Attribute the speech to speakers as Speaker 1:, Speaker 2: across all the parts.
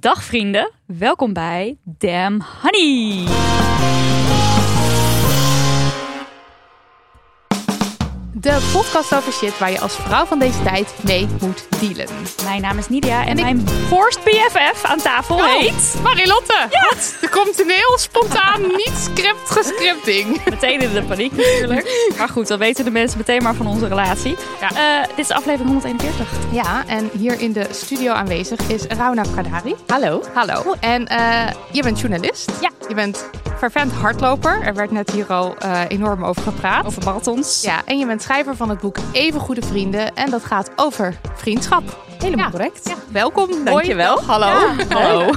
Speaker 1: Dag vrienden, welkom bij Damn Honey.
Speaker 2: De podcast over shit waar je als vrouw van deze tijd mee moet dealen.
Speaker 1: Mijn naam is Nidia en,
Speaker 2: En ik-
Speaker 1: mijn forced BFF aan tafel
Speaker 2: Oh,
Speaker 1: heet...
Speaker 2: Marilotte! Wat? Er komt een heel spontaan, niet script gescripting.
Speaker 1: Meteen in de paniek natuurlijk. Maar goed, dan weten de mensen meteen maar van onze relatie.
Speaker 2: Ja.
Speaker 1: Eh, dit is aflevering 141.
Speaker 2: Ja, en hier in de studio aanwezig is Rauna Kadari. Hallo. Hallo. En eh, je bent journalist.
Speaker 1: Ja.
Speaker 2: Je bent fervent hardloper. Er werd net hier al eh, enorm over gepraat.
Speaker 1: Over marathons.
Speaker 2: Ja, en je bent schrijver van het boek Even Goede Vrienden. En dat gaat over vriendschap.
Speaker 3: Helemaal
Speaker 2: Ja.
Speaker 3: correct.
Speaker 2: Ja, welkom.
Speaker 3: Dankjewel.
Speaker 2: Hoi. Hallo.
Speaker 1: Hallo.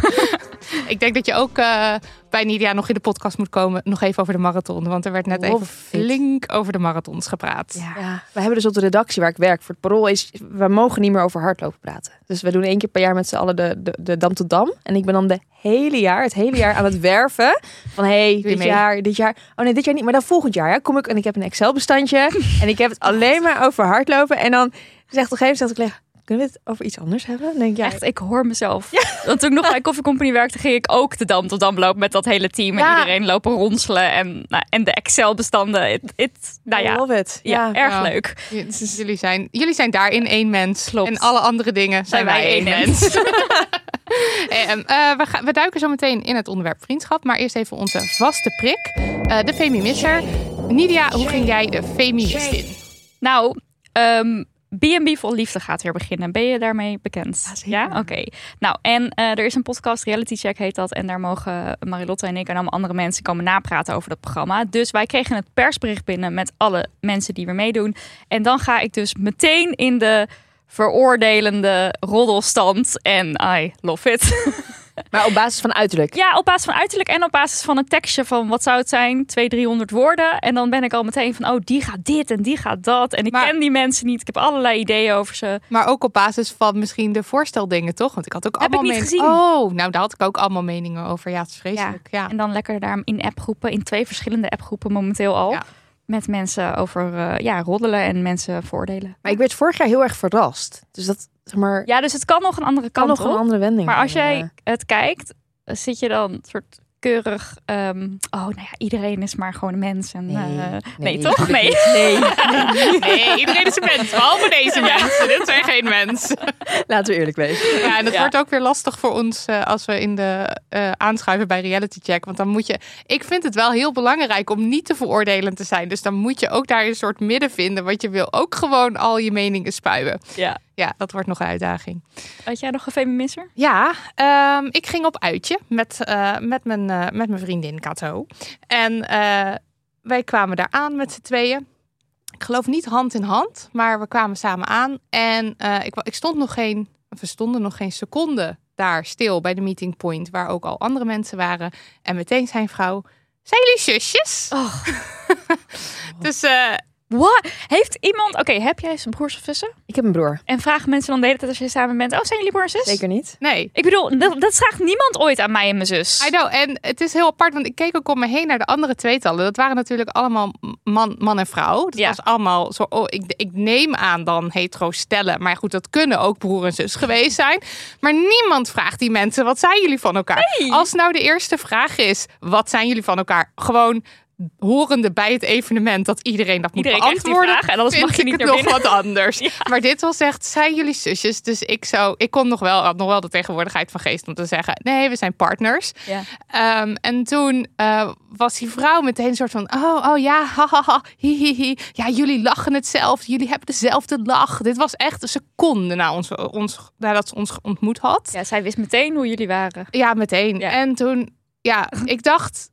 Speaker 2: Ik denk dat je ook eh, bij Nidia nog in de podcast moet komen. Nog even over de marathon. Want er werd net
Speaker 3: Love
Speaker 2: even
Speaker 3: it.
Speaker 2: flink over de marathons gepraat.
Speaker 3: Ja. We hebben dus op de redactie waar ik werk voor het parool is, we mogen niet meer over hardlopen praten. Dus we doen één keer per jaar met z'n allen de, de, de Dam tot Dam. En ik ben dan de hele jaar, het hele jaar aan het werven. Van hey, dit
Speaker 2: mee?
Speaker 3: jaar, dit jaar. Oh nee, dit jaar niet, maar dan volgend jaar. Ja, kom ik en ik heb een Excel bestandje. en ik heb het alleen maar over hardlopen. En dan zegt op een gegeven moment, kunnen we het over iets anders hebben? Dan denk ik, ja,
Speaker 1: Echt, ik hoor mezelf. Want toen ik nog bij Koffie Company werkte, ging ik ook de dam tot dam lopen met dat hele team. En
Speaker 3: Ja.
Speaker 1: iedereen lopen ronselen en, nou, en de Excel-bestanden. Het, het- nou
Speaker 3: I
Speaker 1: ja,
Speaker 3: love it.
Speaker 1: ja,
Speaker 3: Ja.
Speaker 1: erg
Speaker 2: Ja.
Speaker 1: leuk.
Speaker 2: J- dus jullie, zijn, jullie zijn daarin één mens.
Speaker 1: Klopt.
Speaker 2: En alle andere dingen zijn, wij één mens. Ehm, eh, we, gaan, we duiken zo meteen in het onderwerp vriendschap. Maar eerst even onze vaste prik. eh, de Femimisser. Nidia, hoe ging jij de feminist in?
Speaker 1: Nou, ehm B&B vol liefde gaat weer beginnen. Ben je daarmee bekend?
Speaker 3: Ja.
Speaker 1: Oké. Nou, en eh, er is een podcast, Reality Check heet dat. En daar mogen Marilotte en ik en allemaal andere mensen komen napraten over dat programma. Dus wij kregen het persbericht binnen met alle mensen die weer meedoen. En dan ga ik dus meteen in de veroordelende roddelstand. En I love it.
Speaker 3: Maar op basis van uiterlijk.
Speaker 1: Ja, op basis van uiterlijk en op basis van een tekstje van wat zou het zijn? 200, 300 woorden. En dan ben ik al meteen van, oh, die gaat dit en die gaat dat. En ik
Speaker 2: Maar-
Speaker 1: ken die mensen niet. Ik heb allerlei ideeën over ze.
Speaker 2: Maar ook op basis van misschien de voorsteldingen, toch? Want ik had ook
Speaker 1: Heb ik
Speaker 2: allemaal
Speaker 1: niet
Speaker 2: meningen-
Speaker 1: gezien.
Speaker 2: Oh, nou daar had ik ook allemaal meningen over. Ja, het is vreselijk. Ja.
Speaker 1: En dan lekker daar in appgroepen, in twee verschillende appgroepen momenteel al.
Speaker 2: Ja.
Speaker 1: Met mensen over eh, ja, roddelen en mensen voordelen.
Speaker 3: Maar ik werd vorig jaar heel erg verrast. Dus dat, zeg maar,
Speaker 1: Ja, dus het kan nog een andere
Speaker 3: kan
Speaker 1: kant
Speaker 3: nog een andere wending.
Speaker 1: Maar als jij het kijkt, zit je dan soort keurig... ehm, oh, nou ja, iedereen is maar gewoon een mens. En,
Speaker 3: Nee,
Speaker 1: eh, nee,
Speaker 3: nee,
Speaker 1: toch? Nee.
Speaker 3: Nee,
Speaker 2: Nee, iedereen is een mens, behalve deze mensen. Dit zijn geen mensen.
Speaker 3: laten we eerlijk wezen.
Speaker 2: Ja, en dat
Speaker 1: Ja.
Speaker 2: wordt ook weer lastig voor ons eh, als we in de eh, aanschuiven bij Reality Check. Want dan moet je. Ik vind het wel heel belangrijk om niet te veroordelend te zijn. Dus dan moet je ook daar een soort midden vinden. Want je wil ook gewoon al je meningen spuien.
Speaker 1: Ja.
Speaker 2: Ja, dat wordt nog een uitdaging.
Speaker 1: Had jij nog een feminisser?
Speaker 2: Ja, ehm, ik ging op uitje met, eh, met, mijn, eh, met mijn vriendin Kato. En eh, wij kwamen daar aan met z'n tweeën. Ik geloof niet hand in hand, maar we kwamen samen aan. En ik, ik stond nog geen, we stonden nog geen seconde daar stil bij de meeting point, waar ook al andere mensen waren. En meteen zijn vrouw, zijn jullie zusjes?
Speaker 1: Oh.
Speaker 2: dus
Speaker 1: Wat? Heeft iemand... Oké, heb jij zijn broers of zussen?
Speaker 3: Ik heb een broer.
Speaker 1: En vragen mensen dan de hele tijd als je samen bent... Oh, zijn jullie broer en zus?
Speaker 3: Zeker niet.
Speaker 2: nee,
Speaker 1: Ik bedoel, dat, dat vraagt niemand ooit aan mij en mijn zus.
Speaker 2: I know. En het is heel apart, want ik keek ook om me heen naar de andere tweetallen. Dat waren natuurlijk allemaal man, man en vrouw. Dat
Speaker 1: Ja.
Speaker 2: was allemaal zo. Oh, ik, ik neem aan dan hetero stellen. Maar goed, dat kunnen ook broer en zus geweest zijn. Maar niemand vraagt die mensen: wat zijn jullie van elkaar? Als nou de eerste vraag is: wat zijn jullie van elkaar? Gewoon horende bij het evenement dat iedereen dat moet
Speaker 1: Iedereen
Speaker 2: beantwoorden.
Speaker 1: vraag en anders mag je
Speaker 2: ik
Speaker 1: niet
Speaker 2: het nog wat anders. Maar dit was echt, zijn jullie zusjes? Dus ik zou, ik kon nog wel, had nog wel de tegenwoordigheid van geest om te zeggen, nee, we zijn partners.
Speaker 1: Ja.
Speaker 2: Ehm, en toen eh, was die vrouw meteen een soort van, oh, oh ja, hahaha, hi, hi, hi. Ja, jullie lachen hetzelfde, jullie hebben dezelfde lach. Dit was echt een seconde na ons, ons, nadat ze ons ontmoet had.
Speaker 1: Ja, zij wist meteen hoe jullie waren.
Speaker 2: Ja, meteen.
Speaker 1: Ja.
Speaker 2: En toen, ja, ik dacht.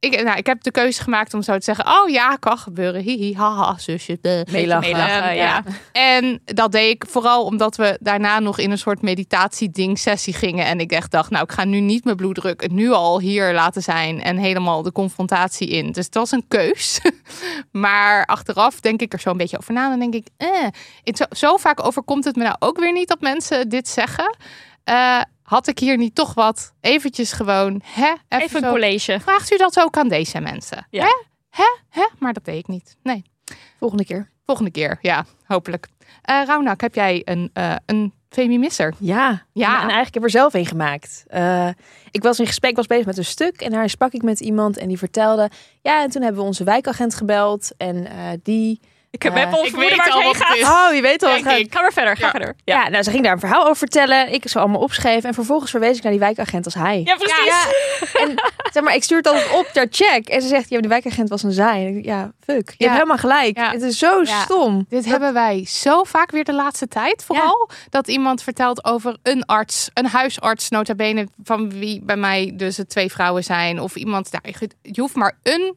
Speaker 2: Ik, nou, ik heb de keuze gemaakt om zo te zeggen: Oh ja, kan gebeuren. Hihi, haha, zusje.
Speaker 3: Meelachen.
Speaker 1: Meelachen, ja.
Speaker 2: En dat deed ik vooral omdat we daarna nog in een soort meditatie-ding-sessie gingen. En ik echt dacht: Nou, ik ga nu niet mijn bloeddruk nu al hier laten zijn. En helemaal de confrontatie in. Dus het was een keus. maar achteraf denk ik er zo een beetje over na. Dan denk ik: eh, het zo, zo vaak overkomt het me nou ook weer niet dat mensen dit zeggen. Eh, had ik hier niet toch wat eventjes gewoon, hè?
Speaker 1: Even een
Speaker 2: zo-
Speaker 1: college.
Speaker 2: Vraagt u dat ook aan deze mensen?
Speaker 1: Ja.
Speaker 2: Hè? Hè? Hè? Maar dat deed ik niet. Nee.
Speaker 3: Volgende keer.
Speaker 2: Volgende keer, ja, hopelijk. Eh Raunak, heb jij een, eh een Femi-misser?
Speaker 3: Ja,
Speaker 2: Ja.
Speaker 3: En, en eigenlijk heb ik er zelf een gemaakt. Eh, ik was in gesprek, was bezig met een stuk en daar sprak ik met iemand en die vertelde. Ja, en toen hebben we onze wijkagent gebeld en eh, die.
Speaker 1: Ik heb
Speaker 3: Eh,
Speaker 1: heb al
Speaker 2: ik
Speaker 1: vermoeden
Speaker 2: weet
Speaker 1: waar het heen
Speaker 2: het
Speaker 1: gaat.
Speaker 3: Oh, je weet al.
Speaker 2: Denk
Speaker 3: wat
Speaker 2: ik.
Speaker 1: Ga maar verder, ga
Speaker 2: Ja.
Speaker 1: verder.
Speaker 3: Ja. nou, ze ging daar een verhaal over vertellen. Ik zou allemaal opschrijven en vervolgens verwees ik naar die wijkagent als hij.
Speaker 1: Ja, precies.
Speaker 3: Ja, en zeg maar, ik stuur het altijd op, daar check. En ze zegt, ja, die wijkagent was een zij. En ik ja, fuck. Je
Speaker 2: Ja.
Speaker 3: hebt helemaal gelijk.
Speaker 2: Ja.
Speaker 3: Het is zo
Speaker 2: Ja.
Speaker 3: stom.
Speaker 2: Dit hebben wij zo vaak weer de laatste tijd. Vooral dat iemand vertelt over een arts, een huisarts, nota bene, van wie bij mij dus het twee vrouwen zijn. Of iemand, nou, je hoeft maar een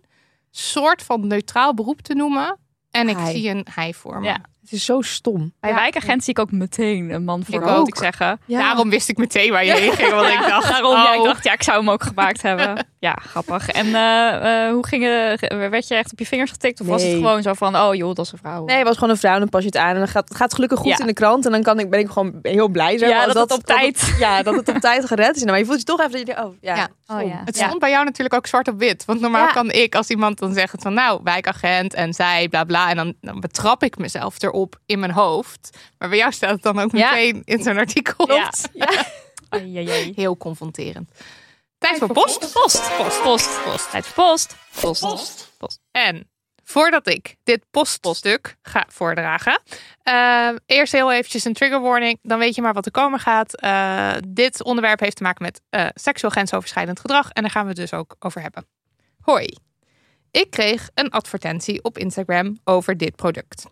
Speaker 2: soort van neutraal beroep te noemen. En ik
Speaker 3: Hij.
Speaker 2: zie een hij voor me.
Speaker 1: Ja.
Speaker 3: Het is zo stom.
Speaker 1: Bij
Speaker 2: Ja.
Speaker 1: wijkagent zie ik ook meteen een man voor
Speaker 2: Ik
Speaker 1: moet ik zeggen.
Speaker 3: Ja.
Speaker 2: Daarom wist ik meteen waar je heen ging. Want ik dacht,
Speaker 1: Daarom, ja, ik
Speaker 2: oh.
Speaker 1: dacht, ja, ik zou hem ook gemaakt hebben. Ja, grappig. En eh, eh, hoe ging het? Werd je echt op je vingers getikt? Of was het gewoon zo van, oh joh, dat is een vrouw?
Speaker 3: Nee, het was gewoon een vrouw en dan pas je het aan. En dan gaat het gaat gelukkig goed
Speaker 1: Ja.
Speaker 3: in de krant. En dan kan ik, ben ik gewoon heel blij. Zeg,
Speaker 1: Ja, dat het op tijd-
Speaker 3: ja, dat het op tijd gered is. Maar je voelt je toch even dat je denkt, oh ja.
Speaker 2: Ja.
Speaker 1: Oh, ja.
Speaker 2: Het
Speaker 1: Ja.
Speaker 2: stond bij jou natuurlijk ook zwart op wit. Want normaal
Speaker 3: Ja.
Speaker 2: kan ik, als iemand dan zegt van nou, wijkagent en zij, bla bla. En dan, dan betrap ik mezelf erop in mijn hoofd. Maar bij jou staat het dan ook
Speaker 3: Ja.
Speaker 2: meteen in zo'n artikel.
Speaker 1: Ja. Ai, ai, ai.
Speaker 2: Heel confronterend. Tijd voor post.
Speaker 1: Post, post, post, post. Tijd voor post. Post. Post.
Speaker 2: En voordat ik dit poststuk ga voordragen, eh, eerst heel eventjes een trigger warning. Dan weet je maar wat er komen gaat. Eh, dit onderwerp heeft te maken met eh, seksueel grensoverschrijdend gedrag. En daar gaan we het dus ook over hebben. Hoi. Ik kreeg een advertentie op Instagram over dit product.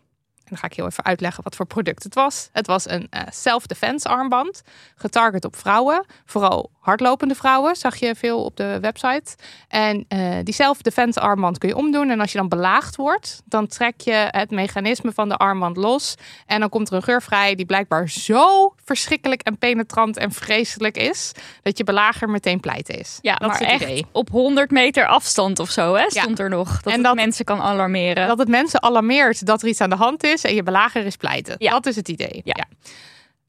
Speaker 2: En dan ga ik heel even uitleggen wat voor product het was. Het was een eh, self-defense armband, getarget op vrouwen. Vooral hardlopende vrouwen, zag je veel op de website. En eh, die self-defense armband kun je omdoen. En als je dan belaagd wordt, dan trek je het mechanisme van de armband los. En dan komt er een geur vrij die blijkbaar zo verschrikkelijk en penetrant en vreselijk is. Dat je belager meteen pleiten is.
Speaker 1: Ja,
Speaker 2: dat
Speaker 1: maar
Speaker 2: is het
Speaker 1: echt
Speaker 2: idee.
Speaker 1: op 100 meter afstand of zo, hè, stond er nog. Dat
Speaker 2: En
Speaker 1: het
Speaker 2: dat-
Speaker 1: mensen kan alarmeren.
Speaker 2: Dat het mensen alarmeert dat er iets aan de hand is en je belager is pleiten.
Speaker 1: Ja.
Speaker 2: Dat is het idee.
Speaker 1: Ja.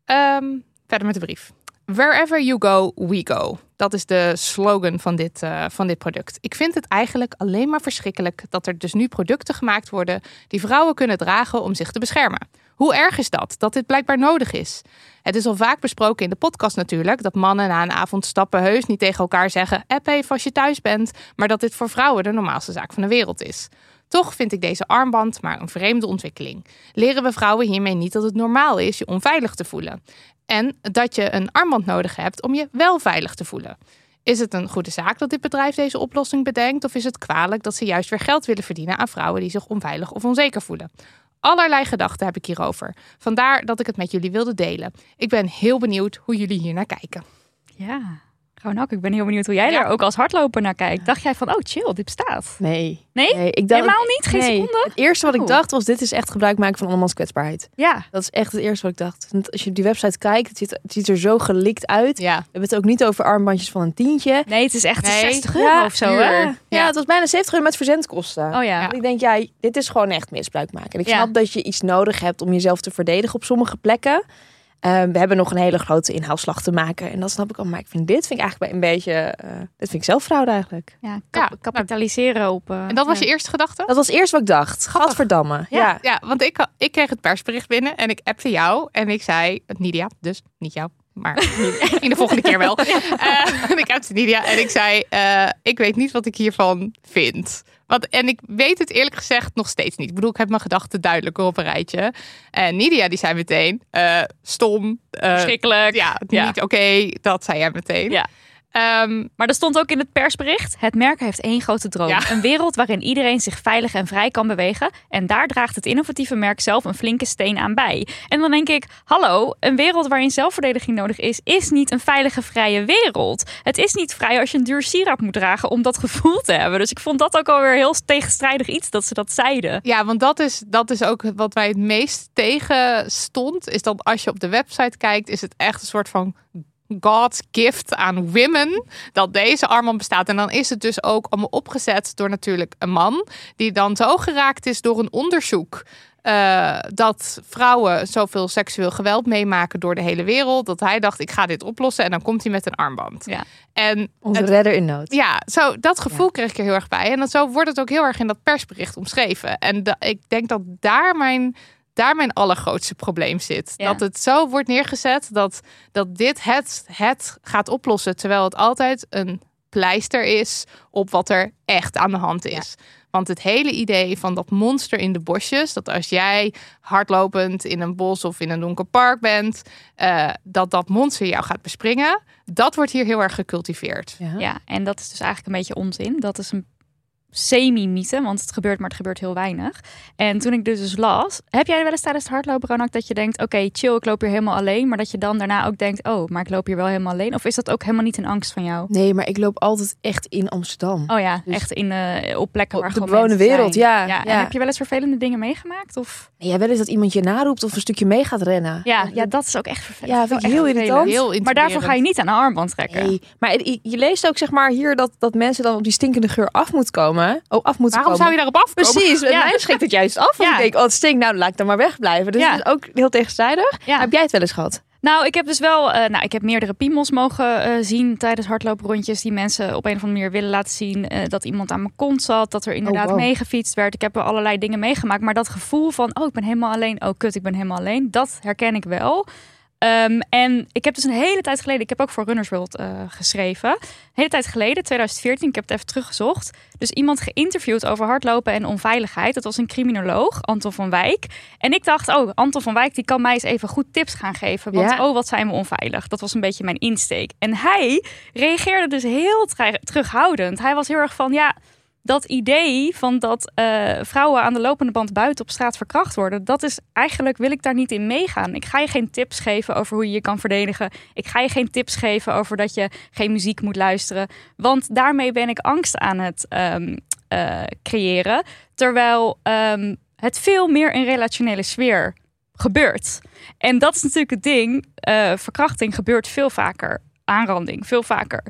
Speaker 2: Ehm, verder met de brief. Wherever you go, we go. Dat is de slogan van dit, eh, van dit product. Ik vind het eigenlijk alleen maar verschrikkelijk dat er dus nu producten gemaakt worden die vrouwen kunnen dragen om zich te beschermen. Hoe erg is dat? Dat dit blijkbaar nodig is. Het is al vaak besproken in de podcast natuurlijk dat mannen na een avond stappen heus niet tegen elkaar zeggen: app even als je thuis bent, maar dat dit voor vrouwen de normaalste zaak van de wereld is. Toch vind ik deze armband maar een vreemde ontwikkeling. Leren we vrouwen hiermee niet dat het normaal is je onveilig te voelen? En dat je een armband nodig hebt om je wel veilig te voelen? Is het een goede zaak dat dit bedrijf deze oplossing bedenkt? Of is het kwalijk dat ze juist weer geld willen verdienen aan vrouwen die zich onveilig of onzeker voelen? Allerlei gedachten heb ik hierover. Vandaar dat ik het met jullie wilde delen. Ik ben heel benieuwd hoe jullie hier naar kijken.
Speaker 1: Ja, Raunak, ik ben heel benieuwd hoe jij
Speaker 2: Ja.
Speaker 1: er ook als hardloper naar kijkt. Dacht jij van, oh chill, dit bestaat?
Speaker 3: Nee.
Speaker 1: Nee?
Speaker 3: nee ik dacht,
Speaker 1: Helemaal niet? Geen
Speaker 3: nee.
Speaker 1: seconde?
Speaker 3: Het eerste wat ik dacht was, dit is echt gebruik maken van andermans kwetsbaarheid.
Speaker 1: Ja.
Speaker 3: Dat is echt het eerste wat ik dacht. Want als je op die website kijkt, het ziet, het ziet er zo gelikt uit.
Speaker 2: Ja,
Speaker 3: We hebben het ook niet over armbandjes van een tientje.
Speaker 1: Nee, het is echt
Speaker 2: Nee.
Speaker 1: 60 euro of zo, hè?
Speaker 3: Ja, ja, het was bijna 70 euro met verzendkosten.
Speaker 1: Oh ja.
Speaker 3: Ik denk, ja, dit is gewoon echt misbruik maken. En ik
Speaker 1: Ja.
Speaker 3: snap dat je iets nodig hebt om jezelf te verdedigen op sommige plekken. Eh, we hebben nog een hele grote inhaalslag te maken. En dat snap ik al. Maar ik vind dit vind ik eigenlijk een beetje... eh dit vind ik zelf fraude eigenlijk.
Speaker 1: Ja, kap-
Speaker 2: Ja.
Speaker 1: kapitaliseren op... eh,
Speaker 2: en dat was
Speaker 1: ja.
Speaker 2: je eerste gedachte?
Speaker 3: Dat was eerst wat ik dacht. Gadverdamme. Ja.
Speaker 2: Ja, want ik, ik kreeg het persbericht binnen en ik appte jou en ik zei, Nidia, dus niet jou, maar misschien de volgende keer wel. Eh, en ik heb Nidia en ik zei, eh, ik weet niet wat ik hiervan vind. Want, en ik weet het eerlijk gezegd nog steeds niet. Ik bedoel, ik heb mijn gedachten duidelijker op een rijtje. En Nidia die zei meteen, eh, stom. eh,
Speaker 1: Schrikkelijk.
Speaker 2: ja,
Speaker 1: Ja.
Speaker 2: niet oké. Dat zei jij meteen.
Speaker 1: Ja.
Speaker 2: Ehm,
Speaker 1: Maar er stond ook in het persbericht: het merk heeft één grote droom.
Speaker 2: Ja.
Speaker 1: Een wereld waarin iedereen zich veilig en vrij kan bewegen. En daar draagt het innovatieve merk zelf een flinke steen aan bij. En dan denk ik: hallo, een wereld waarin zelfverdediging nodig is, is niet een veilige, vrije wereld. Het is niet vrij als je een duur sieraad moet dragen om dat gevoel te hebben. Dus ik vond dat ook alweer heel tegenstrijdig iets dat ze dat zeiden.
Speaker 2: Ja, want dat is, dat is ook wat wij het meest tegen stond. Is dat als je op de website kijkt, is het echt een soort van God's gift aan women. Dat deze armband bestaat. En dan is het dus ook allemaal opgezet door natuurlijk een man. Die dan zo geraakt is door een onderzoek. eh, dat vrouwen zoveel seksueel geweld meemaken door de hele wereld. Dat hij dacht, ik ga dit oplossen. En dan komt hij met een armband.
Speaker 1: Ja.
Speaker 2: En
Speaker 3: Onze
Speaker 2: het-
Speaker 3: redder in nood.
Speaker 2: ja, zo, dat gevoel kreeg ik er heel erg bij. En dat, zo wordt het ook heel erg in dat persbericht omschreven. En da- ik denk dat daar mijn, daar mijn allergrootste probleem zit.
Speaker 1: Ja.
Speaker 2: Dat het zo wordt neergezet dat, dat dit het, het gaat oplossen. Terwijl het altijd een pleister is op wat er echt aan de hand is. Want het hele idee van dat monster in de bosjes, dat als jij hardlopend in een bos of in een donker park bent, eh, dat dat monster jou gaat bespringen, dat wordt hier heel erg gecultiveerd.
Speaker 3: Ja.
Speaker 1: Ja, en dat is dus eigenlijk een beetje onzin. Dat is een semi-mythe, want het gebeurt, maar het gebeurt heel weinig. En toen ik dit dus las, heb jij wel eens tijdens het hardlopen, Ronak, dat je denkt, oké, chill, ik loop hier helemaal alleen, maar dat je dan daarna ook denkt, oh, maar ik loop hier wel helemaal alleen? Of is dat ook helemaal niet een angst van jou?
Speaker 3: Nee, maar ik loop altijd echt in Amsterdam.
Speaker 1: Oh ja,
Speaker 3: Dus-
Speaker 1: echt in, eh, op plekken
Speaker 3: Op
Speaker 1: waar
Speaker 3: de
Speaker 1: gewoon mensen
Speaker 3: wereld, ja,
Speaker 1: En
Speaker 3: ja.
Speaker 1: heb je wel eens vervelende dingen meegemaakt? Of?
Speaker 3: Ja, wel eens dat iemand je naroept of een stukje mee gaat rennen.
Speaker 1: Ja, ja, dat is ook echt vervelend.
Speaker 3: Ja, vind ik heel irritant.
Speaker 2: Heel
Speaker 1: Maar daarvoor ga je niet aan een armband trekken.
Speaker 3: Nee, maar je, je leest ook zeg maar hier dat, dat mensen dan op die stinkende geur af moeten komen. Oh, af moeten
Speaker 2: Waarom
Speaker 3: komen.
Speaker 2: zou je daarop afkomen?
Speaker 3: Precies,
Speaker 1: Ja.
Speaker 3: mij schrikt het juist af. Want
Speaker 1: Ja.
Speaker 3: ik denk, oh het stinkt, nou dan laat ik dan maar wegblijven. Dus
Speaker 1: Ja.
Speaker 3: het is ook heel tegenstrijdig.
Speaker 1: Ja.
Speaker 3: Heb jij het wel eens gehad?
Speaker 1: Nou, ik heb dus wel, eh, nou, ik heb meerdere piemels mogen eh, zien tijdens hardlooprondjes die mensen op een of andere manier willen laten zien eh, dat iemand aan mijn kont zat, dat er inderdaad
Speaker 3: wow.
Speaker 1: meegefietst werd. Ik heb er allerlei dingen meegemaakt, maar dat gevoel van, oh, ik ben helemaal alleen, oh, kut, ik ben helemaal alleen, dat herken ik wel. Ehm, en ik heb dus een hele tijd geleden, ik heb ook voor Runners World eh, geschreven. Een hele tijd geleden, 2014, ik heb het even teruggezocht. Dus iemand geïnterviewd over hardlopen en onveiligheid. Dat was een criminoloog, Anton van Wijk. En ik dacht, oh, Anton van Wijk die kan mij eens even goed tips gaan geven. Want
Speaker 3: Ja.
Speaker 1: oh, wat zijn we onveilig. Dat was een beetje mijn insteek. En hij reageerde dus heel terughoudend. Hij was heel erg van, ja, dat idee van dat eh, vrouwen aan de lopende band buiten op straat verkracht worden, dat is eigenlijk wil ik daar niet in meegaan. Ik ga je geen tips geven over hoe je je kan verdedigen. Ik ga je geen tips geven over dat je geen muziek moet luisteren, want daarmee ben ik angst aan het eh, creëren, terwijl ehm, het veel meer in relationele sfeer gebeurt. En dat is natuurlijk het ding. eh, verkrachting gebeurt veel vaker. Aanranding, veel vaker.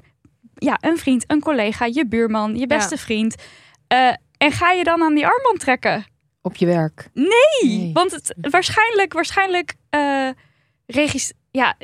Speaker 1: Ja, een vriend, een collega, je buurman, je beste vriend. Eh, en ga je dan aan die armband trekken?
Speaker 3: Op je werk?
Speaker 1: Nee,
Speaker 3: Nee.
Speaker 1: want het waarschijnlijk, waarschijnlijk eh regis- ja,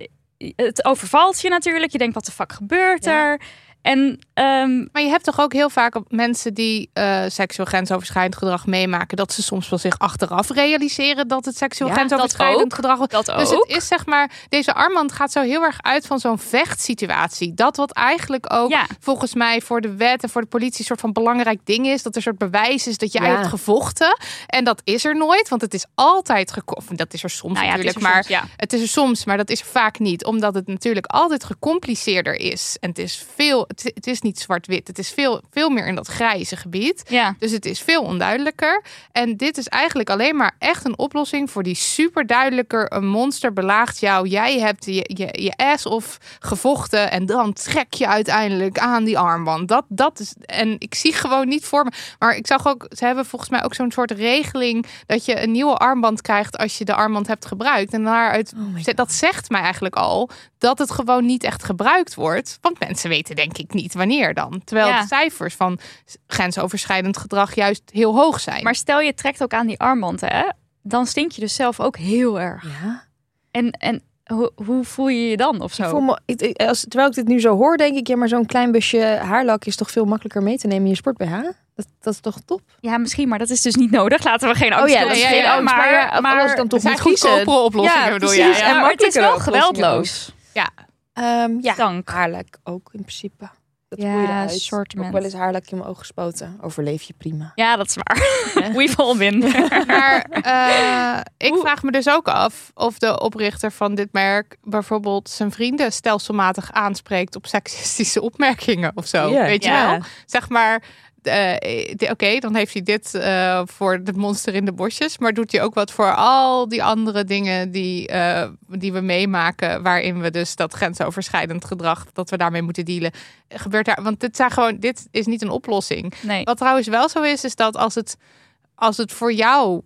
Speaker 1: het overvalt je natuurlijk. Je denkt, wat de fuck gebeurt
Speaker 3: Ja.
Speaker 1: er? En ehm,
Speaker 2: Maar je hebt toch ook heel vaak op mensen die eh, seksueel grensoverschrijdend gedrag meemaken, dat ze soms wel zich achteraf realiseren dat het seksueel
Speaker 3: Ja,
Speaker 2: grensoverschrijdend gedrag was.
Speaker 1: dat
Speaker 2: Dus
Speaker 1: ook.
Speaker 2: het is zeg maar, deze armband gaat zo heel erg uit van zo'n vechtsituatie. Dat wat eigenlijk ook
Speaker 1: Ja.
Speaker 2: volgens mij voor de wet en voor de politie een soort van belangrijk ding is. Dat er een soort bewijs is dat jij
Speaker 3: Ja.
Speaker 2: hebt gevochten. En dat is er nooit, want het is altijd gekomen. Dat is er soms
Speaker 1: Nou het
Speaker 2: natuurlijk,
Speaker 1: er
Speaker 2: maar
Speaker 1: soms,
Speaker 2: het is er soms, maar dat is er vaak niet. Omdat het natuurlijk altijd gecompliceerder is. En het is veel, het, het is niet zwart-wit. Het is veel, veel meer in dat grijze gebied.
Speaker 1: Ja.
Speaker 2: Dus het is veel onduidelijker. En dit is eigenlijk alleen maar echt een oplossing voor die super duidelijker. Een monster belaagt jou. Jij hebt je, je, je ass of gevochten. En dan trek je uiteindelijk aan die armband. Dat, dat is. En ik zie gewoon niet voor me. Maar ik zag ook, ze hebben volgens mij ook zo'n soort regeling. dat je een nieuwe armband krijgt als je de armband hebt gebruikt. En daaruit,
Speaker 3: Oh
Speaker 2: dat zegt mij eigenlijk al dat het gewoon niet echt gebruikt wordt. Want mensen weten denk ik niet wanneer dan. Terwijl
Speaker 1: Ja.
Speaker 2: de cijfers van grensoverschrijdend gedrag juist heel hoog zijn.
Speaker 1: Maar stel je trekt ook aan die armband, hè? Dan stink je dus zelf ook heel erg.
Speaker 3: Ja.
Speaker 1: En, en hoe, hoe voel je je dan of zo?
Speaker 3: Ik voel me, ik- ik- als, terwijl ik dit nu zo hoor, denk ik, ja, maar zo'n klein busje haarlak is toch veel makkelijker mee te nemen in je sport BH? Dat, dat is toch top?
Speaker 1: Ja, misschien, maar dat is dus niet nodig. Laten we geen angst
Speaker 3: Oh ja, dat is
Speaker 2: ja,
Speaker 3: geen
Speaker 2: ja,
Speaker 3: angst, maar ja, als dan toch
Speaker 2: zijn
Speaker 3: niet
Speaker 2: goedkopere oplossingen,
Speaker 3: Ja,
Speaker 2: bedoel?
Speaker 3: En
Speaker 2: Ja.
Speaker 1: maar het is wel geweldloos.
Speaker 2: Ja.
Speaker 3: Ehm, ja,
Speaker 1: Dank.
Speaker 3: haarlek ook in principe. Dat
Speaker 1: Ja,
Speaker 3: groeit eruit.
Speaker 1: assortiment.
Speaker 3: Ook wel eens haarlek in mijn oog gespoten. Overleef je prima.
Speaker 1: Ja, dat is waar. We've all been.
Speaker 2: Maar eh, ik vraag me dus ook af of de oprichter van dit merk bijvoorbeeld zijn vrienden stelselmatig aanspreekt op seksistische opmerkingen of zo.
Speaker 3: Ja.
Speaker 2: Weet je wel? Zeg maar. Eh, de- Oké, dan heeft hij dit eh, voor het monster in de bosjes. Maar doet hij ook wat voor al die andere dingen die, eh, die we meemaken. Waarin we dus dat grensoverschrijdend gedrag, dat we daarmee moeten dealen. Gebeurt daar. Want dit, zijn gewoon, dit is niet een oplossing.
Speaker 1: Nee.
Speaker 2: Wat trouwens wel zo is, is dat als het, als het voor jou,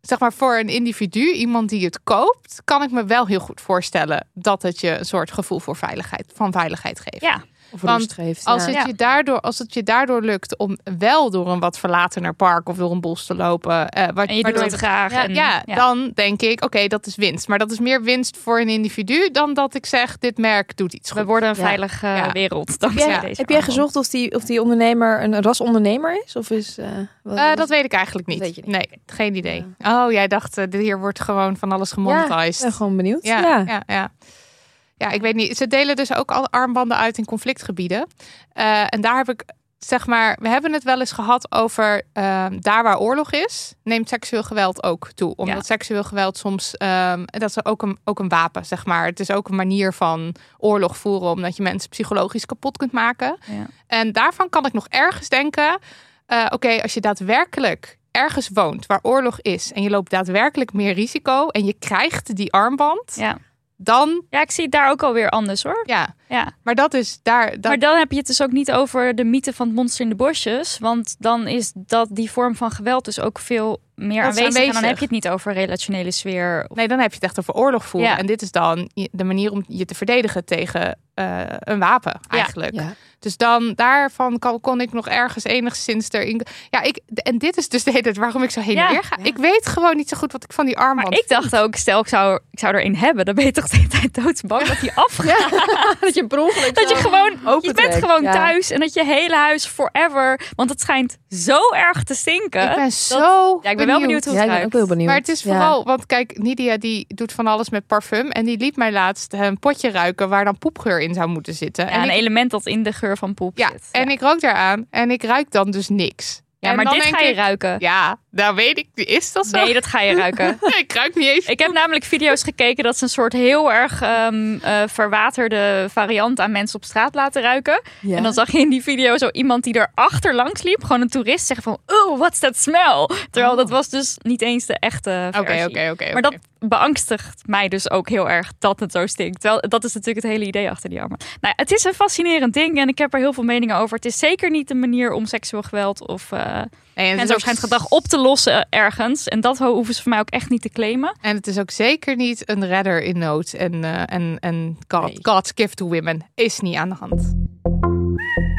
Speaker 2: zeg maar voor een individu, iemand die het koopt, kan ik me wel heel goed voorstellen dat het je een soort gevoel voor veiligheid, van veiligheid geeft.
Speaker 1: Ja,
Speaker 3: Of
Speaker 2: Want
Speaker 3: rust geeft.
Speaker 2: Als,
Speaker 3: ja.
Speaker 2: het
Speaker 1: Ja.
Speaker 2: je daardoor, als het je daardoor lukt om wel door een wat verlatener park of door een bos te lopen, eh, wat,
Speaker 1: en je doet het graag.
Speaker 2: ja,
Speaker 1: en,
Speaker 2: ja, dan denk ik, oké, dat is winst. Maar dat is meer winst voor een individu dan dat ik zeg, dit merk doet iets
Speaker 1: we
Speaker 2: goed.
Speaker 1: worden een
Speaker 3: Ja.
Speaker 1: veilige
Speaker 2: Ja.
Speaker 1: wereld.
Speaker 3: Heb
Speaker 1: Dankzij
Speaker 3: jij,
Speaker 1: deze
Speaker 3: heb jij gezocht of die, of die ondernemer een rasondernemer is? Of is, eh, wat-
Speaker 2: Eh, dat weet ik eigenlijk niet. Nee, geen idee. Oh, jij dacht, hier wordt gewoon van alles
Speaker 3: ja,
Speaker 2: gemonetized.
Speaker 3: ik ben gewoon benieuwd.
Speaker 2: Ja,
Speaker 3: Ja.
Speaker 2: ja. Ja, ik weet niet. Ze delen dus ook al armbanden uit in conflictgebieden. Eh, en daar heb ik, zeg maar, we hebben het wel eens gehad over eh, daar waar oorlog is, neemt seksueel geweld ook toe. Omdat
Speaker 1: Ja.
Speaker 2: seksueel geweld soms, ehm, dat is ook een, ook een wapen, zeg maar. Het is ook een manier van oorlog voeren, omdat je mensen psychologisch kapot kunt maken.
Speaker 1: Ja.
Speaker 2: En daarvan kan ik nog ergens denken, eh, oké, als je daadwerkelijk ergens woont waar oorlog is en je loopt daadwerkelijk meer risico en je krijgt die armband,
Speaker 1: Ja.
Speaker 2: Dan
Speaker 1: ja, ik zie het daar ook alweer anders hoor.
Speaker 2: ja.
Speaker 1: Ja.
Speaker 2: Maar dat is daar. Dat,
Speaker 1: Maar dan heb je het dus ook niet over de mythe van het monster in de bosjes. Want dan is dat die vorm van geweld dus ook veel meer aanwezig. En dan heb je het niet over relationele sfeer.
Speaker 2: nee, dan heb je het echt over oorlog voeren.
Speaker 1: Ja.
Speaker 2: En dit is dan je- de manier om je te verdedigen tegen eh, een wapen, eigenlijk.
Speaker 3: Ja.
Speaker 2: Dus dan daarvan kon, kon ik nog ergens enigszins erin. Ja, ik, en dit is dus de hele tijd waarom ik zo heen en weer ga. Ik weet gewoon niet zo goed wat ik van die armband.
Speaker 1: Maar ik dacht ook, stel ik zou, ik zou er een hebben, dan ben je toch de hele tijd doodsbang dat die afgaat.
Speaker 3: dat je per
Speaker 1: Dat je gewoon, je bent gewoon thuis en dat je hele huis forever, want het schijnt zo erg te stinken.
Speaker 2: ik ben
Speaker 1: dat-
Speaker 2: zo.
Speaker 1: ja, ik ben wel benieuwd hoe
Speaker 3: Ja,
Speaker 1: het
Speaker 3: ik ben ook
Speaker 1: ruikt.
Speaker 3: heel benieuwd.
Speaker 2: Maar het is
Speaker 3: Ja.
Speaker 2: vooral, want kijk, Nidia die doet van alles met parfum. En die liet mij laatst een potje ruiken waar dan poepgeur in zou moeten zitten.
Speaker 1: Ja,
Speaker 2: en
Speaker 1: een
Speaker 2: ik,
Speaker 1: element dat in de geur van poep
Speaker 2: ja,
Speaker 1: zit.
Speaker 2: en ik rook daaraan en ik ruik dan dus niks.
Speaker 1: ja,
Speaker 2: En
Speaker 1: maar
Speaker 2: dan
Speaker 1: dit ga je
Speaker 2: ik,
Speaker 1: ruiken.
Speaker 2: Ja, nou weet ik, is dat zo?
Speaker 1: Nee, dat ga je ruiken.
Speaker 2: ik ruik niet eens.
Speaker 1: Ik heb namelijk video's gekeken dat ze een soort heel erg ehm, eh, verwaterde variant aan mensen op straat laten ruiken.
Speaker 3: Ja.
Speaker 1: En dan zag je in die video zo iemand die er achterlangs liep, gewoon een toerist, zeggen van, oh, what's that smell? Terwijl dat was dus niet eens de echte
Speaker 2: Oké,
Speaker 1: versie.
Speaker 2: oké, oké.
Speaker 1: Maar dat beangstigt mij dus ook heel erg dat het zo stinkt. Terwijl dat is natuurlijk het hele idee achter die armen. Nou, het is een fascinerend ding en ik heb er heel veel meningen over. Het is zeker niet de manier om seksueel geweld of uh,
Speaker 2: Nee, en,
Speaker 1: en zo schijnt gedrag op te lossen ergens. En dat hoeven ze voor mij ook echt niet te claimen.
Speaker 2: en het is ook zeker niet een redder in nood. En, eh, en, en God,
Speaker 3: Nee.
Speaker 2: God's gift to women is niet aan de hand.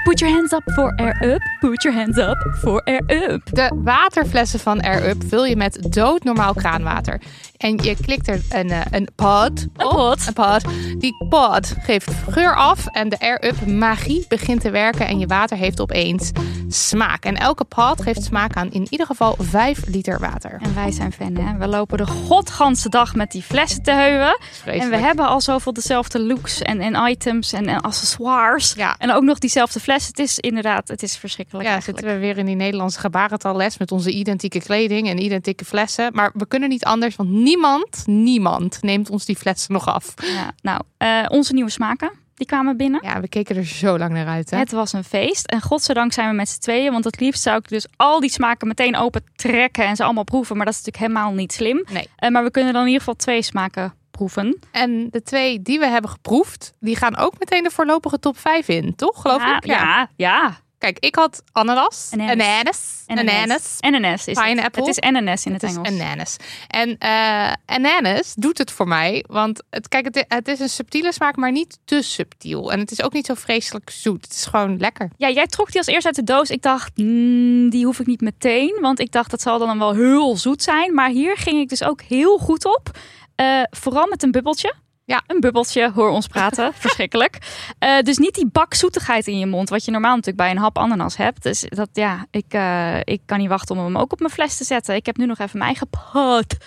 Speaker 1: Put your hands up for air up. Put your hands up for air up.
Speaker 2: De waterflessen van Air Up vul je met doodnormaal kraanwater. En je klikt er een, eh, een pod
Speaker 1: Een
Speaker 2: op.
Speaker 1: pot.
Speaker 2: Een pod. Die pod geeft geur af en de Air Up magie begint te werken en je water heeft opeens smaak. En elke pod geeft smaak aan in ieder geval 5 liter water.
Speaker 1: En wij zijn fan, hè? We lopen de godganse dag met die flessen te heuwen. En we hebben al zoveel dezelfde looks en, en items en, en accessoires.
Speaker 2: Ja.
Speaker 1: En ook nog diezelfde flessen. Het is inderdaad, het is verschrikkelijk
Speaker 2: Ja,
Speaker 1: eigenlijk.
Speaker 2: zitten we weer in die Nederlandse gebarentaal-les met onze identieke kleding en identieke flessen. Maar we kunnen niet anders, want niemand, niemand neemt ons die flessen nog af.
Speaker 1: Ja, nou, eh, onze nieuwe smaken, die kwamen binnen.
Speaker 2: Ja, we keken er zo lang naar uit. Hè?
Speaker 1: Het was een feest. En godzijdank zijn we met z'n tweeën. Want het liefst zou ik dus al die smaken meteen open trekken en ze allemaal proeven. Maar dat is natuurlijk helemaal niet slim.
Speaker 2: Nee.
Speaker 1: Eh, maar we kunnen dan in ieder geval twee smaken proeven.
Speaker 2: En de twee die we hebben geproefd, die gaan ook meteen de voorlopige top 5 in, toch? Geloof
Speaker 1: ja,
Speaker 2: ik?
Speaker 1: Ja, ja.
Speaker 2: Kijk, ik had ananas.
Speaker 1: Ananas.
Speaker 2: Ananas. Ananas.
Speaker 1: Ananas is
Speaker 2: Pineapple.
Speaker 1: het. Het is ananas in het,
Speaker 2: Het
Speaker 1: Engels.
Speaker 2: ananas. En eh ananas doet het voor mij. Want het, kijk, het, het is een subtiele smaak, maar niet te subtiel. En het is ook niet zo vreselijk zoet. Het is gewoon lekker.
Speaker 1: Ja, jij trok die als eerst uit de doos. Ik dacht, mm, die hoef ik niet meteen. Want ik dacht, dat zal dan wel heel zoet zijn. Maar hier ging ik dus ook heel goed op. Eh, vooral met een bubbeltje.
Speaker 2: Ja.
Speaker 1: Een bubbeltje, hoor ons praten. Verschrikkelijk. Eh, dus niet die bak zoetigheid in je mond, wat je normaal natuurlijk bij een hap ananas hebt. Dus dat, ja, ik, eh, ik kan niet wachten om hem ook op mijn fles te zetten. Ik heb nu nog even mijn eigen pot.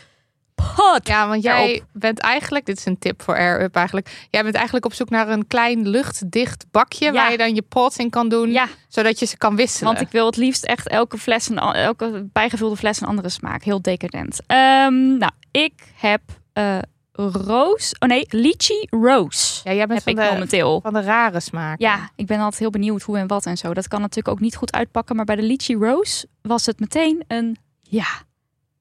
Speaker 1: pot.
Speaker 2: Ja, want jij
Speaker 1: Erop.
Speaker 2: bent eigenlijk, dit is een tip voor Air Up eigenlijk. Jij bent eigenlijk op zoek naar een klein luchtdicht bakje
Speaker 1: Ja.
Speaker 2: waar je dan je pots in kan doen,
Speaker 1: Ja,
Speaker 2: zodat je ze kan wisselen.
Speaker 1: want ik wil het liefst echt elke fles, een, a- elke bijgevulde fles een andere smaak. Heel decadent. Ehm, nou, ik heb eh roos. Oh nee, lychee rose.
Speaker 2: ja, jij bent
Speaker 1: heb
Speaker 2: van
Speaker 1: ik momenteel.
Speaker 2: van de rare smaak.
Speaker 1: Ja, ik ben altijd heel benieuwd hoe en wat en zo. Dat kan natuurlijk ook niet goed uitpakken. Maar bij de lychee rose was het meteen een ja.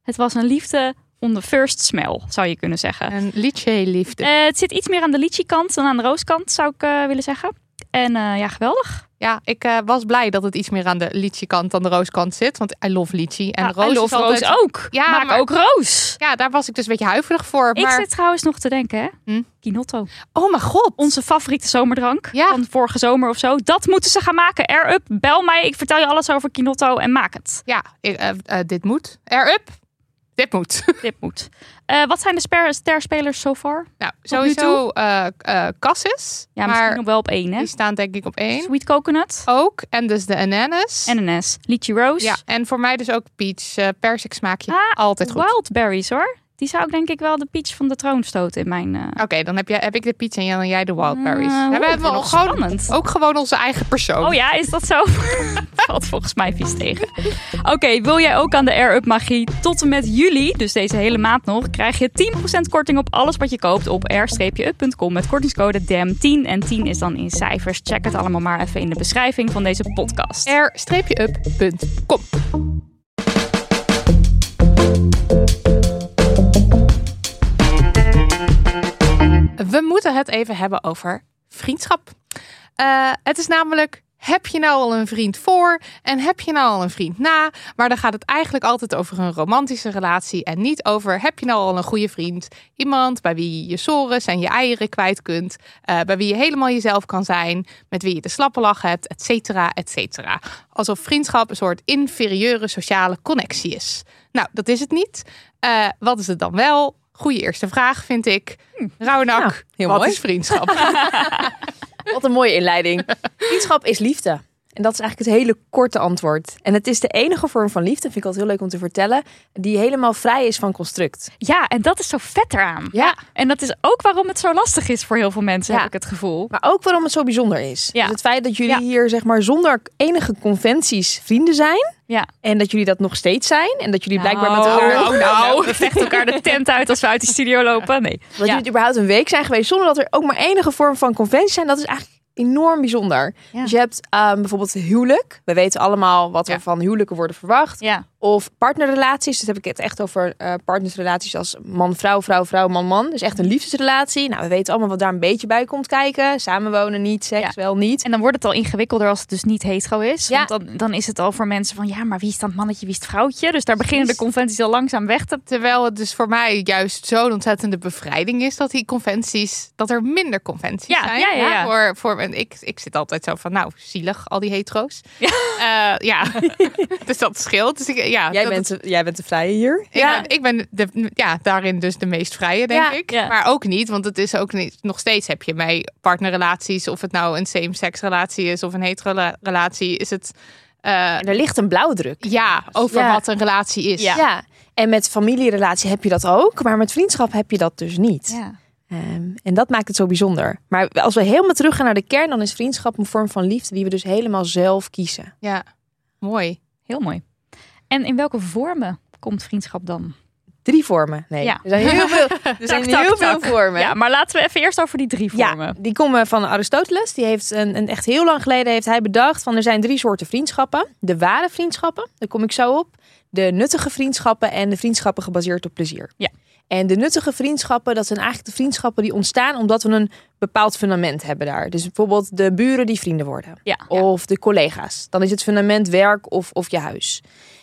Speaker 1: Het was een liefde on the first smell, zou je kunnen zeggen.
Speaker 2: Een lychee liefde.
Speaker 1: Eh, het zit iets meer aan de lychee kant dan aan de rooskant, zou ik eh, willen zeggen. En eh, ja, geweldig.
Speaker 2: Ja, ik eh, was blij dat het iets meer aan de lychee kant dan de rooskant zit. Want I love lychee. En
Speaker 1: Ja,
Speaker 2: roos is altijd...
Speaker 1: roos ook.
Speaker 2: Ja,
Speaker 1: Maak
Speaker 2: maar-
Speaker 1: ook roos.
Speaker 2: Ja, daar was ik dus een beetje huiverig voor.
Speaker 1: Ik
Speaker 2: Maar...
Speaker 1: zit trouwens nog te denken, hè?
Speaker 2: Hm?
Speaker 1: Kinotto.
Speaker 2: Oh mijn god.
Speaker 1: Onze favoriete zomerdrank
Speaker 2: Ja.
Speaker 1: van vorige zomer of zo. Dat moeten ze gaan maken. Air Up, bel mij. Ik vertel je alles over Kinotto en maak het.
Speaker 2: Ja, ik, eh, dit moet. Air up. Dit moet.
Speaker 1: Dit moet. Eh, wat zijn de sterspelers so far?
Speaker 2: Nou, sowieso eh Cassis.
Speaker 1: Ja, misschien
Speaker 2: maar
Speaker 1: nog wel op één, hè?
Speaker 2: die staan denk ik op één.
Speaker 1: Sweet Coconut,
Speaker 2: Ook. En dus de ananas.
Speaker 1: NNS, Lychee Rose.
Speaker 2: ja, en voor mij dus ook peach. persik smaakje.
Speaker 1: Ah,
Speaker 2: Altijd goed.
Speaker 1: Wildberries, hoor. Die zou ik denk ik wel de peach van de troon stoten in mijn... eh,
Speaker 2: Oké, dan heb, jij, heb ik de peach en jij- en jij de wildberries.
Speaker 1: eh,
Speaker 2: we hebben
Speaker 1: nog
Speaker 2: gewoon,
Speaker 1: spannend.
Speaker 2: ook gewoon onze eigen persoon.
Speaker 1: Oh ja, is dat zo? Valt volgens mij vies tegen. Oké, wil jij ook aan de Air Up magie? Tot en met juli, dus deze hele maand nog, krijg je 10% korting op alles wat je koopt op air-up.com met kortingscode DAM10. En 10 is dan in cijfers. Check het allemaal maar even in de beschrijving van deze podcast.
Speaker 2: air-up.com. We moeten het even hebben over vriendschap. Eh, het is namelijk, heb je nou al een vriend voor en heb je nou al een vriend na? Maar dan gaat het eigenlijk altijd over een romantische relatie en niet over, heb je nou al een goede vriend? Iemand bij wie je je sores en je eieren kwijt kunt, eh, bij wie je helemaal jezelf kan zijn, met wie je de slappe lach hebt, et cetera, et cetera. Alsof vriendschap een soort inferieure sociale connectie is. Nou, dat is het niet. Eh, wat is het dan wel? Goeie eerste vraag, vind ik. Rauwnak,
Speaker 3: Nou, heel
Speaker 2: wat
Speaker 3: mooi.
Speaker 2: is vriendschap?
Speaker 3: Wat een mooie inleiding. Vriendschap is liefde. En dat is eigenlijk het hele korte antwoord. En het is de enige vorm van liefde, vind ik altijd heel leuk om te vertellen, die helemaal vrij is van construct.
Speaker 1: Ja, en dat is zo vet eraan.
Speaker 3: Ja.
Speaker 1: En dat is ook waarom het zo lastig is voor heel veel mensen,
Speaker 3: Ja.
Speaker 1: heb ik het gevoel.
Speaker 3: Maar ook waarom het zo bijzonder is.
Speaker 1: Ja.
Speaker 3: Dus het feit dat jullie
Speaker 1: Ja.
Speaker 3: hier zeg maar zonder enige conventies vrienden zijn.
Speaker 1: Ja.
Speaker 3: En dat jullie dat nog steeds zijn. En dat jullie blijkbaar met
Speaker 1: Nou,
Speaker 3: elkaar...
Speaker 1: nou, nou. We vechten elkaar de tent uit als we uit de studio lopen. Nee.
Speaker 3: Dat jullie überhaupt een week zijn geweest zonder dat er ook maar enige vorm van conventie zijn. Dat is eigenlijk enorm bijzonder.
Speaker 1: Ja.
Speaker 3: Dus je hebt ehm, bijvoorbeeld huwelijk. We weten allemaal wat er
Speaker 2: Ja.
Speaker 3: van huwelijken worden verwacht.
Speaker 1: Ja.
Speaker 3: Of partnerrelaties. Dus heb ik het echt over eh partnersrelaties als man-vrouw, vrouw-vrouw, man-man. Dus echt een liefdesrelatie. Nou, we weten allemaal wat daar een beetje bij komt kijken. Samenwonen niet, seks
Speaker 1: Ja.
Speaker 3: wel niet.
Speaker 1: En dan wordt het al ingewikkelder als het dus niet hetero is.
Speaker 3: Ja.
Speaker 1: Want dan, dan is het al voor mensen van ja, maar wie is dan mannetje, wie is het vrouwtje? Dus daar beginnen de conventies al langzaam weg te.
Speaker 2: Terwijl het dus voor mij juist zo'n ontzettende bevrijding is dat die conventies, dat er minder conventies
Speaker 1: Ja,
Speaker 2: zijn.
Speaker 1: ja, ja, ja.
Speaker 2: Voor, voor, en ik, ik zit altijd zo van, nou, zielig, al die hetero's.
Speaker 1: Ja.
Speaker 2: Eh, ja. dus dat scheelt. Dus ik, ja,
Speaker 3: Jij
Speaker 2: dat-
Speaker 3: bent, de, jij bent de vrije hier.
Speaker 2: Ik, ben, ik ben de, ja, daarin dus de meest vrije, denk
Speaker 3: Ja,
Speaker 2: ik.
Speaker 1: ja.
Speaker 2: Maar ook niet, want het is ook niet. Nog steeds heb je bij partnerrelaties, of het nou een same-sex relatie is of een hetero relatie, is het eh,
Speaker 3: er ligt een blauwdruk.
Speaker 2: ja over
Speaker 3: Ja.
Speaker 2: wat een relatie is.
Speaker 3: Ja. En met familierelatie heb je dat ook. Maar met vriendschap heb je dat dus niet.
Speaker 1: Ja.
Speaker 3: Ehm, en dat maakt het zo bijzonder. Maar als we helemaal teruggaan naar de kern, dan is vriendschap een vorm van liefde die we dus helemaal zelf kiezen.
Speaker 2: ja. Mooi.
Speaker 1: Heel mooi. En in welke vormen komt vriendschap dan?
Speaker 3: Drie vormen. Nee,
Speaker 1: Ja.
Speaker 3: er zijn heel veel, er zijn
Speaker 1: tak,
Speaker 3: heel
Speaker 1: tak.
Speaker 3: veel vormen.
Speaker 1: Ja, maar laten we even eerst over die drie vormen.
Speaker 3: Ja, die komen van Aristoteles. Die heeft een, een echt heel lang geleden heeft hij bedacht van er zijn drie soorten vriendschappen. De ware vriendschappen, daar kom ik zo op. De nuttige vriendschappen en de vriendschappen gebaseerd op plezier.
Speaker 1: Ja.
Speaker 3: En de nuttige vriendschappen, dat zijn eigenlijk de vriendschappen die ontstaan omdat we een bepaald fundament hebben daar. Dus bijvoorbeeld de buren die vrienden worden.
Speaker 1: Ja.
Speaker 3: Of de collega's. Dan is het fundament werk of, of je huis.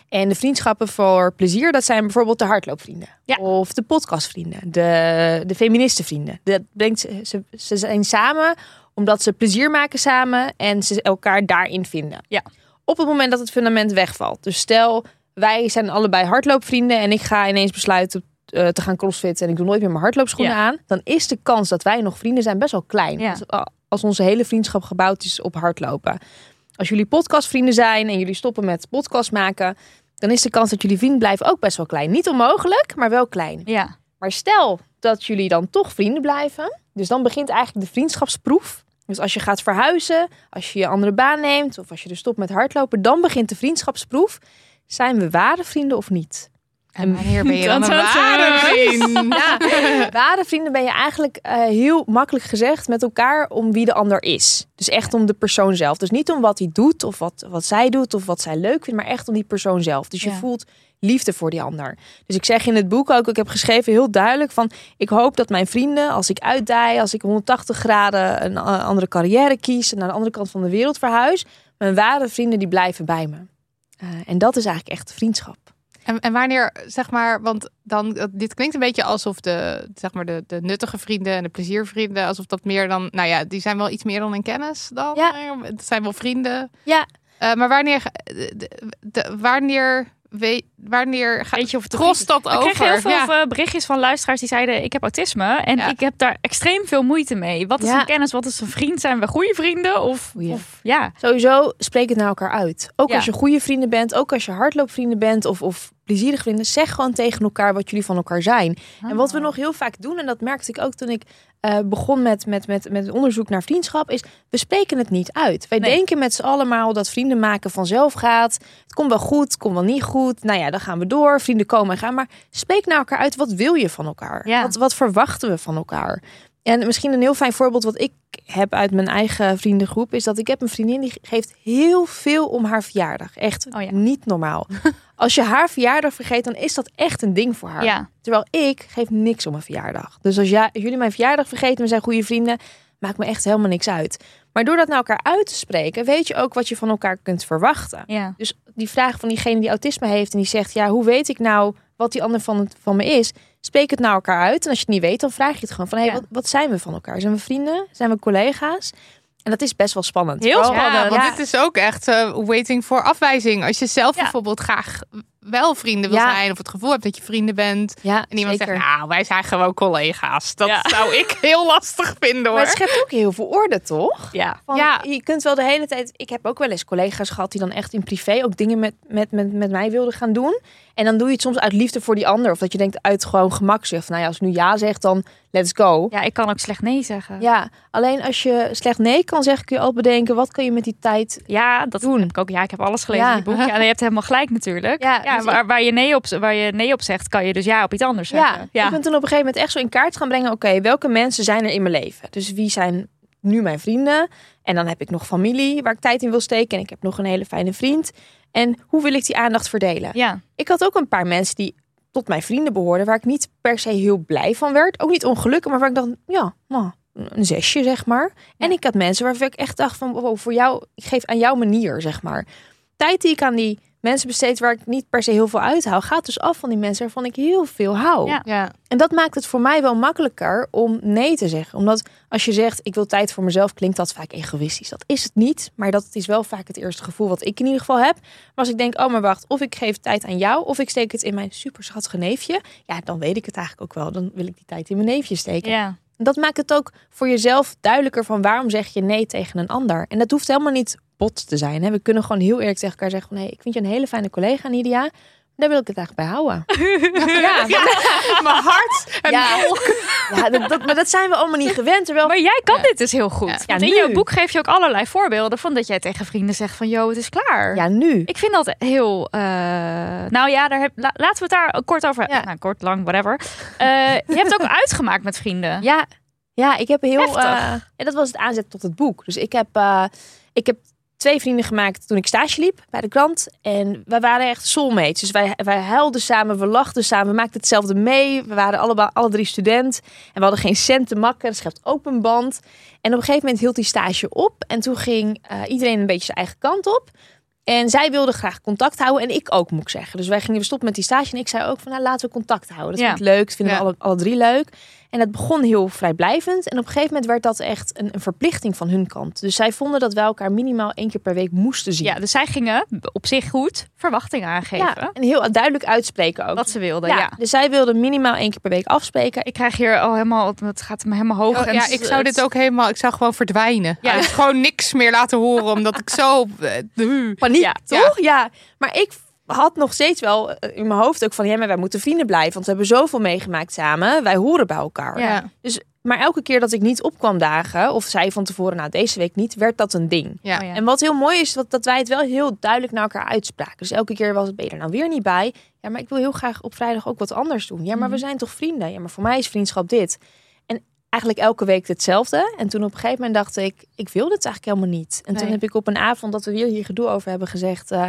Speaker 3: En de vriendschappen voor plezier, dat zijn bijvoorbeeld de hardloopvrienden.
Speaker 1: Ja.
Speaker 3: Of de podcastvrienden. De, de feministenvrienden. Dat brengt, ze, ze, zijn samen omdat ze plezier maken samen en ze elkaar daarin vinden.
Speaker 1: Ja.
Speaker 3: Op het moment dat het fundament wegvalt. Dus stel, wij zijn allebei hardloopvrienden en ik ga ineens besluiten eh, te gaan crossfitten en ik doe nooit meer mijn hardloopschoenen
Speaker 1: Ja.
Speaker 3: aan. Dan is de kans dat wij nog vrienden zijn best wel klein.
Speaker 1: Ja.
Speaker 3: Als, als onze hele vriendschap gebouwd is op hardlopen. Als jullie podcastvrienden zijn en jullie stoppen met podcast maken, dan is de kans dat jullie vriend blijven ook best wel klein. Niet onmogelijk, maar wel klein.
Speaker 1: Ja.
Speaker 3: Maar stel dat jullie dan toch vrienden blijven. Dus dan begint eigenlijk de vriendschapsproef. Dus als je gaat verhuizen, als je je andere baan neemt of als je er stopt met hardlopen, dan begint de vriendschapsproef. Zijn we ware vrienden of niet?
Speaker 2: En wanneer ben je dan een ware vriend?
Speaker 3: Ja, ware vrienden ben je eigenlijk eh, heel makkelijk gezegd met elkaar om wie de ander is. Dus echt om de persoon zelf. Dus niet om wat hij doet of wat, wat zij doet of wat zij leuk vindt, maar echt om die persoon zelf. Dus je
Speaker 1: Ja.
Speaker 3: voelt liefde voor die ander. Dus ik zeg in het boek ook, ik heb geschreven heel duidelijk van, ik hoop dat mijn vrienden, als ik uitdij, als ik 180 graden een eh, andere carrière kies en naar de andere kant van de wereld verhuis, mijn ware vrienden die blijven bij me. Eh, en dat is eigenlijk echt vriendschap.
Speaker 2: En, en wanneer, zeg maar, want dan, dit klinkt een beetje alsof de, zeg maar, de, de nuttige vrienden en de pleziervrienden, alsof dat meer dan, nou ja, die zijn wel iets meer dan een kennis dan.
Speaker 3: Ja.
Speaker 2: eh, Het zijn wel vrienden.
Speaker 3: Ja.
Speaker 2: Eh, maar wanneer, ga- de, de- de- wanneer, we, wanneer ga,
Speaker 1: Weet je of het
Speaker 2: trost dat
Speaker 1: Ik
Speaker 2: over?
Speaker 1: kreeg heel veel
Speaker 2: Ja.
Speaker 1: eh, berichtjes van luisteraars die zeiden: Ik heb autisme en
Speaker 2: Ja.
Speaker 1: ik heb daar extreem veel moeite mee. Wat is
Speaker 3: Ja.
Speaker 1: een kennis? Wat is een vriend? Zijn we goede vrienden? Of, of ja.
Speaker 3: Sowieso spreek het naar elkaar uit. Ook
Speaker 1: Ja.
Speaker 3: als je goede vrienden bent, ook als je hardloopvrienden bent of, of plezierige vrienden, zeg gewoon tegen elkaar wat jullie van elkaar zijn. En wat we nog heel vaak doen, en dat merkte ik ook toen ik eh, begon met, met, met, met onderzoek naar vriendschap, is we spreken het niet uit. Wij
Speaker 1: Nee.
Speaker 3: denken met z'n allemaal dat vrienden maken vanzelf gaat. Het komt wel goed, het komt wel niet goed. Nou ja, dan gaan we door. Vrienden komen en gaan. Maar spreek naar elkaar uit. Wat wil je van elkaar?
Speaker 1: Ja.
Speaker 3: Wat, wat verwachten we van elkaar? En misschien een heel fijn voorbeeld wat ik heb uit mijn eigen vriendengroep is dat ik heb een vriendin die geeft heel veel om haar verjaardag. Echt
Speaker 1: Oh ja.
Speaker 3: niet normaal. Als je haar verjaardag vergeet, dan is dat echt een ding voor haar.
Speaker 1: Ja.
Speaker 3: Terwijl ik geef niks om mijn verjaardag. Dus als jij, jullie mijn verjaardag vergeten, we zijn goede vrienden, maakt me echt helemaal niks uit. Maar door dat naar elkaar uit te spreken, weet je ook wat je van elkaar kunt verwachten.
Speaker 1: Ja.
Speaker 3: Dus die vraag van diegene die autisme heeft en die zegt, ja, hoe weet ik nou wat die ander van, het, van me is? Spreek het naar elkaar uit. En als je het niet weet, dan vraag je het gewoon van, hé, hey,
Speaker 1: Ja.
Speaker 3: wat, wat zijn we van elkaar? Zijn we vrienden? Zijn we collega's? En dat is best wel spannend.
Speaker 1: Heel spannend.
Speaker 2: Ja, want
Speaker 3: Ja.
Speaker 2: dit is ook echt eh, waiting voor afwijzing. Als je zelf
Speaker 1: Ja.
Speaker 2: bijvoorbeeld graag wel vrienden wil
Speaker 3: Ja.
Speaker 2: zijn of het gevoel hebt dat je vrienden bent.
Speaker 3: Ja,
Speaker 2: En iemand
Speaker 3: zeker.
Speaker 2: zegt, nou, wij zijn gewoon collega's. Dat
Speaker 1: Ja.
Speaker 2: zou ik heel lastig vinden
Speaker 3: Maar
Speaker 2: hoor.
Speaker 3: het schept ook heel veel orde, toch?
Speaker 1: Ja.
Speaker 3: Van,
Speaker 2: Ja.
Speaker 3: Je kunt wel de hele tijd. Ik heb ook wel eens collega's gehad die dan echt in privé ook dingen met, met, met, met mij wilden gaan doen. En dan doe je het soms uit liefde voor die ander. Of dat je denkt uit gewoon gemak zegt. Nou ja, als ik nu ja zegt, dan let's go.
Speaker 1: ja, ik kan ook slecht nee zeggen.
Speaker 3: Ja, alleen als je slecht nee kan zeggen, kun je altijd bedenken: wat kun je met die tijd.
Speaker 1: Ja, dat
Speaker 3: Doen.
Speaker 1: heb ik ook. Ja, ik heb alles gelezen
Speaker 3: Ja.
Speaker 1: in die boek. Ja, en je hebt helemaal gelijk natuurlijk.
Speaker 3: Ja,
Speaker 1: Ja,
Speaker 3: dus
Speaker 1: waar, waar, je nee op, waar je nee op zegt, kan je dus ja op iets anders zeggen.
Speaker 3: Ja, ik ben toen op een gegeven moment echt zo in kaart gaan brengen: oké, welke mensen zijn er in mijn leven? Dus wie zijn nu mijn vrienden? En dan heb ik nog familie waar ik tijd in wil steken. En ik heb nog een hele fijne vriend. En hoe wil ik die aandacht verdelen?
Speaker 1: ja.
Speaker 3: Ik had ook een paar mensen die tot mijn vrienden behoorden, waar ik niet per se heel blij van werd. Ook niet ongelukkig, maar waar ik dacht, ja, nou, een zesje, zeg maar. En ik had mensen waarvan ik echt dacht van, wow, voor jou, ik geef aan jouw manier, zeg maar. Tijd die ik aan die mensen besteed waar ik niet per se heel veel uithaal, gaat dus af van die mensen waarvan ik heel veel hou.
Speaker 1: Ja.
Speaker 2: Ja.
Speaker 3: En dat maakt het voor mij wel makkelijker om nee te zeggen. Omdat als je zegt, ik wil tijd voor mezelf, klinkt dat vaak egoïstisch. Dat is het niet, maar dat is wel vaak het eerste gevoel wat ik in ieder geval heb. Maar als ik denk, oh maar wacht, of ik geef tijd aan jou, of ik steek het in mijn superschattige neefje. Ja, dan weet ik het eigenlijk ook wel. Dan wil ik die tijd in mijn neefje steken.
Speaker 1: ja.
Speaker 3: Dat maakt het ook voor jezelf duidelijker van waarom zeg je nee tegen een ander. En dat hoeft helemaal niet bot te zijn. Hè? We kunnen gewoon heel eerlijk tegen elkaar zeggen van, hey, ik vind je een hele fijne collega, Nidia. Daar wil ik het eigenlijk bij houden. ja,
Speaker 2: Mijn hart. En
Speaker 3: ja, ja dat, dat- maar dat zijn we allemaal niet gewend. Terwijl,
Speaker 1: Maar jij kan dit dus heel goed.
Speaker 2: Ja.
Speaker 1: In jouw boek geef je ook allerlei voorbeelden van dat jij tegen vrienden zegt van, yo, het is klaar.
Speaker 3: ja, nu.
Speaker 1: Ik vind dat heel. eh, nou ja, daar heb, la- laten we het daar kort over.
Speaker 3: Ja.
Speaker 1: Nou, kort, lang, whatever. Eh, je hebt ook uitgemaakt met vrienden.
Speaker 3: Ja, ja ik heb heel. Eh, ja, dat was het aanzet tot het boek. Dus ik heb, eh, ik heb twee vrienden gemaakt toen ik stage liep bij de krant. En wij waren echt soulmates. Dus wij, wij huilden samen, we lachten samen, we maakten hetzelfde mee. We waren allebei, alle drie student. En we hadden geen cent te makken. Dat schept ook een band. En op een gegeven moment hield die stage op. En toen ging eh, iedereen een beetje zijn eigen kant op. En zij wilde graag contact houden en ik ook, moet ik zeggen. Dus wij gingen stoppen met die stage en ik zei ook van, nou, laten we contact houden. Dat
Speaker 1: Ja.
Speaker 3: vind ik leuk, dat vinden
Speaker 2: Ja.
Speaker 3: we alle, alle drie leuk. En het begon heel vrijblijvend. En op een gegeven moment werd dat echt een, een verplichting van hun kant. Dus zij vonden dat wij elkaar minimaal één keer per week moesten zien.
Speaker 1: Ja, dus zij gingen op zich goed verwachtingen aangeven.
Speaker 3: Ja, en heel duidelijk uitspreken ook.
Speaker 1: Wat ze wilden,
Speaker 3: ja,
Speaker 1: ja.
Speaker 3: Dus zij wilden minimaal één keer per week afspreken.
Speaker 1: Ik krijg hier al helemaal, het gaat me helemaal hoog.
Speaker 2: Oh,
Speaker 1: en
Speaker 2: ja,
Speaker 1: het-
Speaker 2: ik zou dit ook helemaal, ik zou gewoon verdwijnen.
Speaker 1: Ja.
Speaker 2: Ja. gewoon niks meer laten horen, omdat ik zo... eh,
Speaker 3: Paniek,
Speaker 1: Ja.
Speaker 3: toch? Ja. Maar ik had nog steeds wel eh, in mijn hoofd ook van... ja, maar wij moeten vrienden blijven. Want we hebben zoveel meegemaakt samen. Wij horen bij elkaar.
Speaker 2: Ja.
Speaker 3: Dus, maar elke keer dat ik niet opkwam dagen... of zei van tevoren, nou deze week niet... werd dat een ding.
Speaker 2: Ja.
Speaker 1: Oh.
Speaker 3: En wat heel mooi is, dat, dat wij het wel heel duidelijk naar elkaar uitspraken. Dus elke keer was het, ben je er nou weer niet bij? Ja, maar ik wil heel graag op vrijdag ook wat anders doen. Ja, maar we zijn toch vrienden? Ja, maar voor mij is vriendschap dit. En eigenlijk elke week hetzelfde. En toen op een gegeven moment dacht ik, ik wil dit eigenlijk helemaal niet. En toen heb ik op een avond dat we weer hier gedoe over hebben gezegd... eh,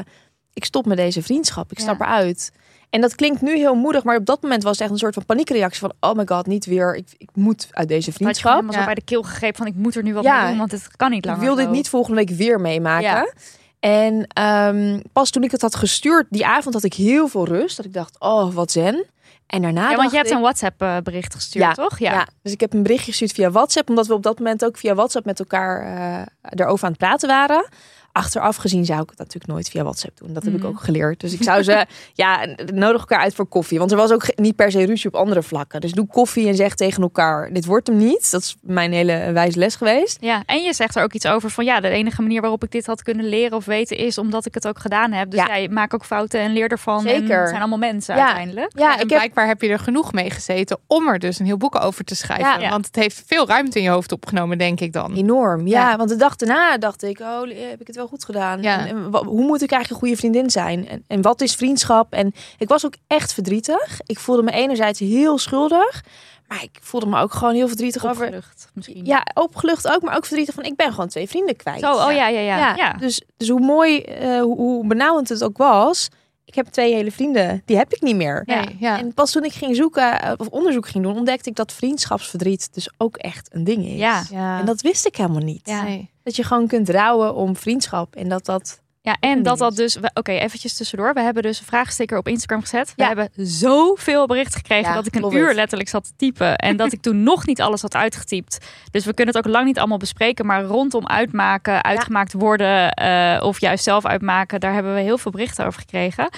Speaker 3: ik stop met deze vriendschap, ik
Speaker 1: Ja.
Speaker 3: stap eruit. En dat klinkt nu heel moedig, maar op dat moment was het echt een soort van paniekreactie van... oh my god, niet weer, ik, ik moet uit deze vriendschap.
Speaker 1: helemaal zo
Speaker 2: Ja.
Speaker 1: bij de keel gegrepen van ik moet er nu wat
Speaker 3: Ja.
Speaker 1: mee doen, want het kan niet
Speaker 3: Ik
Speaker 1: langer
Speaker 3: wil dit niet volgende week weer meemaken.
Speaker 1: Ja.
Speaker 3: En ehm, pas toen ik het had gestuurd, die avond had ik heel veel rust. Dat ik dacht, oh, wat zen. En daarna
Speaker 1: Ja, want je hebt
Speaker 3: ik-
Speaker 1: een WhatsApp eh, bericht gestuurd,
Speaker 3: Ja,
Speaker 1: toch?
Speaker 3: Ja. dus ik heb een berichtje gestuurd via WhatsApp. Omdat we op dat moment ook via WhatsApp met elkaar eh erover aan het praten waren. Achteraf gezien zou ik het natuurlijk nooit via WhatsApp doen. Dat heb ik
Speaker 1: Mhm.
Speaker 3: ook geleerd. Dus ik zou ze, ja, nodig elkaar uit voor koffie. Want er was ook niet per se ruzie op andere vlakken. Dus doe koffie en zeg tegen elkaar, dit wordt hem niet. Dat is mijn hele wijze les geweest.
Speaker 1: Ja, en je zegt er ook iets over van ja, de enige manier waarop ik dit had kunnen leren of weten is omdat ik het ook gedaan heb. Dus
Speaker 3: Ja.
Speaker 1: je maakt ook fouten en leer ervan. En
Speaker 3: Zeker.
Speaker 1: het zijn allemaal mensen
Speaker 3: Ja.
Speaker 1: uiteindelijk.
Speaker 3: Ja,
Speaker 2: en
Speaker 3: ik heb
Speaker 2: blijkbaar heb je er genoeg mee gezeten om er dus een heel boek over te schrijven.
Speaker 1: Ja.
Speaker 2: Want het heeft veel ruimte in je hoofd opgenomen, denk ik dan.
Speaker 3: Enorm, ja.
Speaker 2: Ja.
Speaker 3: Want de dag daarna dacht ik, oh, heb ik het wel goed gedaan?
Speaker 2: Ja.
Speaker 3: En, hoe moet ik eigenlijk een goede vriendin zijn? En, en wat is vriendschap? En ik was ook echt verdrietig. Ik voelde me enerzijds heel schuldig, maar ik voelde me ook gewoon heel verdrietig over.
Speaker 1: Opgelucht misschien.
Speaker 3: Ja, opgelucht ook, maar ook verdrietig van ik ben gewoon twee vrienden kwijt.
Speaker 1: Zo, oh ja, ja, ja. ja.
Speaker 3: Ja, Dus, dus hoe mooi, eh, hoe, hoe benauwend het ook was, ik heb twee hele vrienden, die heb ik niet meer.
Speaker 1: Ja.
Speaker 2: Nee, ja.
Speaker 3: En pas toen ik ging zoeken eh, of onderzoek ging doen, ontdekte ik dat vriendschapsverdriet dus ook echt een ding is.
Speaker 1: Ja.
Speaker 2: ja.
Speaker 3: En dat wist ik helemaal niet.
Speaker 1: Ja.
Speaker 2: Nee.
Speaker 3: Dat je gewoon kunt rouwen om vriendschap. En dat dat...
Speaker 1: Ja, en dat dat dus... Oké, eventjes tussendoor. We hebben dus een vraagsticker op Instagram gezet. We
Speaker 3: Ja.
Speaker 1: hebben zoveel berichten gekregen
Speaker 3: Ja,
Speaker 1: dat ik een uur
Speaker 3: it.
Speaker 1: letterlijk zat te typen. En dat ik toen nog niet alles had uitgetypt. Dus we kunnen het ook lang niet allemaal bespreken. Maar rondom uitmaken, uitgemaakt worden eh, of juist zelf uitmaken. Daar hebben we heel veel berichten over gekregen.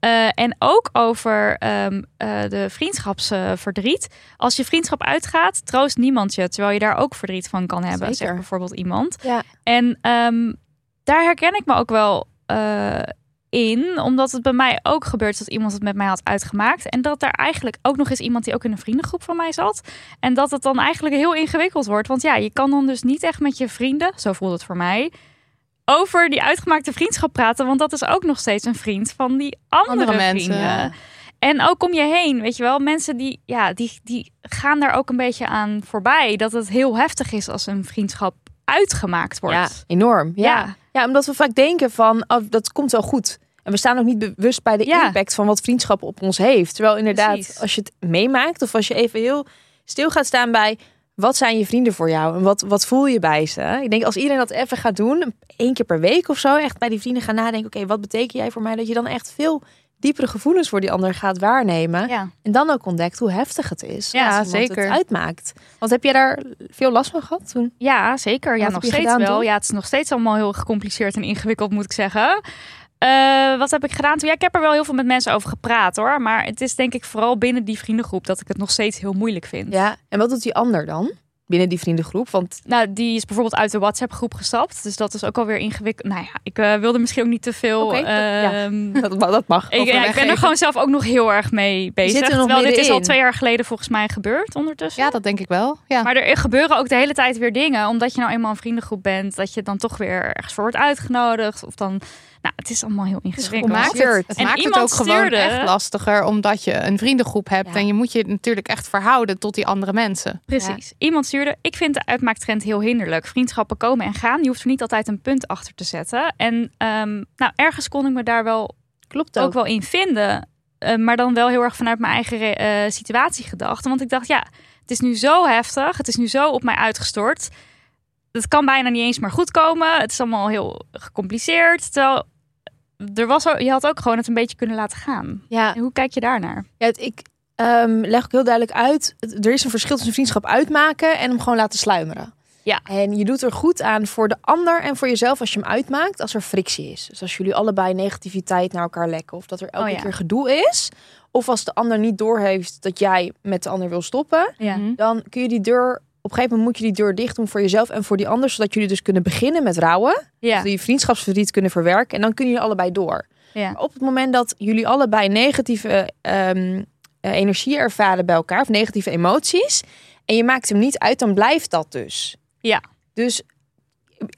Speaker 1: Eh, en ook over ehm, eh, de vriendschapsverdriet. Als je vriendschap uitgaat, troost niemand je. Terwijl je daar ook verdriet van kan hebben.
Speaker 3: Zeker.
Speaker 1: Zegt bijvoorbeeld iemand.
Speaker 3: Ja.
Speaker 1: En ehm, daar herken ik me ook wel eh, in. Omdat het bij mij ook gebeurt dat iemand het met mij had uitgemaakt. En dat er eigenlijk ook nog eens iemand die ook in een vriendengroep van mij zat. En dat het dan eigenlijk heel ingewikkeld wordt. Want ja, je kan dan dus niet echt met je vrienden, zo voelt het voor mij... Over die uitgemaakte vriendschap praten. Want dat is ook nog steeds een vriend van die andere,
Speaker 2: Andere mensen.
Speaker 1: vrienden. En ook om je heen, weet je wel. Mensen die, ja, die, die gaan daar ook een beetje aan voorbij. Dat het heel heftig is als een vriendschap uitgemaakt wordt.
Speaker 3: Ja, enorm. Ja.
Speaker 1: Ja.
Speaker 3: Ja. omdat we vaak denken van, oh, dat komt wel goed. En we staan ook niet bewust bij de
Speaker 1: Ja.
Speaker 3: impact van wat vriendschap op ons heeft. Terwijl inderdaad,
Speaker 1: Precies.
Speaker 3: als je het meemaakt... of als je even heel stil gaat staan bij... wat zijn je vrienden voor jou? En wat, wat voel je bij ze? Ik denk als iedereen dat even gaat doen... één keer per week of zo... echt bij die vrienden gaan nadenken... oké, wat betekent jij voor mij? Dat je dan echt veel diepere gevoelens voor die ander gaat waarnemen.
Speaker 1: Ja.
Speaker 3: En dan ook ontdekt hoe heftig het is.
Speaker 1: Ja,
Speaker 2: zeker.
Speaker 3: Het uitmaakt. Want heb jij daar veel last van gehad toen?
Speaker 1: Ja, zeker. Ja, nog
Speaker 3: je
Speaker 1: steeds wel.
Speaker 3: toen?
Speaker 1: Ja, het is nog steeds allemaal heel gecompliceerd en ingewikkeld, moet ik zeggen. Eh, wat heb ik gedaan toen? Ja, ik heb er wel heel veel met mensen over gepraat hoor. Maar het is denk ik vooral binnen die vriendengroep dat ik het nog steeds heel moeilijk vind.
Speaker 3: Ja. En wat doet die ander dan? Binnen die vriendengroep? Want
Speaker 1: Nou, die is bijvoorbeeld uit de WhatsApp-groep gestapt. Dus dat is ook alweer ingewikkeld. Nou ja, ik eh, wilde misschien ook niet te veel.
Speaker 3: Oké, dat- ja.
Speaker 1: ehm,
Speaker 3: dat, ma- dat mag.
Speaker 1: Ik, ja, ik ben er gewoon zelf ook nog heel erg mee bezig.
Speaker 3: er
Speaker 1: Terwijl dit is al twee jaar geleden volgens mij gebeurd ondertussen.
Speaker 2: Ja, dat denk ik wel. Ja.
Speaker 1: Maar er gebeuren ook de hele tijd weer dingen. Omdat je nou eenmaal een vriendengroep bent. Dat je dan toch weer ergens voor wordt uitgenodigd. Of dan... Nou, het is allemaal heel ingewikkeld.
Speaker 2: het, het
Speaker 1: En
Speaker 2: maakt het ook gewoon
Speaker 1: stuurde-
Speaker 2: echt lastiger, omdat je een vriendengroep hebt.
Speaker 3: Ja.
Speaker 2: En je moet je natuurlijk echt verhouden tot die andere mensen.
Speaker 1: Precies. Iemand stuurde, ik vind de uitmaaktrend heel hinderlijk. Vriendschappen komen en gaan. Je hoeft er niet altijd een punt achter te zetten. En ehm, nou, ergens kon ik me daar wel
Speaker 3: Klopt ook.
Speaker 1: ook wel in vinden. Eh, maar dan wel heel erg vanuit mijn eigen eh, situatie gedacht. Want ik dacht, ja, het is nu zo heftig. Het is nu zo op mij uitgestort. Het kan bijna niet eens meer goed komen. Het is allemaal heel gecompliceerd. Terwijl er was, ook- je had ook gewoon het een beetje kunnen laten gaan.
Speaker 3: Ja,
Speaker 1: En hoe kijk je daarnaar?
Speaker 3: ja het- ik ehm, leg ook heel duidelijk uit. het- Er is een verschil tussen vriendschap uitmaken en hem gewoon laten sluimeren.
Speaker 1: Ja.
Speaker 3: En je doet er goed aan voor de ander en voor jezelf als je hem uitmaakt als er frictie is. Dus als jullie allebei negativiteit naar elkaar lekken of dat er elke
Speaker 1: Oh ja.
Speaker 3: keer gedoe is. Of als de ander niet doorheeft dat jij met de ander wil stoppen.
Speaker 1: Ja.
Speaker 2: Mhm.
Speaker 3: Dan kun je die deur, op een gegeven moment moet je die deur dicht doen voor jezelf en voor die ander. Zodat jullie dus kunnen beginnen met rouwen.
Speaker 1: Ja.
Speaker 3: die vriendschapsverdriet kunnen verwerken. En dan kunnen jullie allebei door.
Speaker 1: Ja.
Speaker 3: Maar op het moment dat jullie allebei negatieve ehm, eh, energie ervaren bij elkaar, of negatieve emoties, en je maakt hem niet uit, dan blijft dat dus.
Speaker 1: Ja.
Speaker 3: Dus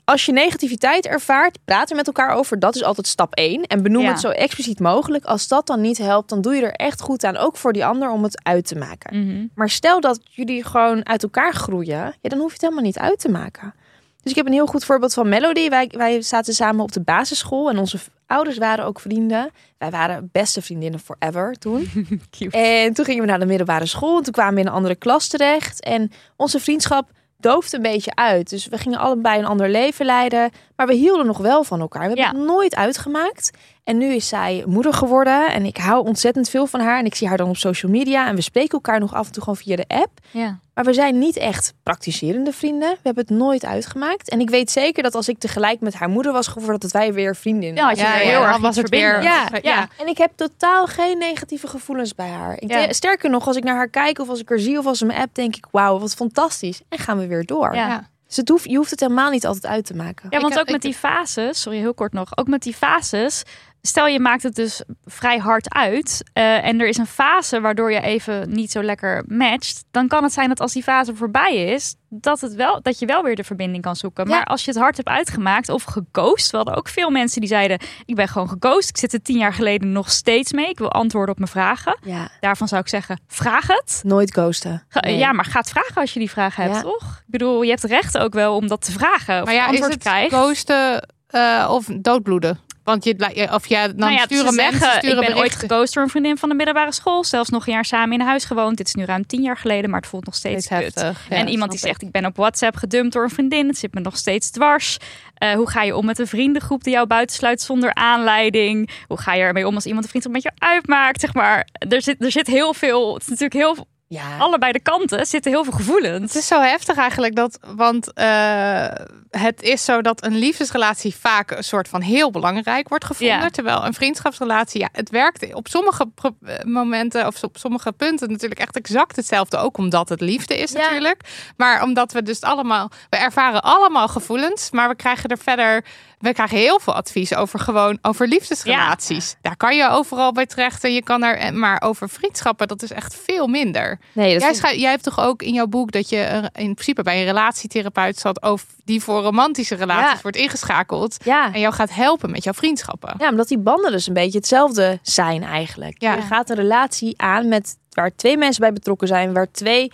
Speaker 3: als je negativiteit ervaart, praat er met elkaar over. Dat is altijd stap 1. En benoem
Speaker 1: Ja.
Speaker 3: het zo expliciet mogelijk. Als dat dan niet helpt, dan doe je er echt goed aan, ook voor die ander, om het uit te maken.
Speaker 1: Mhm.
Speaker 3: Maar stel dat jullie gewoon uit elkaar groeien, ja, dan hoef je het helemaal niet uit te maken. Dus ik heb een heel goed voorbeeld van Melody. Wij, wij zaten samen op de basisschool en onze ouders waren ook vrienden. Wij waren beste vriendinnen forever toen. En toen gingen we naar de middelbare school. En toen kwamen we in een andere klas terecht. En onze vriendschap doofde een beetje uit. Dus we gingen allebei een ander leven leiden. Maar we hielden nog wel van elkaar. We hebben
Speaker 1: Ja.
Speaker 3: het nooit uitgemaakt. En nu is zij moeder geworden. En ik hou ontzettend veel van haar. En ik zie haar dan op social media. En we spreken elkaar nog af en toe gewoon via de app.
Speaker 1: Ja.
Speaker 3: Maar we zijn niet echt praktiserende vrienden. We hebben het nooit uitgemaakt. En ik weet zeker dat als ik tegelijk met haar moeder was geworden, dat wij weer vriendinnen
Speaker 1: Ja,
Speaker 2: Ja, ja,
Speaker 1: heel erg
Speaker 2: was het weer-
Speaker 3: ja,
Speaker 2: ja.
Speaker 3: En ik heb totaal geen negatieve gevoelens bij haar. Ik
Speaker 1: Ja.
Speaker 3: de- sterker nog, als ik naar haar kijk of als ik haar zie of als ze me app, denk ik, wauw, wat fantastisch. En gaan we weer door.
Speaker 1: Ja.
Speaker 3: Dus het hoeft, je hoeft het helemaal niet altijd uit te maken.
Speaker 1: Ja, want ook met die fases, sorry heel kort nog, ook met die fases. Stel je maakt het dus vrij hard uit eh, en er is een fase waardoor je even niet zo lekker matcht, dan kan het zijn dat als die fase voorbij is, dat, het wel, dat je wel weer de verbinding kan zoeken.
Speaker 3: Ja.
Speaker 1: Maar als je het hard hebt uitgemaakt of geghost, we hadden ook veel mensen die zeiden, ik ben gewoon geghost, ik zit er tien jaar geleden nog steeds mee, ik wil antwoorden op mijn vragen.
Speaker 3: Ja,
Speaker 1: Daarvan zou ik zeggen, vraag het.
Speaker 3: nooit ghosten. Nee.
Speaker 1: Ja, maar ga het vragen als je die vragen hebt,
Speaker 3: Ja.
Speaker 1: toch? Ik bedoel, je hebt recht ook wel om dat te vragen. Of
Speaker 2: Maar ja, is
Speaker 1: antwoord
Speaker 2: het
Speaker 1: krijgt.
Speaker 2: ghosten eh, of doodbloeden? Want je, of ja, dan
Speaker 1: nou ja,
Speaker 2: sturen mensen
Speaker 1: zeggen,
Speaker 2: sturen
Speaker 1: ik ben ooit geghost door een vriendin van de middelbare school. Zelfs nog een jaar samen in huis gewoond. Dit is nu ruim tien jaar geleden, maar het voelt nog steeds
Speaker 2: heftig. Ja,
Speaker 1: en iemand die zegt, ik ben op WhatsApp gedumpt door een vriendin. Het zit me nog steeds dwars. Eh, hoe ga je om met een vriendengroep die jou buitensluit zonder aanleiding? Hoe ga je ermee om als iemand een vriendschap met je uitmaakt? Zeg maar, er zit, er zit heel veel, het is natuurlijk heel,
Speaker 3: Ja,
Speaker 1: allebei de kanten zitten heel veel gevoelens.
Speaker 2: Het is zo heftig eigenlijk dat, want eh, het is zo dat een liefdesrelatie vaak een soort van heel belangrijk wordt gevonden,
Speaker 1: Ja.
Speaker 2: terwijl een vriendschapsrelatie, ja, het werkt op sommige eh, momenten of op sommige punten natuurlijk echt exact hetzelfde, ook omdat het liefde is
Speaker 3: Ja.
Speaker 2: natuurlijk, maar omdat we dus allemaal, we ervaren allemaal gevoelens, maar we krijgen er verder, we krijgen heel veel advies over gewoon over liefdesrelaties. Daar kan je overal bij terecht en je kan er, maar over vriendschappen, dat is echt veel minder.
Speaker 3: nee, dat
Speaker 2: Jij,
Speaker 3: is-
Speaker 2: jij hebt toch ook in jouw boek dat je in principe bij een relatietherapeut zat over die voor romantische relaties
Speaker 3: Ja.
Speaker 2: wordt ingeschakeld
Speaker 3: ja.
Speaker 2: en jou gaat helpen met jouw vriendschappen.
Speaker 3: Ja, omdat die banden dus een beetje hetzelfde zijn eigenlijk.
Speaker 2: Ja.
Speaker 3: Je gaat een relatie aan met waar twee mensen bij betrokken zijn, waar twee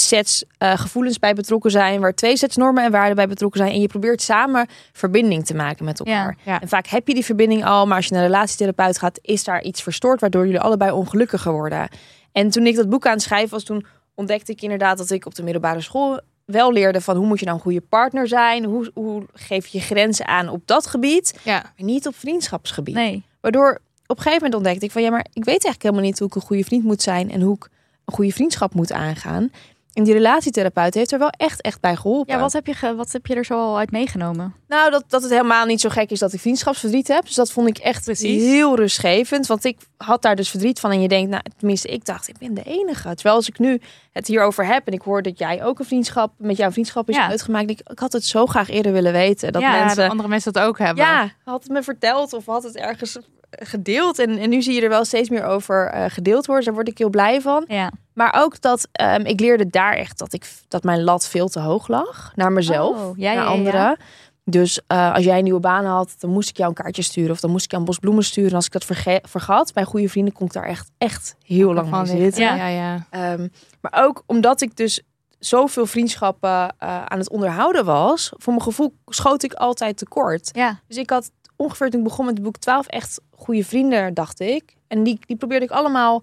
Speaker 3: sets eh, gevoelens bij betrokken zijn, waar twee sets normen en waarden bij betrokken zijn. En je probeert samen verbinding te maken met elkaar.
Speaker 2: Ja.
Speaker 3: En vaak heb je die verbinding al, maar als je naar een relatietherapeut gaat, is daar iets verstoord, waardoor jullie allebei ongelukkiger worden. En toen ik dat boek aan het schrijven was, toen ontdekte ik inderdaad dat ik op de middelbare school wel leerde van hoe moet je nou een goede partner zijn, hoe, hoe geef je je grenzen aan op dat gebied,
Speaker 2: Ja.
Speaker 3: maar niet op vriendschapsgebied.
Speaker 1: Nee.
Speaker 3: Waardoor op een gegeven moment ontdekte ik van ja, maar ik weet eigenlijk helemaal niet hoe ik een goede vriend moet zijn en hoe ik een goede vriendschap moet aangaan. En die relatietherapeut heeft er wel echt, echt bij geholpen.
Speaker 1: Ja, wat heb je, ge- wat heb je er zo al uit meegenomen?
Speaker 3: Nou, dat, dat het helemaal niet zo gek is dat ik vriendschapsverdriet heb. Dus dat vond ik echt
Speaker 1: Precies.
Speaker 3: heel rustgevend. Want ik had daar dus verdriet van. En je denkt, nou, tenminste, ik dacht, ik ben de enige. Terwijl als ik nu het hierover heb en ik hoor dat jij ook een vriendschap met jouw vriendschap is
Speaker 1: Ja.
Speaker 3: uitgemaakt. Ik, ik had het zo graag eerder willen weten. Dat
Speaker 1: Ja,
Speaker 3: mensen
Speaker 2: dat andere mensen dat ook hebben.
Speaker 3: Ja, had het me verteld of had het ergens gedeeld. En, en nu zie je er wel steeds meer over eh, gedeeld worden. Dus daar word ik heel blij van.
Speaker 1: Ja.
Speaker 3: Maar ook dat ehm, ik leerde daar echt dat, ik, dat mijn lat veel te hoog lag. Naar mezelf,
Speaker 1: Oh, ja,
Speaker 3: naar
Speaker 1: ja, ja.
Speaker 3: anderen. Dus eh, als jij een nieuwe baan had, dan moest ik jou een kaartje sturen. Of dan moest ik jou een bos bloemen sturen. En als ik dat vergat, bij goede vrienden kon ik daar echt, echt heel lang mee
Speaker 2: Van
Speaker 3: zitten.
Speaker 2: Ja, ja, ja.
Speaker 3: Ehm, maar ook omdat ik dus zoveel vriendschappen eh, aan het onderhouden was. Voor mijn gevoel schoot ik altijd tekort.
Speaker 1: Ja.
Speaker 3: Dus ik had ongeveer toen ik begon met het boek 12 echt goede vrienden, dacht ik. En die, die probeerde ik allemaal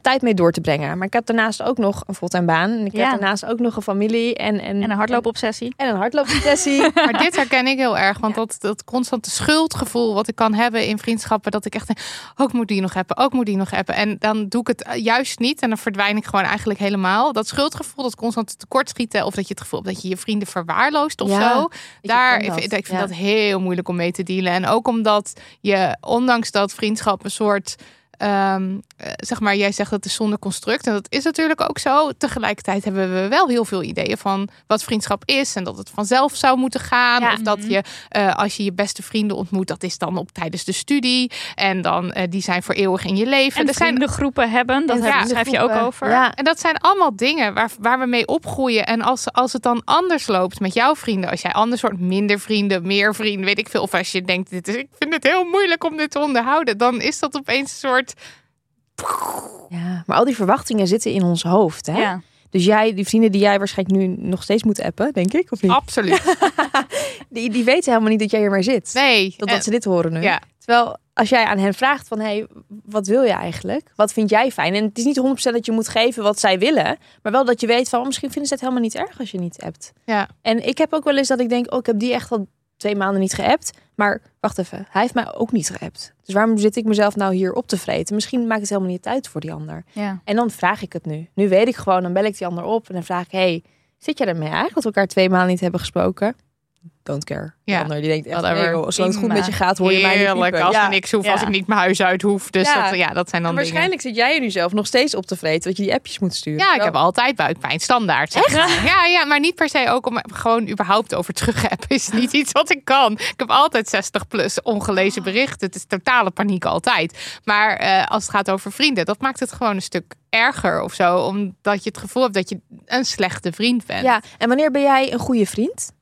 Speaker 3: tijd mee door te brengen. Maar ik heb daarnaast ook nog een fulltime baan. En ik
Speaker 1: Ja.
Speaker 3: heb daarnaast ook nog een familie en, en,
Speaker 1: En een hardloopobsessie.
Speaker 3: En een hardloopsessie.
Speaker 2: Maar dit herken ik heel erg. Want dat, dat constante schuldgevoel wat ik kan hebben in vriendschappen. Dat ik echt denk, ook moet die nog hebben, ook moet die nog hebben. En dan doe ik het eh, juist niet. En dan verdwijn ik gewoon eigenlijk helemaal. Dat schuldgevoel, dat constant tekortschieten. Of dat je het gevoel hebt dat je je vrienden verwaarloost of
Speaker 3: Ja,
Speaker 2: zo. Daar, ik
Speaker 3: dat.
Speaker 2: ik vind dat heel moeilijk om mee te dealen. En ook omdat je, ondanks dat vriendschap een soort... ehm, eh, zeg maar, jij zegt dat is zonder construct. En dat is natuurlijk ook zo. Tegelijkertijd hebben we wel heel veel ideeën van wat vriendschap is. En dat het vanzelf zou moeten gaan.
Speaker 3: Ja.
Speaker 2: Of dat je, eh, als je je beste vrienden ontmoet, dat is dan op tijdens de studie. En dan, eh, die zijn voor eeuwig in je leven.
Speaker 1: En
Speaker 2: er zijn
Speaker 1: vriendengroepen hebben, dat heb- schrijf je ook over.
Speaker 3: Ja.
Speaker 2: en dat zijn allemaal dingen waar, waar we mee opgroeien. En als, als het dan anders loopt met jouw vrienden, als jij anders wordt, minder vrienden, meer vrienden, weet ik veel. Of als je denkt, dit is, ik vind het heel moeilijk om dit te onderhouden, dan is dat opeens een soort.
Speaker 3: Ja, maar al die verwachtingen zitten in ons hoofd. Hè?
Speaker 1: Ja.
Speaker 3: Dus jij, die vrienden die jij waarschijnlijk nu nog steeds moet appen, denk ik, of niet?
Speaker 2: Absoluut.
Speaker 3: Die, die weten helemaal niet dat jij hier maar zit.
Speaker 2: Nee.
Speaker 3: Totdat
Speaker 2: En-
Speaker 3: ze dit horen nu.
Speaker 2: ja.
Speaker 3: Terwijl als jij aan hen vraagt van, hey, wat wil je eigenlijk? Wat vind jij fijn? En het is niet 100% dat je moet geven wat zij willen, maar wel dat je weet van, oh, misschien vinden ze het helemaal niet erg als je niet appt.
Speaker 2: Ja.
Speaker 3: En ik heb ook wel eens dat ik denk, oh, ik heb die echt al twee maanden niet geappt. Maar wacht even, hij heeft mij ook niet geappt. Dus waarom zit ik mezelf nou hier op te vreten? Misschien maakt het helemaal niet uit voor die ander.
Speaker 1: Ja.
Speaker 3: En dan vraag ik het nu. Nu weet ik gewoon, dan bel ik die ander op en dan vraag ik, hey, zit jij ermee eigenlijk dat we elkaar twee maanden niet hebben gesproken? Don't care. De
Speaker 2: Ja.
Speaker 3: ander die denkt echt, nee, joh, het goed met je gaat, hoor je mij niet piepen.
Speaker 2: als
Speaker 3: Ja.
Speaker 2: ik niks hoef, als ik niet mijn huis uit hoef. Dus
Speaker 3: Ja.
Speaker 2: Dat, ja, dat zijn dan
Speaker 3: En
Speaker 2: dingen.
Speaker 3: waarschijnlijk zit jij er nu zelf nog steeds op te vreten dat je die appjes moet sturen.
Speaker 2: Ja, ik heb altijd buikpijn, standaard. Zeg. Ja, ja, maar niet per se ook om gewoon überhaupt over terug is niet iets wat ik kan. Ik heb altijd 60 plus ongelezen berichten. Het is totale paniek altijd. Maar eh, als het gaat over vrienden, dat maakt het gewoon een stuk erger of zo. Omdat je het gevoel hebt dat je een slechte vriend bent.
Speaker 3: Ja, en wanneer ben jij een goede vriend?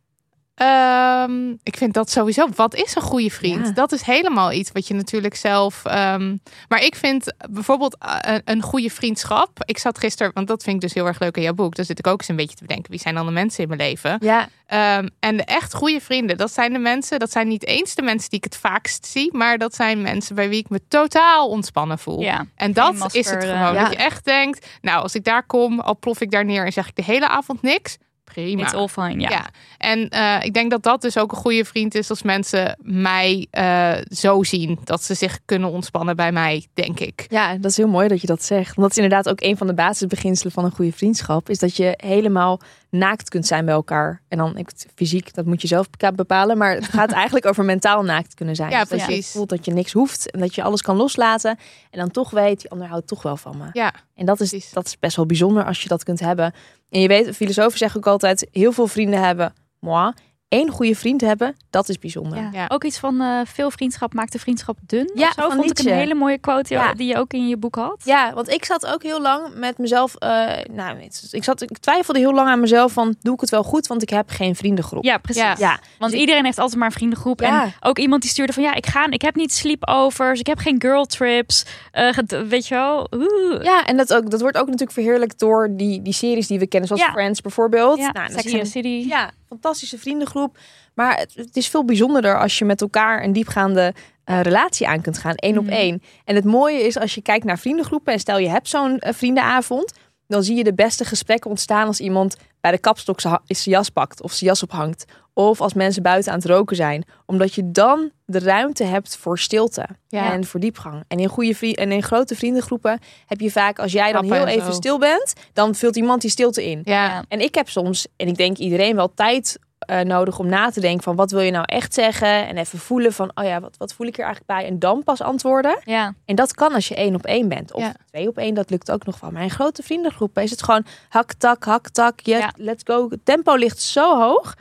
Speaker 2: Ehm, ik vind dat sowieso. Wat is een goede vriend?
Speaker 3: Ja.
Speaker 2: Dat is helemaal iets wat je natuurlijk zelf. ehm, maar ik vind bijvoorbeeld eh, een, een goede vriendschap. Ik zat gisteren, want dat vind ik dus heel erg leuk in jouw boek. Daar zit ik ook eens een beetje te bedenken. Wie zijn dan de mensen in mijn leven?
Speaker 3: Ja,
Speaker 2: Ehm, en de echt goede vrienden, dat zijn de mensen. Dat zijn niet eens de mensen die ik het vaakst zie, maar dat zijn mensen bij wie ik me totaal ontspannen voel.
Speaker 1: Ja.
Speaker 2: En dat
Speaker 1: masker,
Speaker 2: is het
Speaker 1: eh,
Speaker 2: gewoon.
Speaker 3: ja.
Speaker 2: Dat je echt denkt, nou, als ik daar kom, al plof ik daar neer en zeg ik de hele avond niks. Prima.
Speaker 1: It's all fine, ja.
Speaker 2: Ja. En eh, ik denk dat dat dus ook een goede vriend is als mensen mij eh, zo zien. Dat ze zich kunnen ontspannen bij mij, denk ik.
Speaker 3: ja, dat is heel mooi dat je dat zegt. Want dat is inderdaad ook een van de basisbeginselen van een goede vriendschap. Is dat je helemaal naakt kunt zijn bij elkaar. En dan ik, fysiek, dat moet je zelf bepalen. Maar het gaat eigenlijk over mentaal naakt kunnen zijn.
Speaker 2: Ja,
Speaker 3: Dus dat je
Speaker 2: precies.
Speaker 3: voelt dat je niks hoeft. En dat je alles kan loslaten. En dan toch weet, die ander houdt toch wel van me.
Speaker 2: Ja,
Speaker 3: En dat is,
Speaker 2: Precies.
Speaker 3: dat is best wel bijzonder als je dat kunt hebben. En je weet, filosofen zeggen ook altijd, heel veel vrienden hebben, moi. Één goede vriend hebben, dat is bijzonder.
Speaker 1: Ja.
Speaker 2: Ja.
Speaker 1: Ook iets van eh, veel vriendschap maakt de vriendschap dun.
Speaker 3: Ja,
Speaker 1: of zo.
Speaker 3: van
Speaker 1: vond ik een hele mooie quote
Speaker 3: Ja.
Speaker 1: die je ook in je boek had.
Speaker 3: Ja, want ik zat ook heel lang met mezelf. eh, nou, ik, zat, ik twijfelde heel lang aan mezelf van doe ik het wel goed, want ik heb geen vriendengroep.
Speaker 1: Ja, precies.
Speaker 2: Ja.
Speaker 3: Ja,
Speaker 1: Want
Speaker 3: Dus
Speaker 1: iedereen heeft altijd maar een vriendengroep.
Speaker 3: Ja.
Speaker 1: En ook iemand die stuurde van ja, ik ga, ik heb niet sleepovers, ik heb geen girl trips. Eh, weet je wel? Oeh.
Speaker 3: ja, en dat, ook, dat wordt ook natuurlijk verheerlijkt door die, die series die we kennen, zoals
Speaker 1: Ja.
Speaker 3: Friends bijvoorbeeld.
Speaker 1: Ja,
Speaker 3: nou,
Speaker 1: Sex and the City.
Speaker 3: Ja, fantastische vriendengroep. Maar het, het is veel bijzonderder als je met elkaar een diepgaande eh, relatie aan kunt gaan, één op
Speaker 1: Mhm.
Speaker 3: één. En het mooie is als je kijkt naar vriendengroepen en stel je hebt zo'n eh, vriendenavond, dan zie je de beste gesprekken ontstaan als iemand bij de kapstok zijn jas pakt of zijn jas ophangt. Of als mensen buiten aan het roken zijn. Omdat je dan de ruimte hebt voor stilte
Speaker 2: Ja.
Speaker 3: en voor diepgang. En in, goede en in grote vriendengroepen heb je vaak, als jij dan heel
Speaker 2: en
Speaker 3: even stil bent, dan vult iemand die stilte in.
Speaker 2: Ja.
Speaker 3: En ik heb soms, en ik denk iedereen wel tijd eh, nodig om na te denken van wat wil je nou echt zeggen? En even voelen van, oh ja, wat, wat voel ik hier eigenlijk bij? En dan pas antwoorden.
Speaker 1: Ja.
Speaker 3: En dat kan als je één op één bent. Of
Speaker 2: Ja.
Speaker 3: twee op één, dat lukt ook nog wel. In grote vriendengroepen is het gewoon hak, tak, hak, tak,
Speaker 1: Ja.
Speaker 3: let's go. Het tempo ligt zo hoog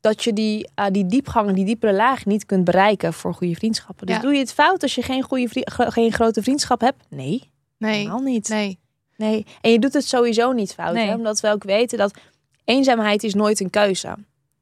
Speaker 3: dat je die, eh, die diepgang, die diepere laag niet kunt bereiken voor goede vriendschappen. Dus
Speaker 2: Ja.
Speaker 3: doe je het fout als je geen, goede vri- gro- geen grote vriendschap hebt? Nee,
Speaker 2: Nee.
Speaker 3: helemaal niet.
Speaker 2: Nee.
Speaker 3: Nee, en je doet het sowieso niet fout.
Speaker 1: Nee.
Speaker 3: Hè? Omdat we ook weten dat eenzaamheid is nooit een keuze.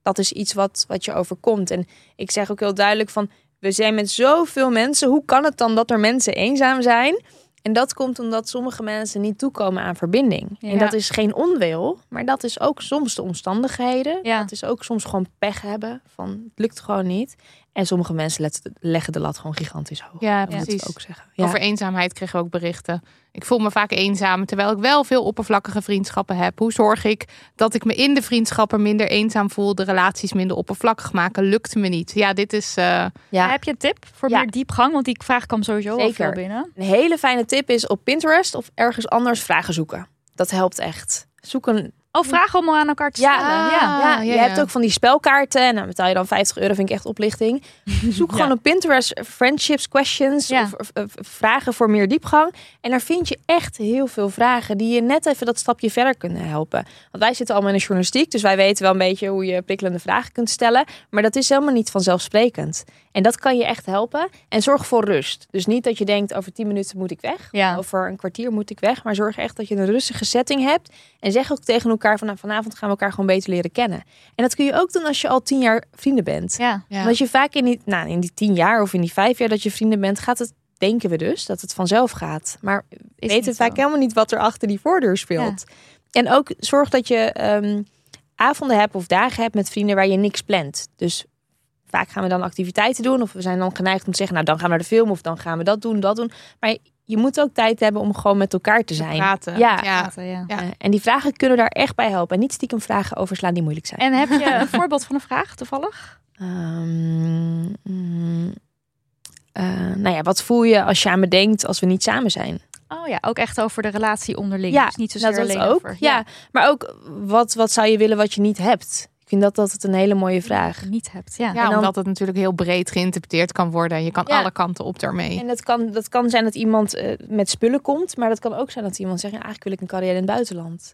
Speaker 3: Dat is iets wat, wat je overkomt. En ik zeg ook heel duidelijk van... we zijn met zoveel mensen. Hoe kan het dan dat er mensen eenzaam zijn? En dat komt omdat sommige mensen niet toekomen aan verbinding.
Speaker 1: Ja.
Speaker 3: En dat is geen onwil, maar dat is ook soms de omstandigheden.
Speaker 1: Ja.
Speaker 3: Dat is ook soms gewoon pech hebben van het lukt gewoon niet. En sommige mensen leggen de lat gewoon gigantisch hoog.
Speaker 2: Ja, precies.
Speaker 3: ook zeggen. Ja.
Speaker 2: Over eenzaamheid kregen we ook berichten. Ik voel me vaak eenzaam, terwijl ik wel veel oppervlakkige vriendschappen heb. Hoe zorg ik dat ik me in de vriendschappen minder eenzaam voel, de relaties minder oppervlakkig maken? Lukt me niet. Ja, dit is. eh,
Speaker 3: Ja.
Speaker 1: Heb je een tip voor
Speaker 3: Ja.
Speaker 1: meer diepgang? Want die vraag kwam sowieso wel
Speaker 3: Zeker.
Speaker 1: veel binnen.
Speaker 3: Een hele fijne tip is op Pinterest of ergens anders vragen zoeken. Dat helpt echt. Zoek een
Speaker 1: Oh, vragen om aan elkaar te
Speaker 3: Ja,
Speaker 1: stellen. Ja.
Speaker 3: ja,
Speaker 2: ja,
Speaker 3: je hebt ook van die spelkaarten. En dan betaal je dan 50 euro, vind ik echt oplichting. Zoek gewoon op Pinterest friendships questions
Speaker 1: Ja.
Speaker 3: of, of- of vragen voor meer diepgang. En daar vind je echt heel veel vragen die je net even dat stapje verder kunnen helpen. Want wij zitten allemaal in de journalistiek, dus wij weten wel een beetje hoe je prikkelende vragen kunt stellen. Maar dat is helemaal niet vanzelfsprekend. En dat kan je echt helpen. En zorg voor rust. Dus niet dat je denkt over 10 minuten moet ik weg.
Speaker 1: Ja.
Speaker 3: Over een kwartier moet ik weg. Maar zorg echt dat je een rustige setting hebt. En zeg ook tegen elkaar van vanavond gaan we elkaar gewoon beter leren kennen. En dat kun je ook doen als je al tien jaar vrienden bent.
Speaker 1: Ja.
Speaker 2: Ja.
Speaker 3: Omdat je vaak in die, nou, in die tien jaar of in die vijf jaar dat je vrienden bent, gaat het, denken we dus, dat het vanzelf gaat. Maar we
Speaker 1: Is
Speaker 3: weten vaak
Speaker 1: zo.
Speaker 3: helemaal niet wat er achter die voordeur speelt. En ook zorg dat je ehm, avonden hebt of dagen hebt met vrienden waar je niks plant. Dus vaak gaan we dan activiteiten doen of we zijn dan geneigd om te zeggen, nou dan gaan we naar de film of dan gaan we dat doen, dat doen. Maar je moet ook tijd hebben om gewoon met elkaar te zijn.
Speaker 2: praten.
Speaker 3: Ja.
Speaker 2: ja.
Speaker 1: Praten, ja.
Speaker 2: Ja.
Speaker 3: Eh, en die vragen kunnen daar echt bij helpen. En niet stiekem vragen overslaan die moeilijk zijn.
Speaker 1: En heb je een voorbeeld van een vraag toevallig?
Speaker 3: Ehm, mm, eh, nou ja, wat voel je als je aan me denkt als we niet samen zijn?
Speaker 1: Oh ja, ook echt over de relatie onderling.
Speaker 3: Ja,
Speaker 1: dus niet zozeer
Speaker 3: dat
Speaker 1: alleen
Speaker 3: ook.
Speaker 1: over.
Speaker 3: Ja. maar ook wat, wat zou je willen wat je niet hebt? Ik vind dat dat een hele mooie vraag.
Speaker 1: je niet hebt. Ja.
Speaker 2: Ja,
Speaker 3: En dan-
Speaker 2: omdat het natuurlijk heel breed geïnterpreteerd kan worden. En je kan
Speaker 3: Ja.
Speaker 2: alle kanten op daarmee.
Speaker 3: En dat kan, dat kan zijn dat iemand eh, met spullen komt, maar dat kan ook zijn dat iemand zegt: ja, eigenlijk wil ik een carrière in het buitenland.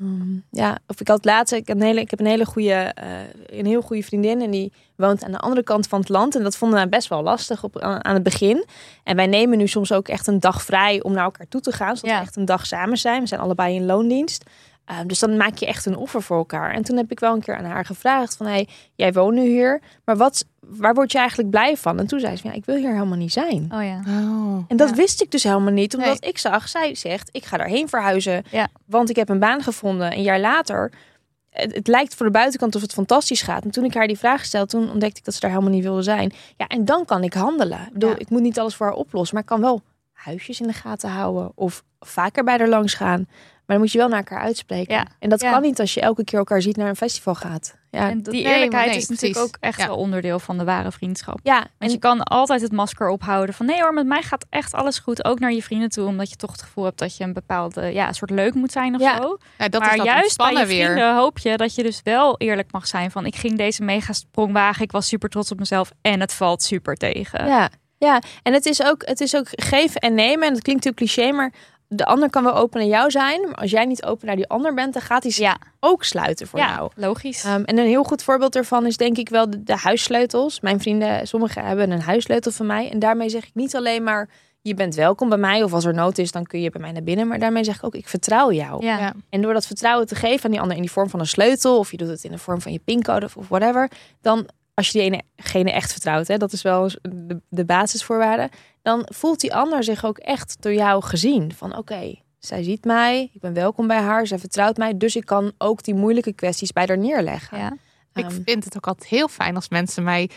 Speaker 3: Ehm, ja, of ik had laatst, ik heb een hele, ik heb een hele goede, eh, een heel goede vriendin en die woont aan de andere kant van het land en dat vonden wij best wel lastig op, aan, aan het begin. En wij nemen nu soms ook echt een dag vrij om naar elkaar toe te gaan, zodat
Speaker 1: Ja.
Speaker 3: we echt een dag samen zijn. We zijn allebei in loondienst. Ehm, dus dan maak je echt een offer voor elkaar. En toen heb ik wel een keer aan haar gevraagd van, hey, jij woont nu hier, maar wat, waar word je eigenlijk blij van? En toen zei ze, ja, ik wil hier helemaal niet zijn.
Speaker 1: Oh ja.
Speaker 2: Oh.
Speaker 3: En dat
Speaker 1: Ja.
Speaker 3: wist ik dus helemaal niet, omdat
Speaker 2: Nee.
Speaker 3: ik zag, zij zegt, ik ga daarheen verhuizen,
Speaker 1: Ja.
Speaker 3: want ik heb een baan gevonden. Een jaar later, het, het lijkt voor de buitenkant of het fantastisch gaat. En toen ik haar die vraag stelde, toen ontdekte ik dat ze daar helemaal niet wilde zijn. Ja, en dan kan ik handelen. Ik bedoel,
Speaker 1: Ja.
Speaker 3: ik moet niet alles voor haar oplossen, maar ik kan wel huisjes in de gaten houden of vaker bij haar langs gaan. Maar dan moet je wel naar elkaar uitspreken.
Speaker 1: Ja.
Speaker 3: En dat
Speaker 1: Ja.
Speaker 3: kan niet als je elke keer elkaar ziet naar een festival gaat. Ja,
Speaker 1: en
Speaker 3: dat-
Speaker 1: die eerlijkheid
Speaker 2: nee,
Speaker 1: is natuurlijk
Speaker 2: precies.
Speaker 1: ook echt
Speaker 2: Ja.
Speaker 1: wel onderdeel van de ware vriendschap.
Speaker 3: ja,
Speaker 1: Want
Speaker 3: en
Speaker 1: je kan altijd het masker ophouden van nee hoor, met mij gaat echt alles goed. Ook naar je vrienden toe, omdat je toch het gevoel hebt dat je een bepaalde ja, een soort leuk moet zijn of
Speaker 3: Ja.
Speaker 1: zo.
Speaker 2: Ja, dat
Speaker 1: maar
Speaker 2: is dat
Speaker 1: juist bij je
Speaker 2: ontspannen weer.
Speaker 1: vrienden hoop je dat je dus wel eerlijk mag zijn van ik ging deze mega sprong wagen, ik was super trots op mezelf en het valt super tegen.
Speaker 3: Ja, ja. en het is, ook, het is ook geven en nemen. En dat klinkt natuurlijk cliché, maar de ander kan wel open naar jou zijn. Maar als jij niet open naar die ander bent, dan gaat hij zich
Speaker 1: Ja.
Speaker 3: ook sluiten voor
Speaker 1: Ja,
Speaker 3: jou.
Speaker 1: logisch.
Speaker 3: Ehm, en een heel goed voorbeeld daarvan is denk ik wel de, de huissleutels. Mijn vrienden, sommigen hebben een huissleutel van mij. En daarmee zeg ik niet alleen maar, je bent welkom bij mij. Of als er nood is, dan kun je bij mij naar binnen. Maar daarmee zeg ik ook, ik vertrouw jou.
Speaker 1: ja.
Speaker 2: Ja.
Speaker 3: En door dat vertrouwen te geven aan die ander in die vorm van een sleutel, of je doet het in de vorm van je pincode of, of whatever, dan als je die enegene echt vertrouwt, hè, dat is wel de, de basisvoorwaarde, dan voelt die ander zich ook echt door jou gezien. Van oké, zij ziet mij, ik ben welkom bij haar, zij vertrouwt mij, dus ik kan ook die moeilijke kwesties bij haar neerleggen.
Speaker 1: ja.
Speaker 2: Ik
Speaker 3: Ehm,
Speaker 2: vind het ook altijd heel fijn als mensen mij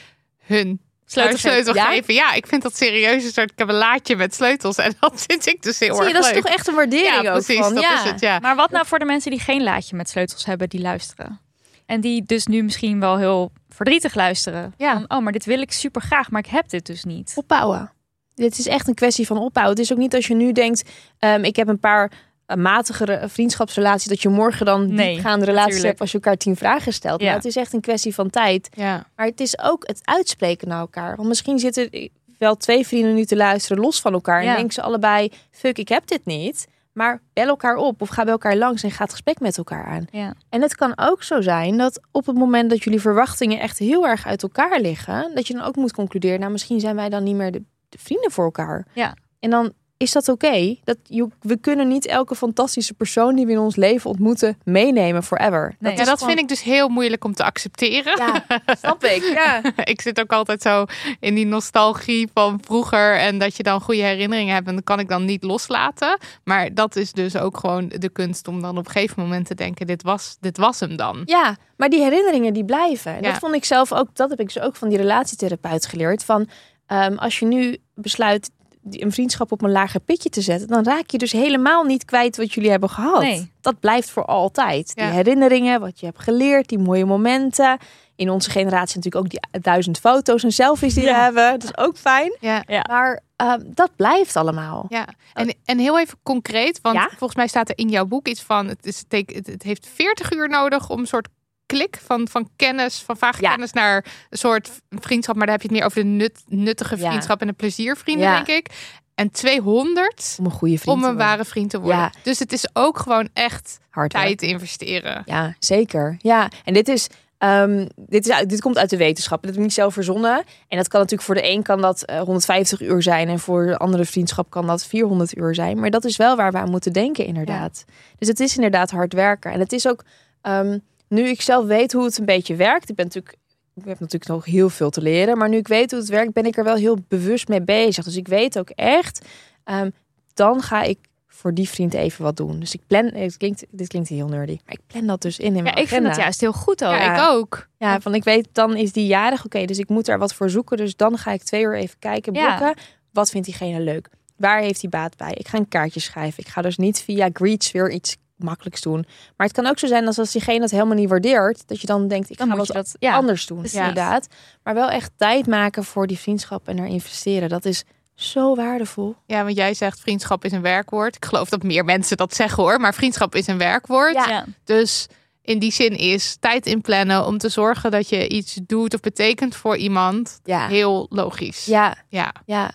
Speaker 2: hun
Speaker 1: Sleutel
Speaker 2: sleutel,
Speaker 3: geven. Ja?
Speaker 2: geven. Ja, ik vind dat serieus een soort. Ik heb een laadje met sleutels en dat vind ik dus heel
Speaker 3: Zie je,
Speaker 2: erg
Speaker 3: dat is toch echt een waardering
Speaker 2: ja,
Speaker 3: ook
Speaker 2: precies.
Speaker 3: van.
Speaker 2: dat
Speaker 3: ja.
Speaker 2: is het. Ja.
Speaker 1: Maar wat nou voor de mensen die geen laadje met sleutels hebben, die luisteren? En die dus nu misschien wel heel verdrietig luisteren.
Speaker 2: Ja.
Speaker 1: Van, oh, maar dit wil ik super graag, maar ik heb dit dus niet.
Speaker 3: opbouwen. Dit is echt een kwestie van opbouwen. Het is ook niet als je nu denkt, ehm, ik heb een paar uh, matigere vriendschapsrelaties, dat je morgen dan
Speaker 1: Nee,
Speaker 3: relaties
Speaker 1: natuurlijk.
Speaker 3: hebt als je elkaar tien vragen stelt.
Speaker 1: Ja.
Speaker 3: Maar het is echt een kwestie van tijd.
Speaker 2: ja.
Speaker 3: Maar het is ook het uitspreken naar elkaar. Want misschien zitten wel twee vrienden nu te luisteren los van elkaar.
Speaker 1: Ja.
Speaker 3: En denken ze allebei, fuck, ik heb dit niet. Maar bel elkaar op of ga bij elkaar langs en ga het gesprek met elkaar aan.
Speaker 1: Ja.
Speaker 3: En het kan ook zo zijn dat op het moment dat jullie verwachtingen echt heel erg uit elkaar liggen, dat je dan ook moet concluderen, nou misschien zijn wij dan niet meer de, de vrienden voor elkaar.
Speaker 1: Ja.
Speaker 3: En dan is dat oké. Dat je, we kunnen niet elke fantastische persoon die we in ons leven ontmoeten meenemen forever.
Speaker 1: Nee.
Speaker 2: ja, dat
Speaker 3: gewoon-
Speaker 2: vind ik dus heel moeilijk om te accepteren.
Speaker 3: Ja, snap ik. Ja.
Speaker 2: ik zit ook altijd zo in die nostalgie van vroeger. En dat je dan goede herinneringen hebt. En dat kan ik dan niet loslaten. Maar dat is dus ook gewoon de kunst om dan op een gegeven moment te denken: dit was, dit was hem dan.
Speaker 3: Ja, maar die herinneringen die blijven. En
Speaker 2: Ja.
Speaker 3: Dat vond ik zelf ook, dat heb ik dus ook van die relatietherapeut geleerd. Van ehm, als je nu besluit, een vriendschap op een lager pitje te zetten, dan raak je dus helemaal niet kwijt wat jullie hebben gehad.
Speaker 1: Nee.
Speaker 3: Dat blijft voor altijd.
Speaker 2: Ja.
Speaker 3: Die herinneringen, wat je hebt geleerd, die mooie momenten. In onze generatie natuurlijk ook die duizend foto's en selfies die we hebben. Dat is ook fijn.
Speaker 2: Ja.
Speaker 1: Ja.
Speaker 3: Maar ehm, dat blijft allemaal.
Speaker 2: Ja, en, en heel even concreet, want
Speaker 3: Ja?
Speaker 2: volgens mij staat er in jouw boek iets van: het, is, het heeft 40 uur nodig om een soort klik van, van kennis, van vage
Speaker 3: Ja.
Speaker 2: kennis naar een soort vriendschap. Maar dan heb je het meer over de nut, nuttige
Speaker 3: Ja.
Speaker 2: vriendschap en de pleziervrienden, denk ik. En 200
Speaker 3: Om een goede vriend
Speaker 2: om
Speaker 3: te
Speaker 2: een ware vriend te worden. Dus het is ook gewoon echt
Speaker 3: Hard
Speaker 2: tijd investeren.
Speaker 3: Ja, zeker. Ja, en dit is. ehm, dit, is, dit komt uit de wetenschap. Dat heb ik niet zelf verzonnen. En dat kan natuurlijk voor de een kan dat eh, 150 uur zijn. En voor de andere vriendschap kan dat 400 uur zijn. Maar dat is wel waar we aan moeten denken, inderdaad. Dus het is inderdaad hard werken. En het is ook. ehm, nu ik zelf weet hoe het een beetje werkt. Ik ben natuurlijk. Ik heb natuurlijk nog heel veel te leren. Maar nu ik weet hoe het werkt, ben ik er wel heel bewust mee bezig. Dus ik weet ook echt. ehm, dan ga ik voor die vriend even wat doen. Dus ik plan. Het klinkt, dit klinkt heel nerdy. Maar ik plan dat dus in in
Speaker 1: Ja,
Speaker 3: mijn
Speaker 1: ik vind dat
Speaker 3: agenda.
Speaker 1: juist heel goed ook.
Speaker 2: Ja,
Speaker 3: Ja.
Speaker 2: ik ook.
Speaker 3: Ja, van ik weet, dan is die jarig. Oké, dus ik moet daar wat voor zoeken. Dus dan ga ik twee uur even kijken,
Speaker 1: Ja.
Speaker 3: boeken. Wat vindt diegene leuk? Waar heeft hij baat bij? Ik ga een kaartje schrijven. Ik ga dus niet via Greets weer iets makkelijks doen. Maar het kan ook zo zijn dat als diegene het helemaal niet waardeert, dat je dan denkt, ik
Speaker 1: Dan
Speaker 3: ga wat
Speaker 1: dat. Ja.
Speaker 3: anders doen.
Speaker 1: precies.
Speaker 3: Inderdaad. Maar wel echt tijd maken voor die vriendschap en er investeren. Dat is zo waardevol.
Speaker 2: Ja, want jij zegt vriendschap is een werkwoord. Ik geloof dat meer mensen dat zeggen hoor. Maar vriendschap is een werkwoord.
Speaker 3: Ja.
Speaker 1: Ja.
Speaker 2: Dus in die zin is tijd inplannen om te zorgen dat je iets doet of betekent voor iemand
Speaker 3: Ja.
Speaker 2: heel logisch.
Speaker 3: Ja,
Speaker 2: Ja.
Speaker 3: Ja.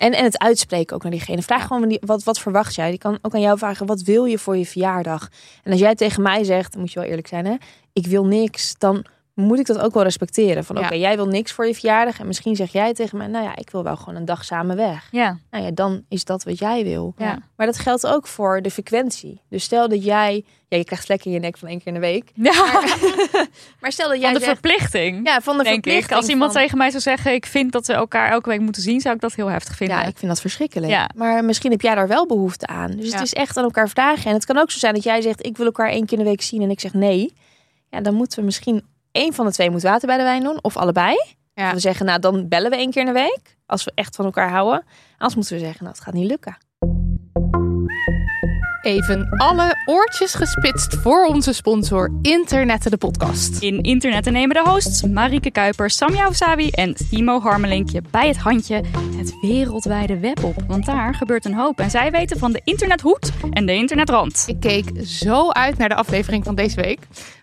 Speaker 3: En, en het uitspreken ook naar diegene. Vraag gewoon wat, wat verwacht jij. Die kan ook aan jou vragen, wat wil je voor je verjaardag? En als jij tegen mij zegt, dan moet je wel eerlijk zijn hè. Ik wil niks, dan moet ik dat ook wel respecteren. Van
Speaker 2: Ja.
Speaker 3: oké, jij wil niks voor je verjaardag. En misschien zeg jij tegen mij, nou ja, ik wil wel gewoon een dag samen weg.
Speaker 1: Ja.
Speaker 3: Nou ja, dan is dat wat jij wil.
Speaker 1: Ja.
Speaker 3: Maar dat geldt ook voor de frequentie. Dus stel dat jij, ja, je krijgt vlekken in je nek van één keer in de week.
Speaker 1: ja.
Speaker 3: Maar stel dat jij
Speaker 1: Van de
Speaker 3: zegt,
Speaker 1: verplichting.
Speaker 3: ja, van de
Speaker 1: ik.
Speaker 3: verplichting
Speaker 1: Als iemand
Speaker 3: van-
Speaker 1: tegen mij zou zeggen, ik vind dat we elkaar elke week moeten zien, zou ik dat heel heftig vinden.
Speaker 3: Ja, ik vind dat verschrikkelijk.
Speaker 1: Ja.
Speaker 3: Maar misschien heb jij daar wel behoefte aan. Dus het is echt aan elkaar vragen. En het kan ook zo zijn dat jij zegt, ik wil elkaar één keer in de week zien. En ik zeg nee. Ja, dan moeten we misschien één van de twee moet water bij de wijn doen. Of allebei.
Speaker 2: Ja.
Speaker 3: Of we zeggen, nou dan bellen we één keer in de week. Als we echt van elkaar houden. Anders moeten we zeggen, nou het gaat niet lukken.
Speaker 2: Even alle oortjes gespitst voor onze sponsor Internetten de podcast.
Speaker 1: In internet nemen de hosts Marike Kuiper, Samja Osawi en Timo Harmelink je bij het handje het wereldwijde web op. Want daar gebeurt een hoop. En zij weten van de internethoed en de internetrand.
Speaker 2: Ik keek zo uit naar de aflevering van deze week.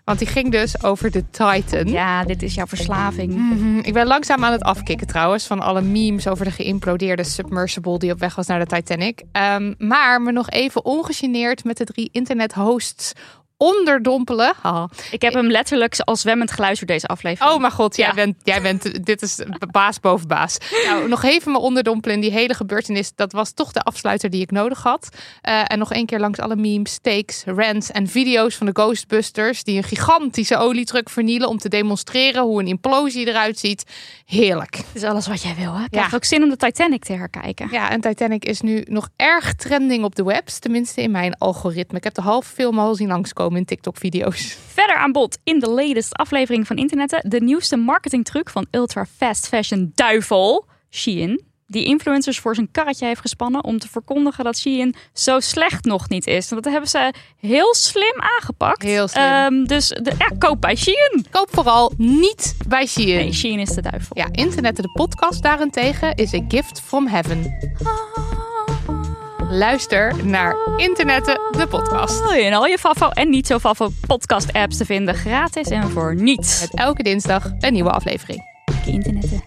Speaker 2: Want die ging dus over de Titan.
Speaker 1: Ja, dit is jouw verslaving.
Speaker 2: Mhm. Ik ben langzaam aan het afkicken trouwens van alle memes over de geïmplodeerde submersible die op weg was naar de Titanic. Ehm, maar me nog even ongegeneerd met de drie internethosts onderdompelen. Haha.
Speaker 1: Ik heb hem letterlijk als zwemmend geluisterd deze aflevering.
Speaker 2: Oh mijn god, jij,
Speaker 1: Ja.
Speaker 2: bent, jij bent, dit is baas boven baas. Nou, nog even me onderdompelen in die hele gebeurtenis. Dat was toch de afsluiter die ik nodig had. Eh, en nog één keer langs alle memes, takes, rants en video's van de Ghostbusters. Die een gigantische olietruck vernielen om te demonstreren hoe een implosie eruit ziet. Heerlijk.
Speaker 1: Het is alles wat jij wil, hè? Ik
Speaker 2: Ja.
Speaker 1: heb ook zin om de Titanic te herkijken.
Speaker 2: Ja, en Titanic is nu nog erg trending op de webs. Tenminste in mijn algoritme. Ik heb de halve film al zien langskomen in TikTok-video's.
Speaker 1: Verder aan bod in de latest aflevering van Internetten de nieuwste marketingtruc van ultra fast fashion duivel Shein. Die influencers voor zijn karretje heeft gespannen om te verkondigen dat Shein zo slecht nog niet is. En dat hebben ze heel slim aangepakt.
Speaker 2: Heel slim.
Speaker 1: Ehm, dus de, ja, koop bij Shein.
Speaker 2: Koop vooral niet bij Shein.
Speaker 1: Nee, Shein is de duivel.
Speaker 2: Ja, Internetten de podcast daarentegen is a gift from heaven. Luister naar Internetten de podcast.
Speaker 1: Oh, In al je Fafo en niet zo Fafo podcast apps te vinden. Gratis en voor niets.
Speaker 2: Met elke dinsdag een nieuwe aflevering.
Speaker 1: Internetten.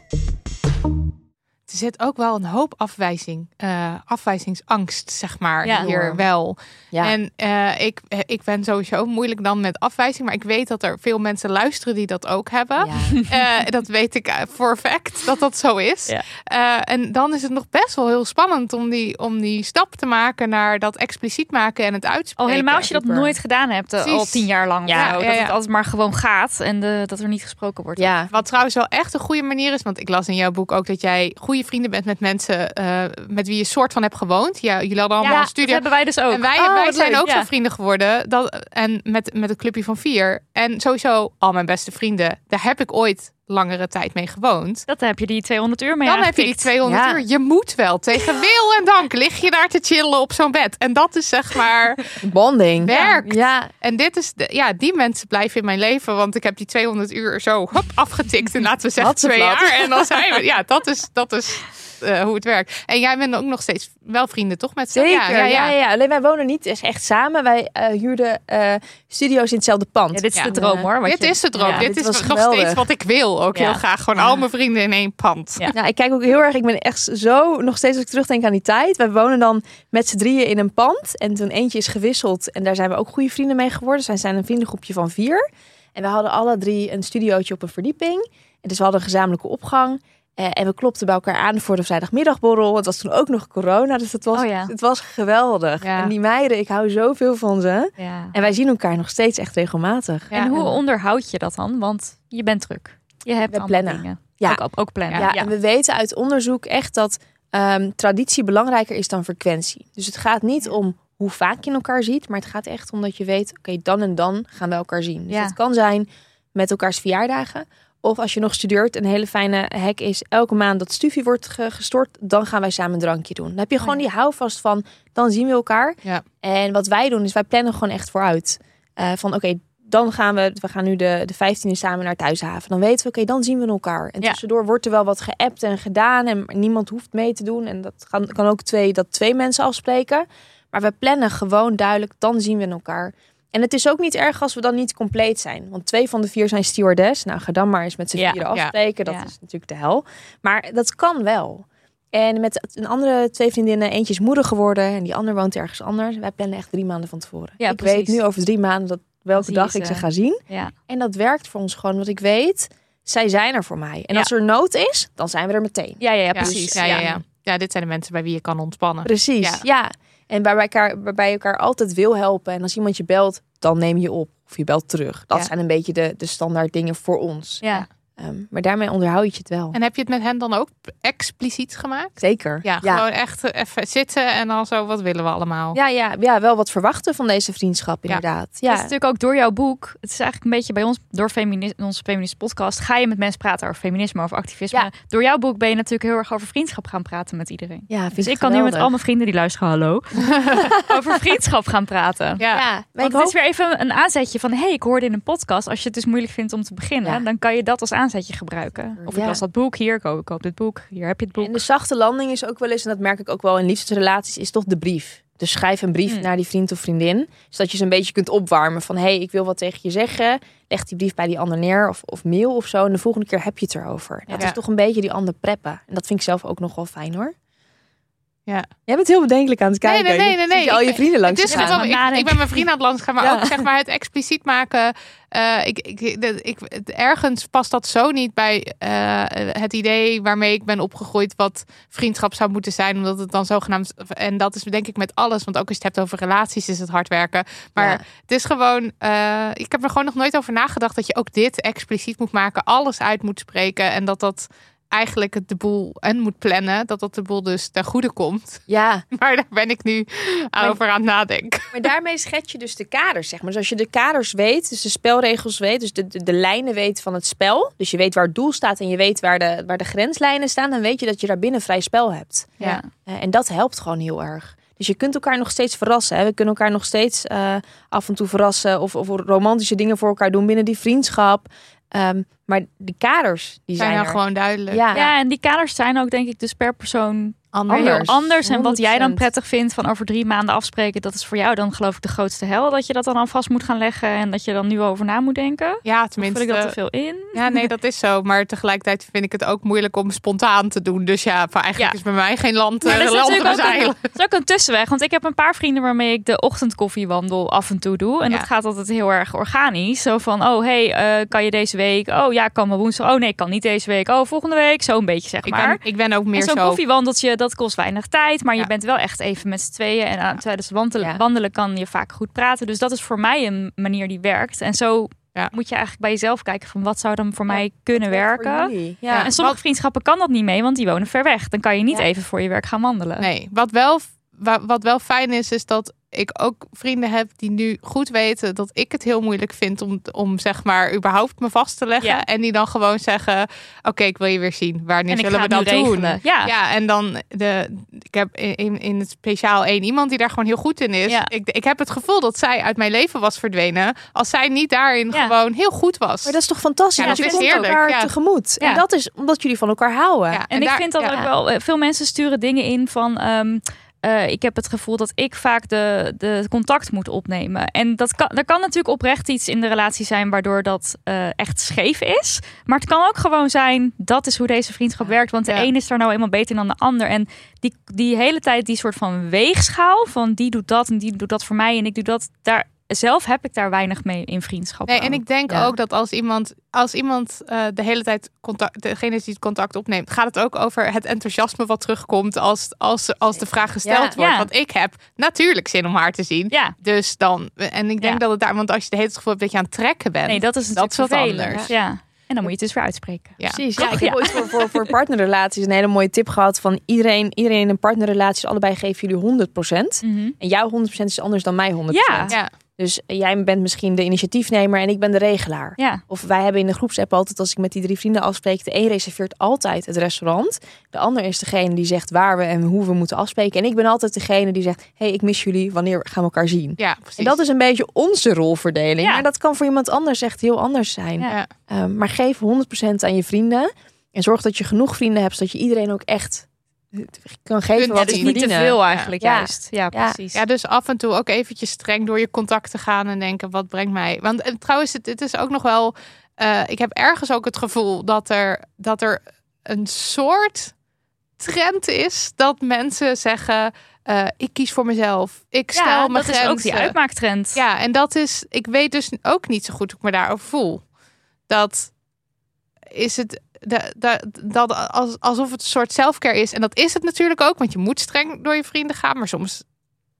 Speaker 2: Er zit ook wel een hoop afwijzing, eh, afwijzingsangst, zeg maar,
Speaker 1: Ja.
Speaker 2: hier wel.
Speaker 3: Ja.
Speaker 2: En eh, ik, ik ben sowieso moeilijk dan met afwijzing, maar ik weet dat er veel mensen luisteren die dat ook hebben.
Speaker 3: Ja.
Speaker 2: Eh, dat weet ik eh, voor fact dat dat zo is.
Speaker 1: Ja.
Speaker 2: Eh, en dan is het nog best wel heel spannend om die, om die stap te maken naar dat expliciet maken en het uitspreken.
Speaker 1: Al helemaal als je dat
Speaker 2: Super.
Speaker 1: nooit gedaan hebt, eh, al tien jaar lang.
Speaker 2: Ja,
Speaker 1: Dat
Speaker 2: ja.
Speaker 1: het altijd maar gewoon gaat en de, dat er niet gesproken wordt.
Speaker 3: ja.
Speaker 2: Wat trouwens wel echt een goede manier is, want ik las in jouw boek ook dat jij goede vrienden bent met mensen eh, met wie je soort van hebt gewoond. Ja, jullie hadden allemaal
Speaker 1: Ja,
Speaker 2: een
Speaker 1: dat
Speaker 2: studie.
Speaker 1: hebben wij dus ook.
Speaker 2: En wij,
Speaker 1: Oh,
Speaker 2: wij zijn
Speaker 1: leuk,
Speaker 2: ook
Speaker 1: ja.
Speaker 2: zo vrienden geworden. Dat, en met, met het clubje van vier. En sowieso al mijn beste vrienden. Daar heb ik ooit langere tijd mee gewoond.
Speaker 1: Dat heb je die 200 uur mee
Speaker 2: Dan heb je die
Speaker 1: aangepikt.
Speaker 2: 200
Speaker 3: Ja.
Speaker 2: uur. Je moet wel. Tegen wil en dank lig je daar te chillen op zo'n bed. En dat is zeg maar
Speaker 3: Bonding.
Speaker 2: werkt.
Speaker 3: Ja,
Speaker 2: En dit is, de, ja, die mensen blijven in mijn leven. Want ik heb die 200 uur zo hop, afgetikt. En laten we zeggen twee jaar. En dan zijn we, ja, dat is, dat is eh, hoe het werkt. En jij bent ook nog steeds wel vrienden, toch? Met z'n-
Speaker 3: zeker.
Speaker 2: Ja, ja, ja.
Speaker 3: Alleen wij wonen niet echt- echt samen. Wij eh, huurden eh, studio's in hetzelfde pand.
Speaker 1: Ja, dit is
Speaker 2: Ja.
Speaker 1: de droom hoor.
Speaker 2: Dit
Speaker 1: je-
Speaker 2: is de droom.
Speaker 1: Ja.
Speaker 2: dit,
Speaker 3: dit
Speaker 2: is
Speaker 3: was
Speaker 2: nog
Speaker 3: geweldig.
Speaker 2: steeds wat ik wil. Ook
Speaker 1: Ja.
Speaker 2: heel graag. Gewoon al mijn vrienden in één pand.
Speaker 1: Ja.
Speaker 3: Nou, ik kijk ook heel erg. Ik ben echt zo nog steeds als ik terugdenk aan die tijd. Wij wonen dan met z'n drieën in een pand. En toen eentje is gewisseld. En daar zijn we ook goede vrienden mee geworden. Dus wij zijn een vriendengroepje van vier. En we hadden alle drie een studiootje op een verdieping. En dus we hadden een gezamenlijke opgang. Eh, en we klopten bij elkaar aan voor de vrijdagmiddagborrel. Het was toen ook nog corona. Dus het was,
Speaker 1: Oh ja.
Speaker 3: het was geweldig.
Speaker 2: Ja.
Speaker 3: En die meiden, ik hou zoveel van ze.
Speaker 1: Ja.
Speaker 3: En wij zien elkaar nog steeds echt regelmatig.
Speaker 2: Ja,
Speaker 1: en hoe onderhoud je dat dan? Want je bent druk. Je hebt
Speaker 3: We
Speaker 1: allemaal
Speaker 3: plannen.
Speaker 1: dingen.
Speaker 3: Ja.
Speaker 1: Ook, ook plannen.
Speaker 3: Ja,
Speaker 1: Ja.
Speaker 3: en we weten uit onderzoek echt dat ehm, traditie belangrijker is dan frequentie. Dus het gaat niet om hoe vaak je elkaar ziet, maar het gaat echt om dat je weet, oké, dan en dan gaan we elkaar zien. Dus
Speaker 1: Ja.
Speaker 3: dat kan zijn met elkaars verjaardagen. Of als je nog studeert, een hele fijne hack is elke maand dat stufie wordt ge- gestort, dan gaan wij samen een drankje doen. Dan heb je gewoon die houvast van, dan zien we elkaar.
Speaker 2: Ja.
Speaker 3: En wat wij doen is wij plannen gewoon echt vooruit. Eh, van oké, dan gaan we, we gaan nu de, de 15e samen naar Thuishaven. Dan weten we, oké, dan zien we elkaar. En
Speaker 1: Ja.
Speaker 3: tussendoor wordt er wel wat geappt en gedaan en niemand hoeft mee te doen. En dat kan, kan ook twee, dat twee mensen afspreken. Maar we plannen gewoon duidelijk, dan zien we elkaar. En het is ook niet erg als we dan niet compleet zijn. Want twee van de vier zijn stewardess. Nou, ga dan maar eens met z'n
Speaker 1: Ja.
Speaker 3: vieren
Speaker 2: Ja.
Speaker 3: afspreken. Dat
Speaker 1: Ja.
Speaker 3: is natuurlijk de hel. Maar dat kan wel. En met een andere twee vriendinnen, eentje is moeder geworden en die ander woont ergens anders. Wij plannen echt drie maanden van tevoren.
Speaker 1: Ja,
Speaker 3: ik
Speaker 1: precies.
Speaker 3: weet nu over drie maanden dat welke
Speaker 1: zie
Speaker 3: dag ik ze
Speaker 1: ze.
Speaker 3: ga zien.
Speaker 1: Ja.
Speaker 3: En dat werkt voor ons gewoon, want ik weet, zij zijn er voor mij. En
Speaker 1: Ja.
Speaker 3: als er nood is, dan zijn we er meteen.
Speaker 1: Ja, ja, precies.
Speaker 2: Ja, ja, ja. ja, dit zijn de mensen bij wie je kan ontspannen.
Speaker 3: Precies,
Speaker 2: Ja.
Speaker 3: En waarbij, elkaar, waarbij je elkaar altijd wil helpen. En als iemand je belt, dan neem je op. Of je belt terug. Dat
Speaker 2: Ja.
Speaker 3: zijn een beetje de, de standaard dingen voor ons.
Speaker 1: Ja.
Speaker 3: Ehm, maar daarmee onderhoud je het wel.
Speaker 2: En heb je het met hen dan ook expliciet gemaakt?
Speaker 3: Zeker.
Speaker 2: Ja,
Speaker 3: ja.
Speaker 2: gewoon echt even zitten en dan zo, wat willen we allemaal?
Speaker 3: Ja, ja, ja, wel wat verwachten van deze vriendschap inderdaad.
Speaker 1: Dat
Speaker 3: Ja,
Speaker 1: is natuurlijk ook door jouw boek. Het is eigenlijk een beetje bij ons, door femini onze feminist podcast, ga je met mensen praten over feminisme, over activisme.
Speaker 3: Ja.
Speaker 1: Door jouw boek ben je natuurlijk heel erg over vriendschap gaan praten met iedereen.
Speaker 3: ja vind
Speaker 1: Dus ik kan nu met al mijn vrienden die luisteren, hallo, over vriendschap gaan praten.
Speaker 2: Ja,
Speaker 1: Want het
Speaker 3: hoop...
Speaker 1: is weer even een aanzetje van, hey, ik hoorde in een podcast, als je het dus moeilijk vindt om te beginnen,
Speaker 3: Ja.
Speaker 1: dan kan je dat als aanzetje gebruiken. Of ik
Speaker 3: Ja.
Speaker 1: las dat boek, hier, ik koop, ik koop dit boek, hier heb je het boek.
Speaker 3: En de zachte landing is ook wel eens, en dat merk ik ook wel in liefdesrelaties, is toch de brief. Dus schrijf een brief
Speaker 1: Mm.
Speaker 3: naar die vriend of vriendin. Zodat je ze een beetje kunt opwarmen van... hé, hey, ik wil wat tegen je zeggen. Leg die brief bij die ander neer of, of mail of zo. En de volgende keer heb je het erover. Dat
Speaker 2: Ja.
Speaker 3: is toch een beetje die ander preppen. En dat vind ik zelf ook nog wel fijn hoor.
Speaker 2: Ja.
Speaker 3: Jij bent heel bedenkelijk aan het kijken.
Speaker 2: nee, nee, nee,
Speaker 3: je
Speaker 2: nee.
Speaker 3: al je vrienden langs
Speaker 2: Het is
Speaker 3: gaan.
Speaker 2: gewoon, ik, ik ben mijn vrienden aan het langs gaan, maar
Speaker 3: Ja.
Speaker 2: ook zeg maar het expliciet maken. eh, ik, ik, ik, het- ergens past dat zo niet bij eh, het idee waarmee ik ben opgegroeid wat vriendschap zou moeten zijn, omdat het dan zogenaamd en dat is denk ik met alles, want ook als je het hebt over relaties is het hard werken, maar
Speaker 3: Ja.
Speaker 2: het is gewoon, eh, ik heb er gewoon nog nooit over nagedacht dat je ook dit expliciet moet maken, alles uit moet spreken en dat dat eigenlijk het de boel en moet plannen, dat dat de boel dus ten goede komt.
Speaker 3: Ja,
Speaker 2: Maar daar ben ik nu over aan het nadenken.
Speaker 3: maar daarmee schets je dus de kaders, zeg maar. Dus als je de kaders weet, dus de spelregels weet, dus de, de, de lijnen weet van het spel. Dus je weet waar het doel staat en je weet waar de, waar de grenslijnen staan. Dan weet je dat je daar binnen vrij spel hebt.
Speaker 1: ja.
Speaker 3: Eh, en dat helpt gewoon heel erg. Dus je kunt elkaar nog steeds verrassen. Hè? We kunnen elkaar nog steeds eh, af en toe verrassen. Of, of romantische dingen voor elkaar doen binnen die vriendschap. Ehm, maar die kaders, die
Speaker 2: zijn
Speaker 3: zijn,
Speaker 2: dan
Speaker 3: er.
Speaker 2: gewoon duidelijk.
Speaker 3: Ja.
Speaker 1: Ja, en die kaders zijn ook denk ik dus per persoon
Speaker 2: Anders.
Speaker 1: heel anders. En wat jij dan
Speaker 3: 100%.
Speaker 1: prettig vindt van over drie maanden afspreken, dat is voor jou dan geloof ik de grootste hel. Dat je dat dan alvast moet gaan leggen en dat je dan nu over na moet denken.
Speaker 2: Ja,
Speaker 1: Of
Speaker 2: tenminste.
Speaker 1: vul ik dat te veel in?
Speaker 2: Ja, nee, dat is zo. Maar tegelijkertijd vind ik het ook moeilijk om spontaan te doen. Dus ja, eigenlijk
Speaker 1: Ja.
Speaker 2: is bij mij geen land,
Speaker 1: Maar dat is
Speaker 2: land
Speaker 1: ook een,
Speaker 2: bezeilen.
Speaker 1: dat is ook een tussenweg. Want ik heb een paar vrienden waarmee ik de ochtendkoffiewandel af en toe doe. En
Speaker 2: Ja.
Speaker 1: dat gaat altijd heel erg organisch. Zo van, oh hey, eh, kan je deze week? Oh ja, ik kan maar woensdag. Oh nee, ik kan niet deze week. Oh, volgende week. Zo een beetje zeg
Speaker 2: Ik
Speaker 1: maar.
Speaker 2: ben, ik ben ook
Speaker 1: En
Speaker 2: meer
Speaker 1: zo'n
Speaker 2: zo.
Speaker 1: koffiewandeltje, dat kost weinig tijd. Maar je bent wel echt even met z'n tweeën. En aan, tijdens wandelen,
Speaker 3: Ja.
Speaker 1: wandelen kan je vaak goed praten. Dus dat is voor mij een manier die werkt. En zo
Speaker 2: Ja.
Speaker 1: moet je eigenlijk bij jezelf kijken van wat zou dan voor
Speaker 3: Ja,
Speaker 1: mij kunnen werken.
Speaker 2: Ja.
Speaker 3: Ja.
Speaker 1: En sommige vriendschappen kan dat niet mee, want die wonen ver weg. Dan kan je niet even voor je werk gaan wandelen.
Speaker 2: Nee, wat wel, wat wel fijn is, is dat ik ook vrienden heb die nu goed weten dat ik het heel moeilijk vind om, om zeg maar überhaupt me vast te leggen.
Speaker 1: Ja.
Speaker 2: En die dan gewoon zeggen: Oké, ik wil je weer zien. Wanneer zullen
Speaker 1: ga
Speaker 2: we dat doen?
Speaker 1: regelen. Ja.
Speaker 2: ja, en dan de. Ik heb in, in het speciaal één iemand die daar gewoon heel goed in is.
Speaker 1: Ja.
Speaker 2: Ik, ik heb het gevoel dat zij uit mijn leven was verdwenen. Als zij niet daarin
Speaker 1: Ja.
Speaker 2: gewoon heel goed was.
Speaker 3: Maar dat is toch fantastisch?
Speaker 2: Dat
Speaker 3: je
Speaker 2: is
Speaker 3: komt
Speaker 2: heerlijk,
Speaker 3: elkaar
Speaker 2: ja.
Speaker 3: tegemoet.
Speaker 2: Ja.
Speaker 3: En dat is omdat jullie van elkaar houden.
Speaker 2: Ja,
Speaker 1: En, ik
Speaker 2: daar-
Speaker 1: vind dat
Speaker 2: ja.
Speaker 1: ook wel. eh, Veel mensen sturen dingen in van. ehm, eh, ik heb het gevoel dat ik vaak de, de contact moet opnemen. En dat kan, er kan natuurlijk oprecht iets in de relatie zijn waardoor dat eh, echt scheef is. Maar het kan ook gewoon zijn, dat is hoe deze vriendschap werkt. Want de
Speaker 2: Ja.
Speaker 1: een is daar nou eenmaal beter dan de ander. En die, die hele tijd die soort van weegschaal van die doet dat en die doet dat voor mij en ik doe dat. Daar, zelf heb ik daar weinig mee in vriendschap.
Speaker 2: Nee, en ik denk
Speaker 3: Ja.
Speaker 2: ook dat als iemand, als iemand eh, de hele tijd contact, degene die het contact opneemt, gaat het ook over het enthousiasme wat terugkomt als, als, als de vraag gesteld
Speaker 3: Ja.
Speaker 2: wordt.
Speaker 1: Ja.
Speaker 2: Want ik heb natuurlijk zin om haar te zien.
Speaker 1: Ja,
Speaker 2: Dus dan, en ik denk
Speaker 1: Ja.
Speaker 2: dat het daar, want als je de hele tijd het gevoel hebt dat je aan het trekken bent,
Speaker 1: nee, dat is
Speaker 2: dat
Speaker 1: natuurlijk
Speaker 2: is wat
Speaker 1: vervelend.
Speaker 2: anders.
Speaker 1: Ja. En dan moet je het dus weer uitspreken.
Speaker 2: Ja.
Speaker 3: Precies. Ja, ik
Speaker 1: Ja.
Speaker 3: heb ooit voor, voor, voor partnerrelaties een hele mooie tip gehad van iedereen, iedereen in een partnerrelatie, allebei geven jullie 100%.
Speaker 1: Mhm.
Speaker 3: En jouw 100% is anders dan mijn 100%.
Speaker 1: Ja.
Speaker 2: Ja.
Speaker 3: Dus jij bent misschien de initiatiefnemer en ik ben de regelaar.
Speaker 1: Ja.
Speaker 3: Of wij hebben in de groepsapp altijd, als ik met die drie vrienden afspreek, de een reserveert altijd het restaurant. De ander is degene die zegt waar we en hoe we moeten afspreken. En ik ben altijd degene die zegt, hey, ik mis jullie, wanneer gaan we elkaar zien?
Speaker 2: Ja, precies.
Speaker 3: En dat is een beetje onze rolverdeling.
Speaker 1: Ja.
Speaker 3: Maar dat kan voor iemand anders echt heel anders zijn.
Speaker 1: Ja.
Speaker 3: Ehm, maar geef 100% aan je vrienden. En zorg dat je genoeg vrienden hebt, zodat je iedereen ook echt kan geven
Speaker 2: Ja,
Speaker 3: wat
Speaker 1: dus
Speaker 3: ze
Speaker 1: niet te veel eigenlijk
Speaker 3: Ja.
Speaker 1: juist. Ja,
Speaker 3: Ja.
Speaker 1: precies.
Speaker 2: Ja, dus af en toe ook eventjes streng door je contact te gaan en denken, wat brengt mij? Want en trouwens, het, het is ook nog wel, eh, ik heb ergens ook het gevoel dat er, dat er een soort trend is dat mensen zeggen, eh, ik kies voor mezelf, ik stel
Speaker 1: ja,
Speaker 2: mijn
Speaker 1: dat
Speaker 2: grenzen.
Speaker 1: is ook die uitmaaktrend.
Speaker 2: Ja, en dat is, ik weet dus ook niet zo goed hoe ik me daarover voel. Dat is het, dat, dat, dat als, alsof het een soort selfcare is. En dat is het natuurlijk ook, want je moet streng door je vrienden gaan. Maar soms,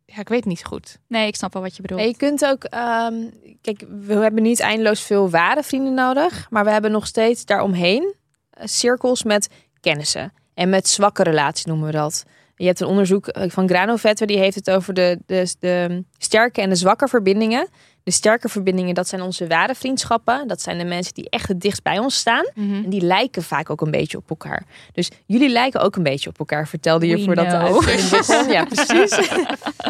Speaker 2: ja, ik weet het niet zo goed.
Speaker 1: Nee, ik snap wel wat je bedoelt.
Speaker 3: Je kunt ook, ehm, kijk, we hebben niet eindeloos veel ware vrienden nodig, maar we hebben nog steeds daaromheen eh, cirkels met kennissen en met zwakke relaties noemen we dat. Je hebt een onderzoek eh, van Granovetter, die heeft het over de, de, de sterke en de zwakke verbindingen. De sterke verbindingen, dat zijn onze ware vriendschappen. Dat zijn de mensen die echt het dichtst bij ons staan. En die lijken vaak ook een beetje op elkaar. Dus jullie lijken ook een beetje op elkaar, vertelde je
Speaker 1: We
Speaker 3: voordat de uitzending. Ja, precies.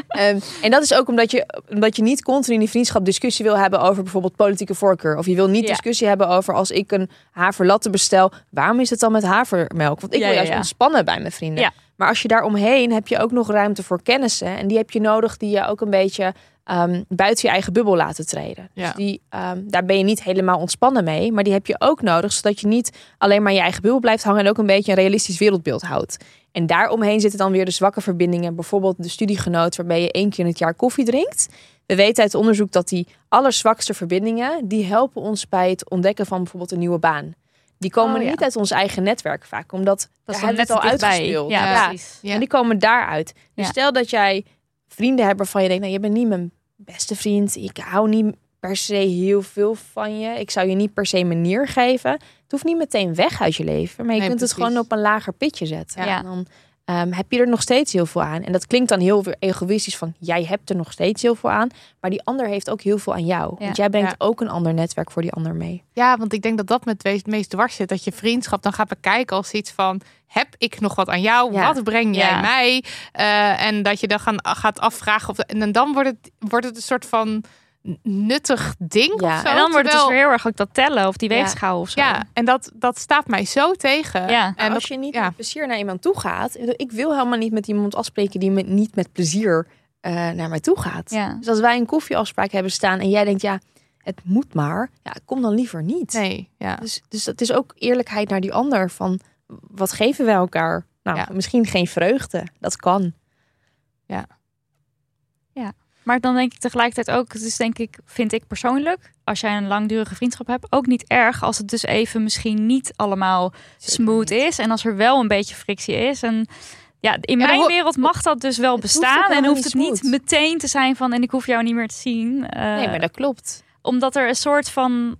Speaker 3: Ehm, en dat is ook omdat je, omdat je niet continu in die vriendschap discussie wil hebben over bijvoorbeeld politieke voorkeur. Of je wil niet
Speaker 1: Ja.
Speaker 3: discussie hebben over als ik een haverlatte bestel, waarom is het dan met havermelk? Want ik
Speaker 1: Ja,
Speaker 3: wil juist
Speaker 1: ja.
Speaker 3: ontspannen bij mijn vrienden. Maar als je daar omheen heb je ook nog ruimte voor kennissen. En die heb je nodig die je ook een beetje ehm, buiten je eigen bubbel laten treden.
Speaker 2: Ja.
Speaker 3: Dus die, ehm, daar ben je niet helemaal ontspannen mee. Maar die heb je ook nodig, zodat je niet alleen maar in je eigen bubbel blijft hangen. En ook een beetje een realistisch wereldbeeld houdt. En daaromheen zitten dan weer de zwakke verbindingen. Bijvoorbeeld de studiegenoot waarbij je één keer in het jaar koffie drinkt. We weten uit onderzoek dat die allerzwakste verbindingen... die helpen ons bij het ontdekken van bijvoorbeeld een nieuwe baan. Die komen
Speaker 1: Oh, ja.
Speaker 3: niet uit ons eigen netwerk vaak. Omdat
Speaker 1: dat is net
Speaker 3: al uitgespeeld.
Speaker 1: Ja,
Speaker 2: Ja.
Speaker 1: precies.
Speaker 2: Ja.
Speaker 3: En die komen daaruit. Dus stel dat jij vrienden hebt waarvan je denkt... nou, je bent niet mijn beste vriend. Ik hou niet per se heel veel van je. Ik zou je niet per se manier geven. Het hoeft niet meteen weg uit je leven. Maar je
Speaker 2: Nee,
Speaker 3: kunt het gewoon op een lager pitje zetten.
Speaker 1: Ja.
Speaker 3: En dan ehm, heb je er nog steeds heel veel aan. En dat klinkt dan heel egoïstisch van... jij hebt er nog steeds heel veel aan. Maar die ander heeft ook heel veel aan jou.
Speaker 1: Ja.
Speaker 3: Want jij brengt
Speaker 2: Ja.
Speaker 3: ook een ander netwerk voor die ander mee.
Speaker 2: Ja, want ik denk dat dat met het meest dwars zit. Dat je vriendschap dan gaat bekijken als iets van... heb ik nog wat aan jou?
Speaker 3: Ja.
Speaker 2: Wat breng jij mij? Eh, en dat je dan gaan, gaat afvragen. Of, en dan wordt het, wordt het een soort van nuttig ding
Speaker 3: Ja.
Speaker 2: of zo.
Speaker 1: En dan wordt het dus heel erg ook dat tellen of die
Speaker 3: Ja.
Speaker 1: weegschaal of zo.
Speaker 2: Ja, en dat, dat staat mij zo tegen.
Speaker 1: Ja.
Speaker 2: En dat-
Speaker 3: als je niet
Speaker 2: ja.
Speaker 3: met plezier naar iemand toe gaat... ik wil helemaal niet met iemand afspreken die me niet met plezier eh, naar mij toe gaat.
Speaker 1: Ja.
Speaker 3: Dus als wij een koffieafspraak hebben staan en jij denkt, ja, het moet maar, ja, kom dan liever niet.
Speaker 2: Nee, ja.
Speaker 3: Dus, dus dat is ook eerlijkheid naar die ander van wat geven wij elkaar? Nou,
Speaker 2: Ja.
Speaker 3: misschien geen vreugde, dat kan.
Speaker 1: Maar dan denk ik tegelijkertijd ook, het is denk ik, vind ik persoonlijk, als jij een langdurige vriendschap hebt, ook niet erg als het dus even misschien niet allemaal smooth is. En als er wel een beetje frictie is. En ja, in
Speaker 2: Ja,
Speaker 1: mijn wereld mag dat dus wel
Speaker 3: hoeft
Speaker 1: bestaan. En hoeft het niet
Speaker 3: smooth.
Speaker 1: meteen te zijn van en ik hoef jou niet meer te zien. Eh,
Speaker 3: nee, maar dat klopt.
Speaker 1: Omdat er een soort van,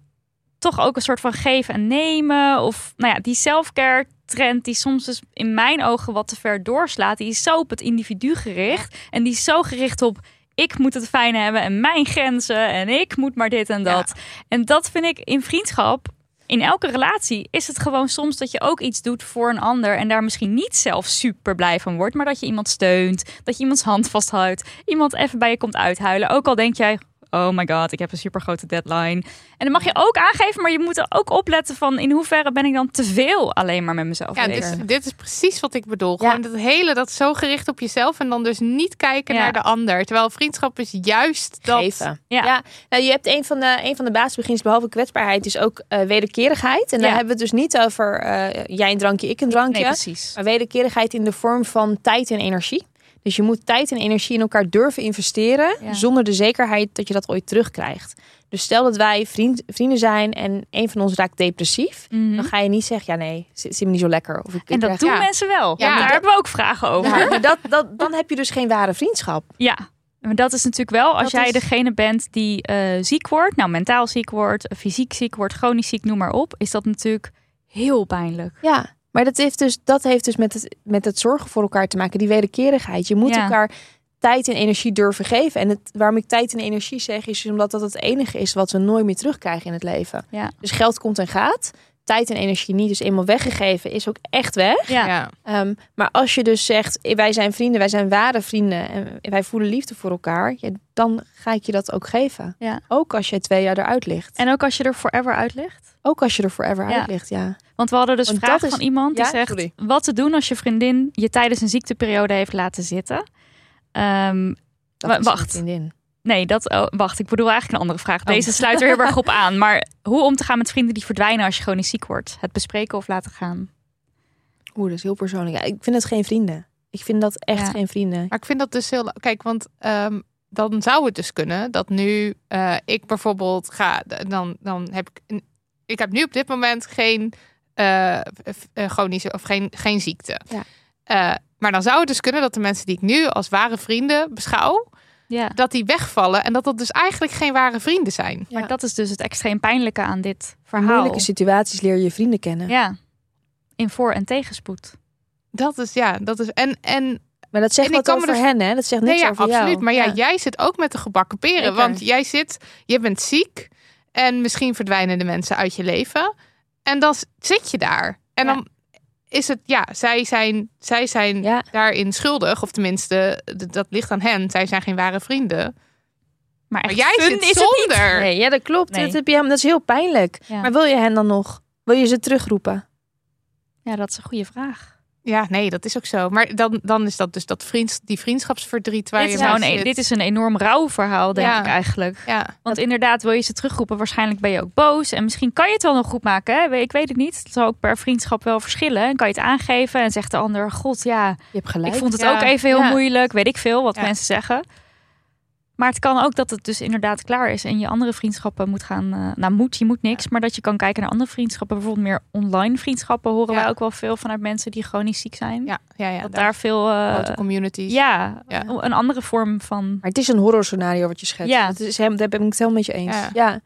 Speaker 1: toch ook een soort van geven en nemen. Of nou ja, die selfcare trend die soms dus in mijn ogen wat te ver doorslaat. Die is zo op het individu gericht. En die is zo gericht op ik moet het fijn hebben en mijn grenzen en ik moet maar dit en dat. En dat vind ik in vriendschap. In elke relatie is het gewoon soms dat je ook iets doet voor een ander en daar misschien niet zelf super blij van wordt, maar dat je iemand steunt, dat je iemands hand vasthoudt, iemand even bij je komt uithuilen. Ook al denk jij, oh my god, ik heb een super grote deadline. En dan mag je ook aangeven, maar je moet er ook opletten van in hoeverre ben ik dan te veel alleen maar met mezelf
Speaker 2: Ja, dit, dit is precies wat ik bedoel.
Speaker 3: Ja.
Speaker 2: Gewoon dat hele, dat zo gericht op jezelf en dan dus niet kijken
Speaker 1: Ja.
Speaker 2: naar de ander. Terwijl vriendschap is juist dat.
Speaker 3: Geven.
Speaker 1: Ja.
Speaker 3: Ja. Nou, je hebt een van de, een van de basisbeginselen, behalve kwetsbaarheid, is ook eh, wederkerigheid. En daar hebben we het dus niet over eh, jij een drankje, ik een drankje.
Speaker 1: Nee, precies.
Speaker 3: Maar wederkerigheid in de vorm van tijd en energie. Dus je moet tijd en energie in elkaar durven investeren.
Speaker 1: Ja.
Speaker 3: Zonder de zekerheid dat je dat ooit terugkrijgt. Dus stel dat wij vriend, vrienden zijn en een van ons raakt depressief.
Speaker 1: Mhm.
Speaker 3: Dan ga je niet zeggen, ja nee, zit, zit me niet zo lekker. Of ik,
Speaker 1: En dat
Speaker 3: krijg-
Speaker 1: doen
Speaker 2: ja.
Speaker 1: mensen wel.
Speaker 2: Ja,
Speaker 1: daar
Speaker 2: dat-
Speaker 1: hebben we ook vragen over.
Speaker 3: Dat, dat, dan heb je dus geen ware vriendschap.
Speaker 1: Ja, maar dat is natuurlijk wel als
Speaker 3: Dat
Speaker 1: jij
Speaker 3: is-
Speaker 1: degene bent die eh, ziek wordt, nou mentaal ziek wordt, fysiek ziek wordt, chronisch ziek, noem maar op, is dat natuurlijk heel pijnlijk.
Speaker 3: Ja, maar dat heeft dus, dat heeft dus met, het, met het zorgen voor elkaar te maken. Die wederkerigheid. Je moet
Speaker 1: Ja.
Speaker 3: elkaar tijd en energie durven geven. En het, waarom ik tijd en energie zeg, is omdat dat het enige is wat we nooit meer terugkrijgen in het leven.
Speaker 1: Ja.
Speaker 3: Dus geld komt en gaat. Tijd en energie niet dus eenmaal weggegeven is ook echt weg.
Speaker 1: Ja,
Speaker 2: Ja.
Speaker 3: Ehm, maar als je dus zegt, wij zijn vrienden, wij zijn ware vrienden en wij voelen liefde voor elkaar, ja, dan ga ik je dat ook geven.
Speaker 1: Ja.
Speaker 3: Ook als je twee jaar eruit ligt.
Speaker 1: En ook als je er forever uit ligt.
Speaker 3: ook als je er forever
Speaker 1: Ja.
Speaker 3: uit ligt, ja.
Speaker 1: Want we hadden dus
Speaker 3: Want
Speaker 1: vragen
Speaker 3: dat is-
Speaker 1: van iemand die
Speaker 3: Ja,
Speaker 1: zegt
Speaker 3: sorry.
Speaker 1: wat te doen als je vriendin je tijdens een ziekteperiode heeft laten zitten. Ehm,
Speaker 3: Dat
Speaker 1: Wa-
Speaker 3: is
Speaker 1: wacht.
Speaker 3: een vriendin.
Speaker 1: Nee, dat, oh, wacht, ik bedoel eigenlijk een andere vraag. Deze sluit er heel erg op aan. Maar hoe om te gaan met vrienden die verdwijnen als je chronisch ziek wordt? Het bespreken of laten gaan.
Speaker 3: Oeh, dat is heel persoonlijk. Ja, ik vind het geen vrienden. Ik vind dat echt
Speaker 1: Ja.
Speaker 3: geen vrienden.
Speaker 2: Maar ik vind dat dus heel. Kijk, want ehm, dan zou het dus kunnen dat nu eh, ik bijvoorbeeld ga. Dan, dan heb ik. een- Ik heb nu op dit moment geen eh, eh, chronische of geen, geen ziekte.
Speaker 3: Ja.
Speaker 2: Eh, maar dan zou het dus kunnen dat de mensen die ik nu als ware vrienden beschouw,
Speaker 1: Ja.
Speaker 2: dat die wegvallen en dat dat dus eigenlijk geen ware vrienden zijn.
Speaker 1: Maar dat is dus het extreem pijnlijke aan dit
Speaker 3: In
Speaker 1: verhaal.
Speaker 3: moeilijke situaties leer je je vrienden kennen.
Speaker 1: Ja. In voor- en tegenspoed.
Speaker 2: Dat is ja, dat is en en
Speaker 3: Maar dat zegt
Speaker 2: En
Speaker 3: wat
Speaker 2: me
Speaker 3: over
Speaker 2: dus-
Speaker 3: hen, hè? Dat zegt
Speaker 2: Nee,
Speaker 3: niks
Speaker 2: ja,
Speaker 3: over
Speaker 2: absoluut.
Speaker 3: jou.
Speaker 2: Maar ja, jij zit ook met de gebakken peren.
Speaker 3: Zeker.
Speaker 2: Want jij zit, je bent ziek en misschien verdwijnen de mensen uit je leven. En dan zit je daar. En
Speaker 1: Ja.
Speaker 2: dan is het, ja, zij zijn, zij zijn
Speaker 3: Ja.
Speaker 2: daarin schuldig. Of tenminste, dat ligt aan hen. Zij zijn geen ware vrienden.
Speaker 1: Maar,
Speaker 2: jij zit
Speaker 1: is het niet.
Speaker 2: zonder.
Speaker 3: Nee, ja, dat klopt.
Speaker 1: Nee.
Speaker 3: Dat, heb je, dat is heel pijnlijk.
Speaker 1: Ja.
Speaker 3: Maar wil je hen dan nog? Wil je ze terugroepen?
Speaker 1: ja, dat is een goede vraag.
Speaker 2: Ja, nee, dat is ook zo. Maar dan, dan is dat dus dat vriends, die vriendschapsverdriet waar
Speaker 1: Dit
Speaker 2: je
Speaker 1: nou een,
Speaker 2: zit.
Speaker 1: dit is een enorm rauw verhaal, denk
Speaker 2: Ja.
Speaker 1: ik eigenlijk.
Speaker 2: Ja,
Speaker 1: Want inderdaad, wil je ze terugroepen, waarschijnlijk ben je ook boos. En misschien kan je het wel nog goed maken. Hè? Ik weet het niet. Het zal ook per vriendschap wel verschillen. En kan je het aangeven en zegt de ander... God, ja,
Speaker 3: Je hebt gelijk.
Speaker 1: ik vond het
Speaker 2: Ja.
Speaker 1: ook even heel
Speaker 3: Ja.
Speaker 1: moeilijk. Weet ik veel wat
Speaker 2: Ja.
Speaker 1: mensen zeggen. Maar het kan ook dat het dus inderdaad klaar is. En je andere vriendschappen moet gaan... eh, nou, moet, je moet niks. Maar dat je kan kijken naar andere vriendschappen. Bijvoorbeeld meer online vriendschappen horen
Speaker 2: Ja.
Speaker 1: wij ook wel veel vanuit mensen die chronisch ziek zijn.
Speaker 2: ja, ja, ja.
Speaker 1: dat
Speaker 2: daar
Speaker 1: daar veel... eh,
Speaker 2: grote communities.
Speaker 1: ja,
Speaker 2: Ja.
Speaker 1: een andere vorm van...
Speaker 3: Maar het is een horrorscenario wat je schetst.
Speaker 1: Ja.
Speaker 3: Dat is, hem- daar ben ik het helemaal met je eens.
Speaker 2: Ja.
Speaker 3: Ja.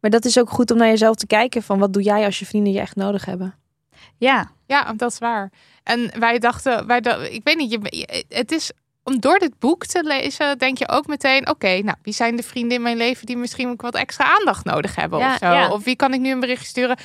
Speaker 3: Maar dat is ook goed om naar jezelf te kijken van wat doe jij als je vrienden je echt nodig hebben.
Speaker 1: Ja,
Speaker 2: Ja, dat is waar. En wij dachten, wij da- ik weet niet, je, het is om door dit boek te lezen, denk je ook meteen, oké, nou, wie zijn de vrienden in mijn leven die misschien ook wat extra aandacht nodig hebben
Speaker 3: Ja,
Speaker 2: of zo?
Speaker 1: ja.
Speaker 2: Of wie kan ik nu een berichtje sturen?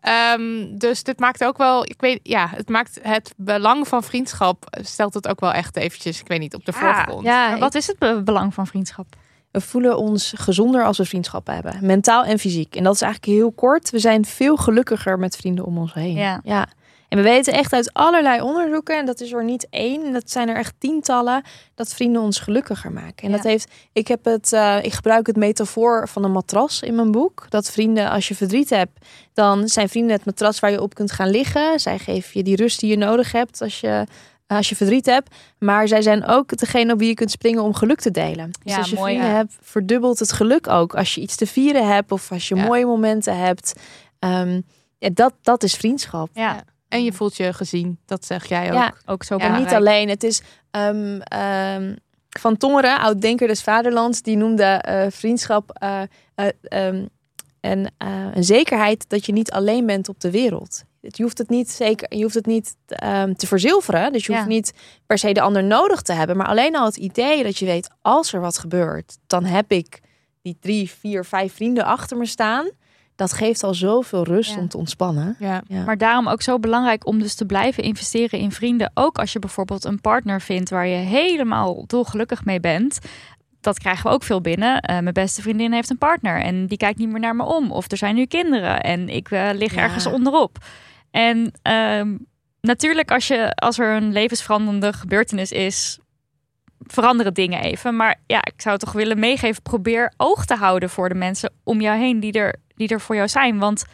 Speaker 2: Ehm, dus dit maakt ook wel, ik weet, ja, het maakt het belang van vriendschap stelt het ook wel echt eventjes, ik weet niet, op de
Speaker 1: Ja,
Speaker 2: voorgrond.
Speaker 3: Ja,
Speaker 1: Maar wat is het be- belang van vriendschap?
Speaker 3: We voelen ons gezonder als we vriendschappen hebben. Mentaal en fysiek. En dat is eigenlijk heel kort. We zijn veel gelukkiger met vrienden om ons heen.
Speaker 1: Ja.
Speaker 3: En we weten echt uit allerlei onderzoeken, en dat is er niet één, dat zijn er echt tientallen, dat vrienden ons gelukkiger maken. En
Speaker 1: Ja.
Speaker 3: dat heeft, ik heb het, eh, ik gebruik het metafoor van een matras in mijn boek. Dat vrienden, als je verdriet hebt, dan zijn vrienden het matras waar je op kunt gaan liggen. Zij geven je die rust die je nodig hebt als je, als je verdriet hebt. Maar zij zijn ook degene op wie je kunt springen om geluk te delen. Dus
Speaker 1: Ja,
Speaker 3: als je
Speaker 1: mooi,
Speaker 3: vrienden
Speaker 1: ja.
Speaker 3: hebt, verdubbelt het geluk ook. Als je iets te vieren hebt of als je
Speaker 2: Ja.
Speaker 3: mooie momenten hebt. Ehm, dat, dat is vriendschap.
Speaker 1: Ja,
Speaker 2: En je voelt je gezien, dat zeg jij ook.
Speaker 3: Ja.
Speaker 1: ook zo
Speaker 2: Ja,
Speaker 3: En niet
Speaker 1: belangrijk.
Speaker 3: alleen. Het is ehm, ehm, Van Tongeren, oud-denker des vaderlands, die noemde eh, vriendschap eh, eh, ehm, en, eh, een zekerheid dat je niet alleen bent op de wereld. Je hoeft het niet zeker, je hoeft het niet ehm, te verzilveren. Dus je
Speaker 1: Ja.
Speaker 3: hoeft niet per se de ander nodig te hebben. Maar alleen al het idee dat je weet, als er wat gebeurt, dan heb ik die drie, vier, vijf vrienden achter me staan. Dat geeft al zoveel rust
Speaker 1: Ja.
Speaker 3: om te ontspannen.
Speaker 2: Ja.
Speaker 3: Ja.
Speaker 1: Maar daarom ook zo belangrijk om dus te blijven investeren in vrienden. Ook als je bijvoorbeeld een partner vindt waar je helemaal dolgelukkig mee bent. Dat krijgen we ook veel binnen. Eh, mijn beste vriendin heeft een partner en die kijkt niet meer naar me om. Of er zijn nu kinderen en ik eh, lig
Speaker 3: Ja.
Speaker 1: ergens onderop. En ehm, natuurlijk als, je, als er een levensveranderende gebeurtenis is, veranderen dingen even. Maar ja, ik zou toch willen meegeven, probeer oog te houden voor de mensen om jou heen die er, die er voor jou zijn. Want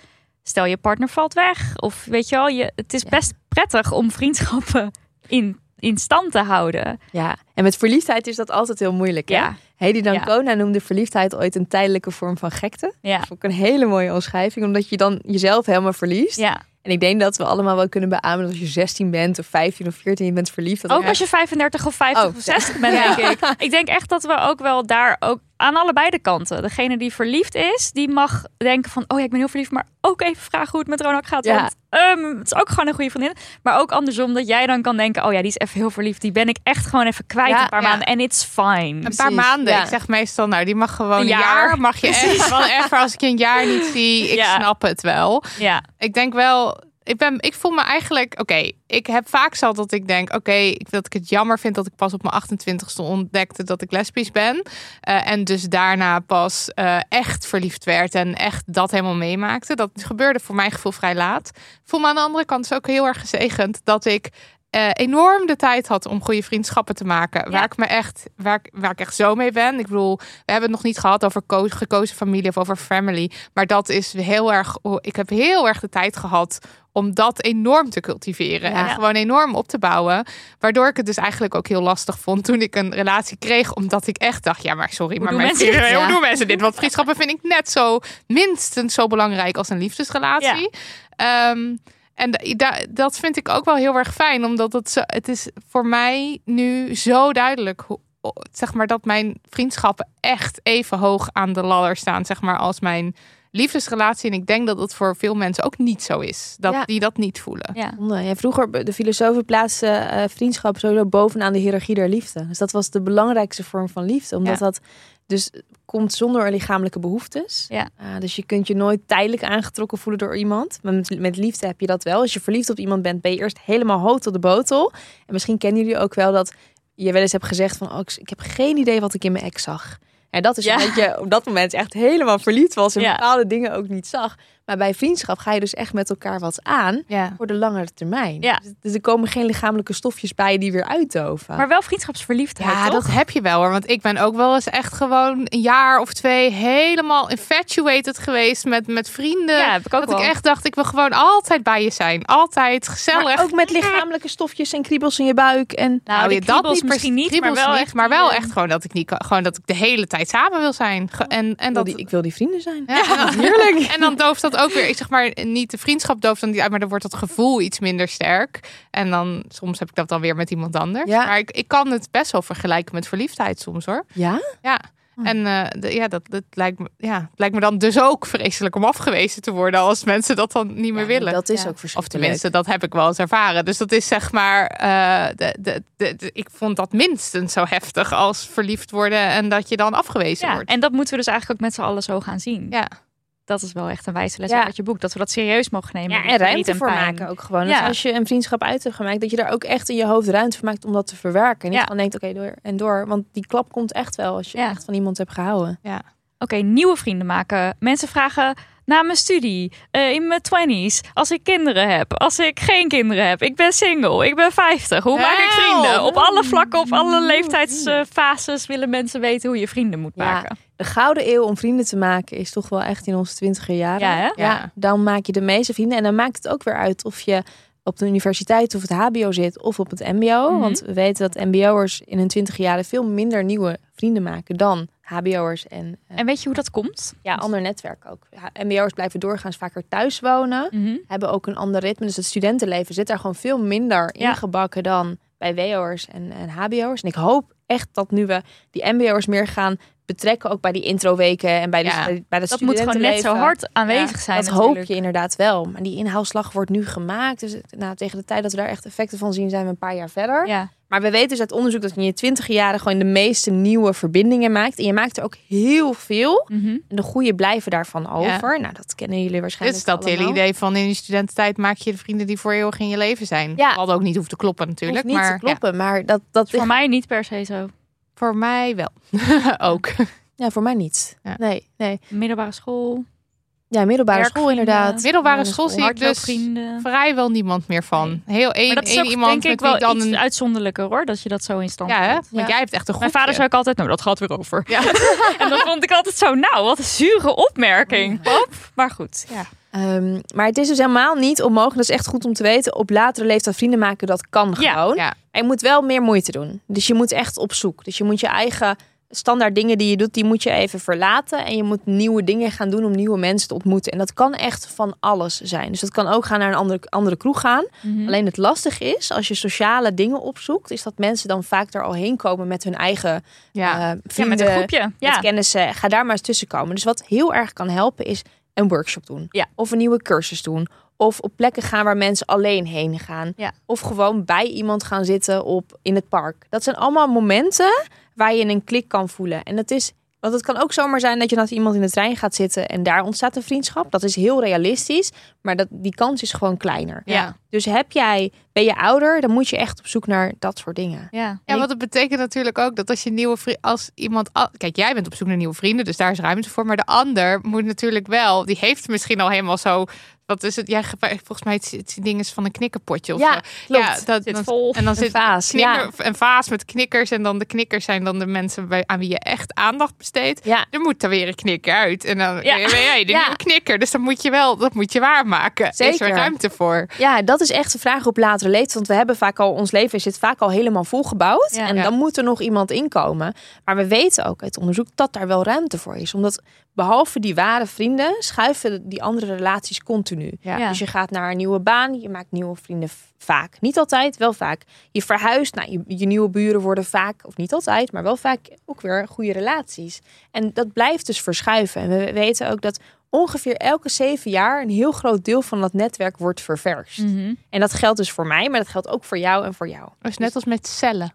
Speaker 1: stel je partner valt weg. Of weet je wel, je, het is
Speaker 3: Ja.
Speaker 1: best prettig om vriendschappen in, in stand te houden.
Speaker 3: Ja, en met verliefdheid is dat altijd heel moeilijk. Hè?
Speaker 1: Ja,
Speaker 3: Hedy
Speaker 1: Ja.
Speaker 3: Dancona noemde verliefdheid ooit een tijdelijke vorm van gekte.
Speaker 1: ja,
Speaker 3: Dat vond ik een hele mooie omschrijving, omdat je dan jezelf helemaal verliest.
Speaker 1: ja.
Speaker 3: En ik denk dat we allemaal wel kunnen beamen dat als je 16 bent of 15 of 14 je bent verliefd. Dat
Speaker 1: Ook als je 35 of 50
Speaker 3: Oh,
Speaker 1: of 60 bent, denk ik. Ik denk echt dat we ook wel daar ook aan allebei de kanten. Degene die verliefd is, die mag denken van... oh ja, ik ben heel verliefd, maar ook even vragen hoe het met Ronald gaat.
Speaker 3: Ja.
Speaker 1: Want ehm, het is ook gewoon een goede vriendin. Maar ook andersom, dat jij dan kan denken... oh ja, die is even heel verliefd. Die ben ik echt gewoon even kwijt
Speaker 3: Ja,
Speaker 1: een paar
Speaker 2: ja.
Speaker 1: maanden. En it's fine.
Speaker 2: Een paar
Speaker 3: Precies,
Speaker 2: maanden.
Speaker 3: ja.
Speaker 2: Ik zeg meestal, nou, die mag gewoon
Speaker 1: Een
Speaker 2: een
Speaker 1: jaar.
Speaker 2: jaar. Mag je echt van even als ik je een jaar niet zie. Ik
Speaker 1: Ja.
Speaker 2: snap het wel.
Speaker 1: Ja,
Speaker 2: Ik denk wel. Ik, ben, ik voel me eigenlijk. Oké, ik heb vaak zo dat ik denk. Oké, dat ik het jammer vind dat ik pas op mijn 28ste ontdekte dat ik lesbisch ben. Eh, en dus daarna pas eh, echt verliefd werd en echt dat helemaal meemaakte. Dat gebeurde voor mijn gevoel vrij laat. Voel me aan de andere kant dus ook heel erg gezegend dat ik eh, enorm de tijd had om goede vriendschappen te maken.
Speaker 1: Ja.
Speaker 2: Waar ik me echt, waar, ik- waar ik echt zo mee ben. Ik bedoel, we hebben het nog niet gehad over ko- gekozen familie of over family. Maar dat is heel erg. Ik heb heel erg de tijd gehad om dat enorm te cultiveren.
Speaker 3: Ja.
Speaker 2: En gewoon enorm op te bouwen. Waardoor ik het dus eigenlijk ook heel lastig vond toen ik een relatie kreeg. Omdat ik echt dacht, ja, maar sorry, maar mijn
Speaker 1: mensen
Speaker 2: vrienden-
Speaker 3: dit?
Speaker 2: hoe doen mensen dit? Want vriendschappen vind ik net zo minstens zo belangrijk als een liefdesrelatie. Ehm, en da- da- dat vind ik ook wel heel erg fijn, omdat het, zo, het is voor mij nu zo duidelijk zeg maar, dat mijn vriendschappen echt even hoog aan de ladder staan, zeg maar, als mijn liefdesrelatie. En ik denk dat het voor veel mensen ook niet zo is, dat
Speaker 3: Ja.
Speaker 2: die dat niet voelen.
Speaker 1: ja.
Speaker 3: Vroeger, de filosofen plaatsten eh, vriendschap sowieso bovenaan de hiërarchie der liefde. Dus dat was de belangrijkste vorm van liefde. Omdat
Speaker 1: Ja.
Speaker 3: dat dus komt zonder lichamelijke behoeftes.
Speaker 1: Ja.
Speaker 3: Eh, dus je kunt je nooit tijdelijk aangetrokken voelen door iemand. Maar met, met liefde heb je dat wel. Als je verliefd op iemand bent, ben je eerst helemaal hoog tot de botel. En misschien kennen jullie ook wel dat je wel eens hebt gezegd van... Oh, ik- ik heb geen idee wat ik in mijn ex zag. En dat is
Speaker 1: Ja.
Speaker 3: omdat je op dat moment echt helemaal verliefd was... en bepaalde dingen ook niet zag. Maar bij vriendschap ga je dus echt met elkaar wat aan
Speaker 2: Ja.
Speaker 3: voor de langere termijn.
Speaker 1: Ja.
Speaker 3: Dus er komen geen lichamelijke stofjes bij die weer uitdoven.
Speaker 1: Maar wel vriendschapsverliefdheid,
Speaker 2: Ja,
Speaker 1: toch?
Speaker 2: dat heb je wel hoor. Want ik ben ook wel eens echt gewoon een jaar of twee helemaal infatuated geweest met, met vrienden.
Speaker 1: Ja, heb ik ook
Speaker 2: dat
Speaker 1: wel.
Speaker 2: ik echt dacht, ik wil gewoon altijd bij je zijn. Altijd gezellig.
Speaker 3: maar ook met lichamelijke stofjes en kriebels in je buik. En
Speaker 1: Nou,
Speaker 2: ja,
Speaker 1: kriebels
Speaker 2: per-
Speaker 1: misschien niet, maar wel
Speaker 2: niet,
Speaker 1: echt
Speaker 2: maar wel
Speaker 1: eh,
Speaker 2: echt gewoon dat ik niet kan- gewoon dat ik de hele tijd samen wil zijn. En, en
Speaker 3: ik, wil
Speaker 2: dat
Speaker 3: die, ik wil die vrienden zijn.
Speaker 2: Ja, en-
Speaker 3: Heerlijk.
Speaker 2: En dan dooft dat ook weer, ik zeg maar, niet de vriendschap dooft dan niet uit, maar dan wordt dat gevoel iets minder sterk. En dan soms heb ik dat dan weer met iemand anders.
Speaker 3: Ja.
Speaker 2: Maar ik, ik kan het best wel vergelijken met verliefdheid soms hoor.
Speaker 3: Ja?
Speaker 2: Ja. En eh, de- ja, dat, dat lijkt me, ja, het lijkt me dan dus ook vreselijk om afgewezen te worden als mensen dat dan niet meer
Speaker 3: Ja,
Speaker 2: willen.
Speaker 3: Dat is
Speaker 1: Ja.
Speaker 3: ook
Speaker 2: Of
Speaker 3: verschrikkelijk.
Speaker 2: tenminste, dat heb ik wel eens ervaren. Dus dat is zeg maar, eh, de, de, de, de- ik vond dat minstens zo heftig als verliefd worden en dat je dan afgewezen
Speaker 1: Ja,
Speaker 2: wordt.
Speaker 1: en dat moeten we dus eigenlijk ook met z'n allen zo gaan zien.
Speaker 2: Ja.
Speaker 1: Dat is wel echt een wijze les
Speaker 3: Ja.
Speaker 1: uit je boek. Dat we dat serieus mogen nemen.
Speaker 3: Ja, en ruimte voor
Speaker 1: pijn.
Speaker 3: maken ook gewoon.
Speaker 1: Ja.
Speaker 3: Dus als je een vriendschap uit hebt gemaakt, dat je daar ook echt in je hoofd ruimte voor maakt om dat te verwerken. En niet
Speaker 1: Ja.
Speaker 3: gewoon denkt, oké, door en door. Want die klap komt echt wel als je
Speaker 1: Ja.
Speaker 3: echt van iemand hebt gehouden.
Speaker 1: Oké, nieuwe vrienden maken. Mensen vragen na mijn studie, eh, in mijn twenties, als ik kinderen heb, als ik geen kinderen heb, ik ben single, ik ben 50. Hoe maak ik vrienden? Op alle vlakken, op alle leeftijdsfases willen mensen weten hoe je vrienden moet
Speaker 3: Ja.
Speaker 1: maken.
Speaker 3: De gouden eeuw om vrienden te maken is toch wel echt in onze twintiger jaren.
Speaker 1: Ja, hè?
Speaker 3: Ja,
Speaker 2: Ja.
Speaker 3: dan maak je de meeste vrienden. En dan maakt het ook weer uit of je op de universiteit of het hbo zit of op het mbo.
Speaker 1: Mhm.
Speaker 3: Want we weten dat mbo'ers in hun twintig jaren veel minder nieuwe vrienden maken dan hbo'ers en, eh,
Speaker 1: En weet je hoe dat komt?
Speaker 3: ja, ander netwerk ook. Mbo'ers blijven doorgaans vaker thuis wonen.
Speaker 1: Mhm.
Speaker 3: Hebben ook een ander ritme. Dus het studentenleven zit daar gewoon veel minder
Speaker 1: Ja.
Speaker 3: ingebakken dan bij WO'ers en, en HBO'ers. En ik hoop echt dat nu we die MBO'ers meer gaan betrekken. Ook bij die intro-weken en bij, de,
Speaker 2: Ja.
Speaker 3: bij, bij dat
Speaker 1: Dat moet gewoon net zo hard aanwezig
Speaker 3: Ja,
Speaker 1: zijn.
Speaker 3: Dat hoop je inderdaad wel. Maar die inhaalslag wordt nu gemaakt. Dus nou, tegen de tijd dat we daar echt effecten van zien, zijn we een paar jaar verder.
Speaker 1: Ja.
Speaker 3: Maar we weten dus uit onderzoek dat je in je twintig jaren gewoon de meeste nieuwe verbindingen maakt. En je maakt er ook heel veel.
Speaker 1: Mhm.
Speaker 3: En de goede blijven daarvan over. Nou, dat kennen jullie
Speaker 2: Dit
Speaker 3: waarschijnlijk
Speaker 2: is dat hele idee van in je studententijd maak je de vrienden die voor eeuwig in je leven zijn.
Speaker 3: Ja.
Speaker 2: Wat ook niet hoeft te kloppen natuurlijk.
Speaker 3: Hoeft niet
Speaker 2: maar
Speaker 3: te kloppen, maar dat, dat
Speaker 1: Voor mij niet per se zo.
Speaker 2: Voor mij wel. ook.
Speaker 3: Ja, voor mij niet.
Speaker 2: Ja.
Speaker 3: Nee, nee.
Speaker 1: Middelbare school,
Speaker 3: Ja, middelbare school inderdaad.
Speaker 2: Middelbare school zie ik dus vrijwel niemand meer van. Heel één,
Speaker 1: Maar dat is
Speaker 2: één
Speaker 1: ook
Speaker 2: iemand
Speaker 1: denk ik wel
Speaker 2: dan
Speaker 1: iets
Speaker 2: een...
Speaker 1: uitzonderlijker hoor, dat je dat zo in stand
Speaker 2: Ja, hè? want
Speaker 3: Ja.
Speaker 2: jij hebt echt een
Speaker 1: Mijn
Speaker 2: groepje.
Speaker 1: vader zei ook altijd, nou dat gaat weer over.
Speaker 2: Ja.
Speaker 1: en dan vond ik altijd zo, nou wat een zure opmerking. Pap. Maar goed, ja.
Speaker 3: Ehm, maar het is dus helemaal niet onmogelijk. Dat is echt goed om te weten. Op latere leeftijd vrienden maken, dat kan
Speaker 1: Ja,
Speaker 3: gewoon.
Speaker 2: ja.
Speaker 3: Maar je moet wel meer moeite doen. Dus je moet echt op zoek. Dus je moet je eigen standaard dingen die je doet, die moet je even verlaten. En je moet nieuwe dingen gaan doen om nieuwe mensen te ontmoeten. En dat kan echt van alles zijn. Dus dat kan ook gaan naar een andere, andere kroeg gaan.
Speaker 1: Mhm.
Speaker 3: Alleen het lastige is, als je sociale dingen opzoekt, is dat mensen dan vaak er al heen komen met hun eigen
Speaker 2: Ja.
Speaker 3: eh,
Speaker 1: Ja,
Speaker 3: vrienden,
Speaker 1: met een groepje.
Speaker 3: met
Speaker 1: Ja.
Speaker 3: kennissen. Ga daar maar eens tussen komen. Dus wat heel erg kan helpen is een workshop doen.
Speaker 1: Ja.
Speaker 3: Of een nieuwe cursus doen. Of op plekken gaan waar mensen alleen heen gaan.
Speaker 1: Ja.
Speaker 3: Of gewoon bij iemand gaan zitten op, in het park. Dat zijn allemaal momenten waar je een klik kan voelen. En het is, want het kan ook zomaar zijn dat je naast iemand in de trein gaat zitten en daar ontstaat een vriendschap. Dat is heel realistisch, maar dat, die kans is gewoon kleiner.
Speaker 1: Ja.
Speaker 3: Dus heb jij, ben je ouder, dan moet je echt op zoek naar dat soort dingen.
Speaker 1: Ja.
Speaker 2: Ja, want het betekent natuurlijk ook dat als je nieuwe vrienden, als iemand, kijk, jij bent op zoek naar nieuwe vrienden, dus daar is ruimte voor. Maar de ander moet natuurlijk wel, die heeft misschien al helemaal zo. Wat is het? Gebruikt volgens mij het, het ding is van een knikkerpotje of
Speaker 3: Ja,
Speaker 2: zo. Ja, dat
Speaker 1: Zit
Speaker 2: dan-
Speaker 1: vol.
Speaker 2: En dan
Speaker 3: Een
Speaker 2: zit
Speaker 3: vaas,
Speaker 2: knikker,
Speaker 3: ja.
Speaker 2: een vaas met knikkers en dan de knikkers zijn dan de mensen bij, aan wie je echt aandacht besteedt.
Speaker 3: Ja.
Speaker 2: Er moet er weer een knikker uit en dan
Speaker 1: Ja.
Speaker 2: ben jij de
Speaker 3: Ja.
Speaker 2: nieuwe knikker. Dus dan moet je wel, dat moet je waarmaken. Is er
Speaker 3: Zeker.
Speaker 2: ruimte voor?
Speaker 3: Ja, dat is echt de vraag op latere leeftijd. Want we hebben vaak al, ons leven zit vaak al helemaal volgebouwd.
Speaker 1: Ja.
Speaker 3: en
Speaker 2: Ja.
Speaker 3: dan moet er nog iemand inkomen. Maar we weten ook uit onderzoek dat daar wel ruimte voor is. Omdat behalve die ware vrienden, schuiven die andere relaties continu.
Speaker 2: Ja.
Speaker 3: Dus je gaat naar een nieuwe baan, je maakt nieuwe vrienden vaak. Niet altijd, wel vaak. Je verhuist, nou, je, je nieuwe buren worden vaak, of niet altijd, maar wel vaak ook weer goede relaties. En dat blijft dus verschuiven. En we weten ook dat ongeveer elke zeven jaar een heel groot deel van dat netwerk wordt ververst.
Speaker 1: Mhm.
Speaker 3: En dat geldt dus voor mij, maar dat geldt ook voor jou en voor jou.
Speaker 2: Dat is net als met cellen.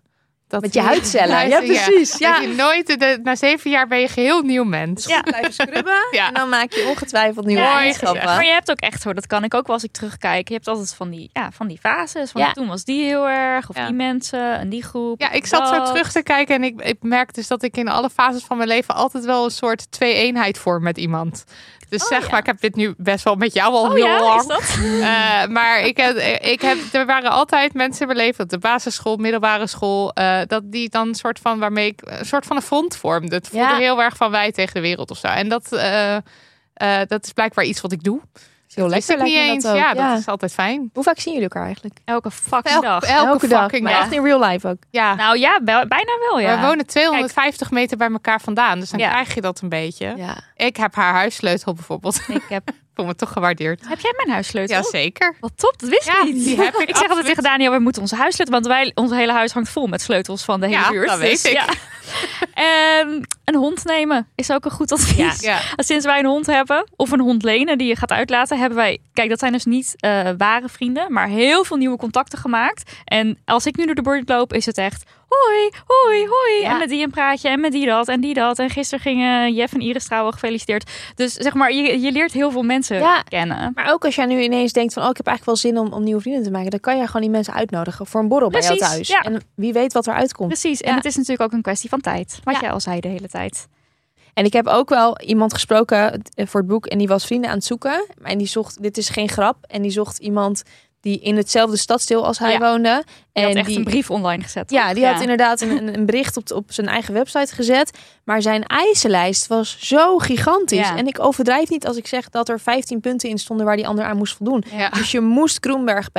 Speaker 2: Dat
Speaker 3: Met je huidcellen. Ja, precies. Ja.
Speaker 2: Je nooit, de, na zeven jaar ben je geheel nieuw mens.
Speaker 3: Ja. Blijven scrubben
Speaker 2: Ja.
Speaker 3: en dan maak je ongetwijfeld nieuwe
Speaker 1: Ja,
Speaker 3: eigenschappen.
Speaker 1: Maar je hebt ook echt hoor, dat kan ik ook wel als ik terugkijk. Je hebt altijd van die, ja, van die fases. Van
Speaker 3: Ja.
Speaker 1: toen was die heel erg, of
Speaker 2: Ja.
Speaker 1: die mensen en die groep.
Speaker 2: Ja, ik zat zo terug te kijken en ik, ik merk dus dat ik in alle fases van mijn leven altijd wel een soort twee-eenheid vorm met iemand. Dus
Speaker 1: Oh,
Speaker 2: zeg
Speaker 1: ja.
Speaker 2: maar, ik heb dit nu best wel met jou al
Speaker 1: Oh
Speaker 2: heel
Speaker 1: ja,
Speaker 2: lang.
Speaker 1: is dat?
Speaker 2: Eh, maar ik heb, ik heb, er waren altijd mensen in mijn leven, op de basisschool, middelbare school, eh, dat die dan een soort van waarmee ik een soort van een front vormde. Het voelde
Speaker 3: Ja.
Speaker 2: heel erg van wij tegen de wereld of zo. En dat, eh, eh, dat is blijkbaar iets wat ik doe.
Speaker 3: Heel
Speaker 2: Wist
Speaker 3: lekker
Speaker 2: ik niet eens.
Speaker 3: dat.
Speaker 2: Ja, dat is altijd fijn.
Speaker 3: Hoe vaak zien jullie elkaar eigenlijk?
Speaker 1: Elke fucking dag.
Speaker 2: elke
Speaker 3: dag,
Speaker 2: fucking
Speaker 3: maar
Speaker 2: dag.
Speaker 3: echt in real life ook.
Speaker 2: Ja.
Speaker 1: Nou ja, bijna wel ja.
Speaker 2: We wonen 250 meter bij elkaar vandaan, dus dan
Speaker 1: Ja.
Speaker 2: krijg je dat een beetje.
Speaker 3: Ja.
Speaker 2: Ik heb haar huissleutel bijvoorbeeld.
Speaker 1: Ik heb,
Speaker 2: Voel me toch gewaardeerd.
Speaker 1: heb jij mijn huissleutel?
Speaker 2: Jazeker.
Speaker 1: Wat top, dat wist
Speaker 2: Ja,
Speaker 1: ik niet.
Speaker 2: die heb ik
Speaker 1: ik zeg altijd tegen Daniel, we moeten onze huissleutel, want wij, ons hele huis hangt vol met sleutels van de hele
Speaker 2: Ja,
Speaker 1: buurt.
Speaker 2: dat weet ik.
Speaker 1: Ja. Ehm, een hond nemen is ook een goed advies.
Speaker 2: Ja.
Speaker 1: Sinds wij een hond hebben, of een hond lenen die je gaat uitlaten, hebben wij, kijk, dat zijn dus niet eh, ware vrienden, maar heel veel nieuwe contacten gemaakt. En als ik nu door de buurt loop, is het echt hoi, hoi, hoi.
Speaker 3: Ja.
Speaker 1: En met die een praatje en met die dat en die dat. En gisteren gingen Jeff en Iris trouwen gefeliciteerd. Dus zeg maar, je, je leert heel veel mensen
Speaker 3: Ja.
Speaker 1: kennen.
Speaker 3: Maar ook als jij nu ineens denkt van, oh, ik heb eigenlijk wel zin om, om nieuwe vrienden te maken, dan kan je gewoon die mensen uitnodigen voor een borrel bij jou thuis.
Speaker 1: ja.
Speaker 3: En wie weet wat eruit komt.
Speaker 1: Precies, en het is natuurlijk ook een kwestie van tijd. Wat jij al zei de hele tijd.
Speaker 3: En ik heb ook wel iemand gesproken eh, voor het boek en die was vrienden aan het zoeken. En die zocht, dit is geen grap, en die zocht iemand die in hetzelfde stadsdeel als hij
Speaker 1: Ja.
Speaker 3: woonde. En
Speaker 1: had echt
Speaker 3: die,
Speaker 1: een brief online gezet.
Speaker 3: Ja, die had inderdaad een, een- bericht op, op zijn eigen website gezet. Maar zijn eisenlijst was zo gigantisch.
Speaker 1: Ja.
Speaker 3: En ik overdrijf niet als ik zeg dat er 15 punten in stonden waar die ander aan moest voldoen. Dus je moest Kroenberg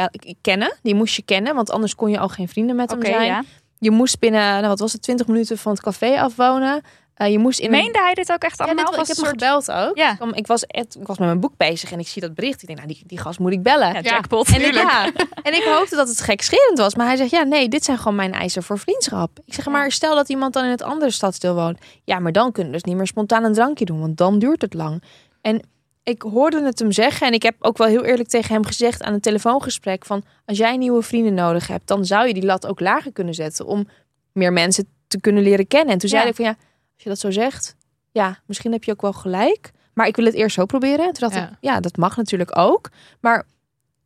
Speaker 3: kennen. Die moest je kennen, want anders kon je al geen vrienden met hem zijn. Je moest binnen, nou, wat was het, 20 minuten van het café afwonen. Eh, je moest in een-
Speaker 1: Meende hij dit ook echt
Speaker 3: Ja,
Speaker 1: allemaal?
Speaker 3: dit, ik heb
Speaker 1: soort
Speaker 3: gebeld ook.
Speaker 1: Ja.
Speaker 3: Ik, kwam- ik, was ik was met mijn boek bezig en ik zie dat bericht. Ik denk, nou, die, die gast moet ik bellen.
Speaker 1: ja, jackpot.
Speaker 3: En ik, ja, en ik hoopte dat het gekscherend was. Maar hij zegt, ja, nee, dit zijn gewoon mijn eisen voor vriendschap. Ik zeg,
Speaker 1: Ja.
Speaker 3: maar stel dat iemand dan in het andere stadsdeel woont. Ja, maar dan kunnen we dus niet meer spontaan een drankje doen. Want dan duurt het lang. En ik hoorde het hem zeggen. En ik heb ook wel heel eerlijk tegen hem gezegd aan een telefoongesprek. Van, als jij nieuwe vrienden nodig hebt, dan zou je die lat ook lager kunnen zetten. Om meer mensen te kunnen leren kennen. En toen
Speaker 1: Ja.
Speaker 3: zei ik van, ja, als je dat zo zegt. Ja, misschien heb je ook wel gelijk. Maar ik wil het eerst zo proberen. Toen dacht
Speaker 2: Ja.
Speaker 3: ik, ja, dat mag natuurlijk ook. Maar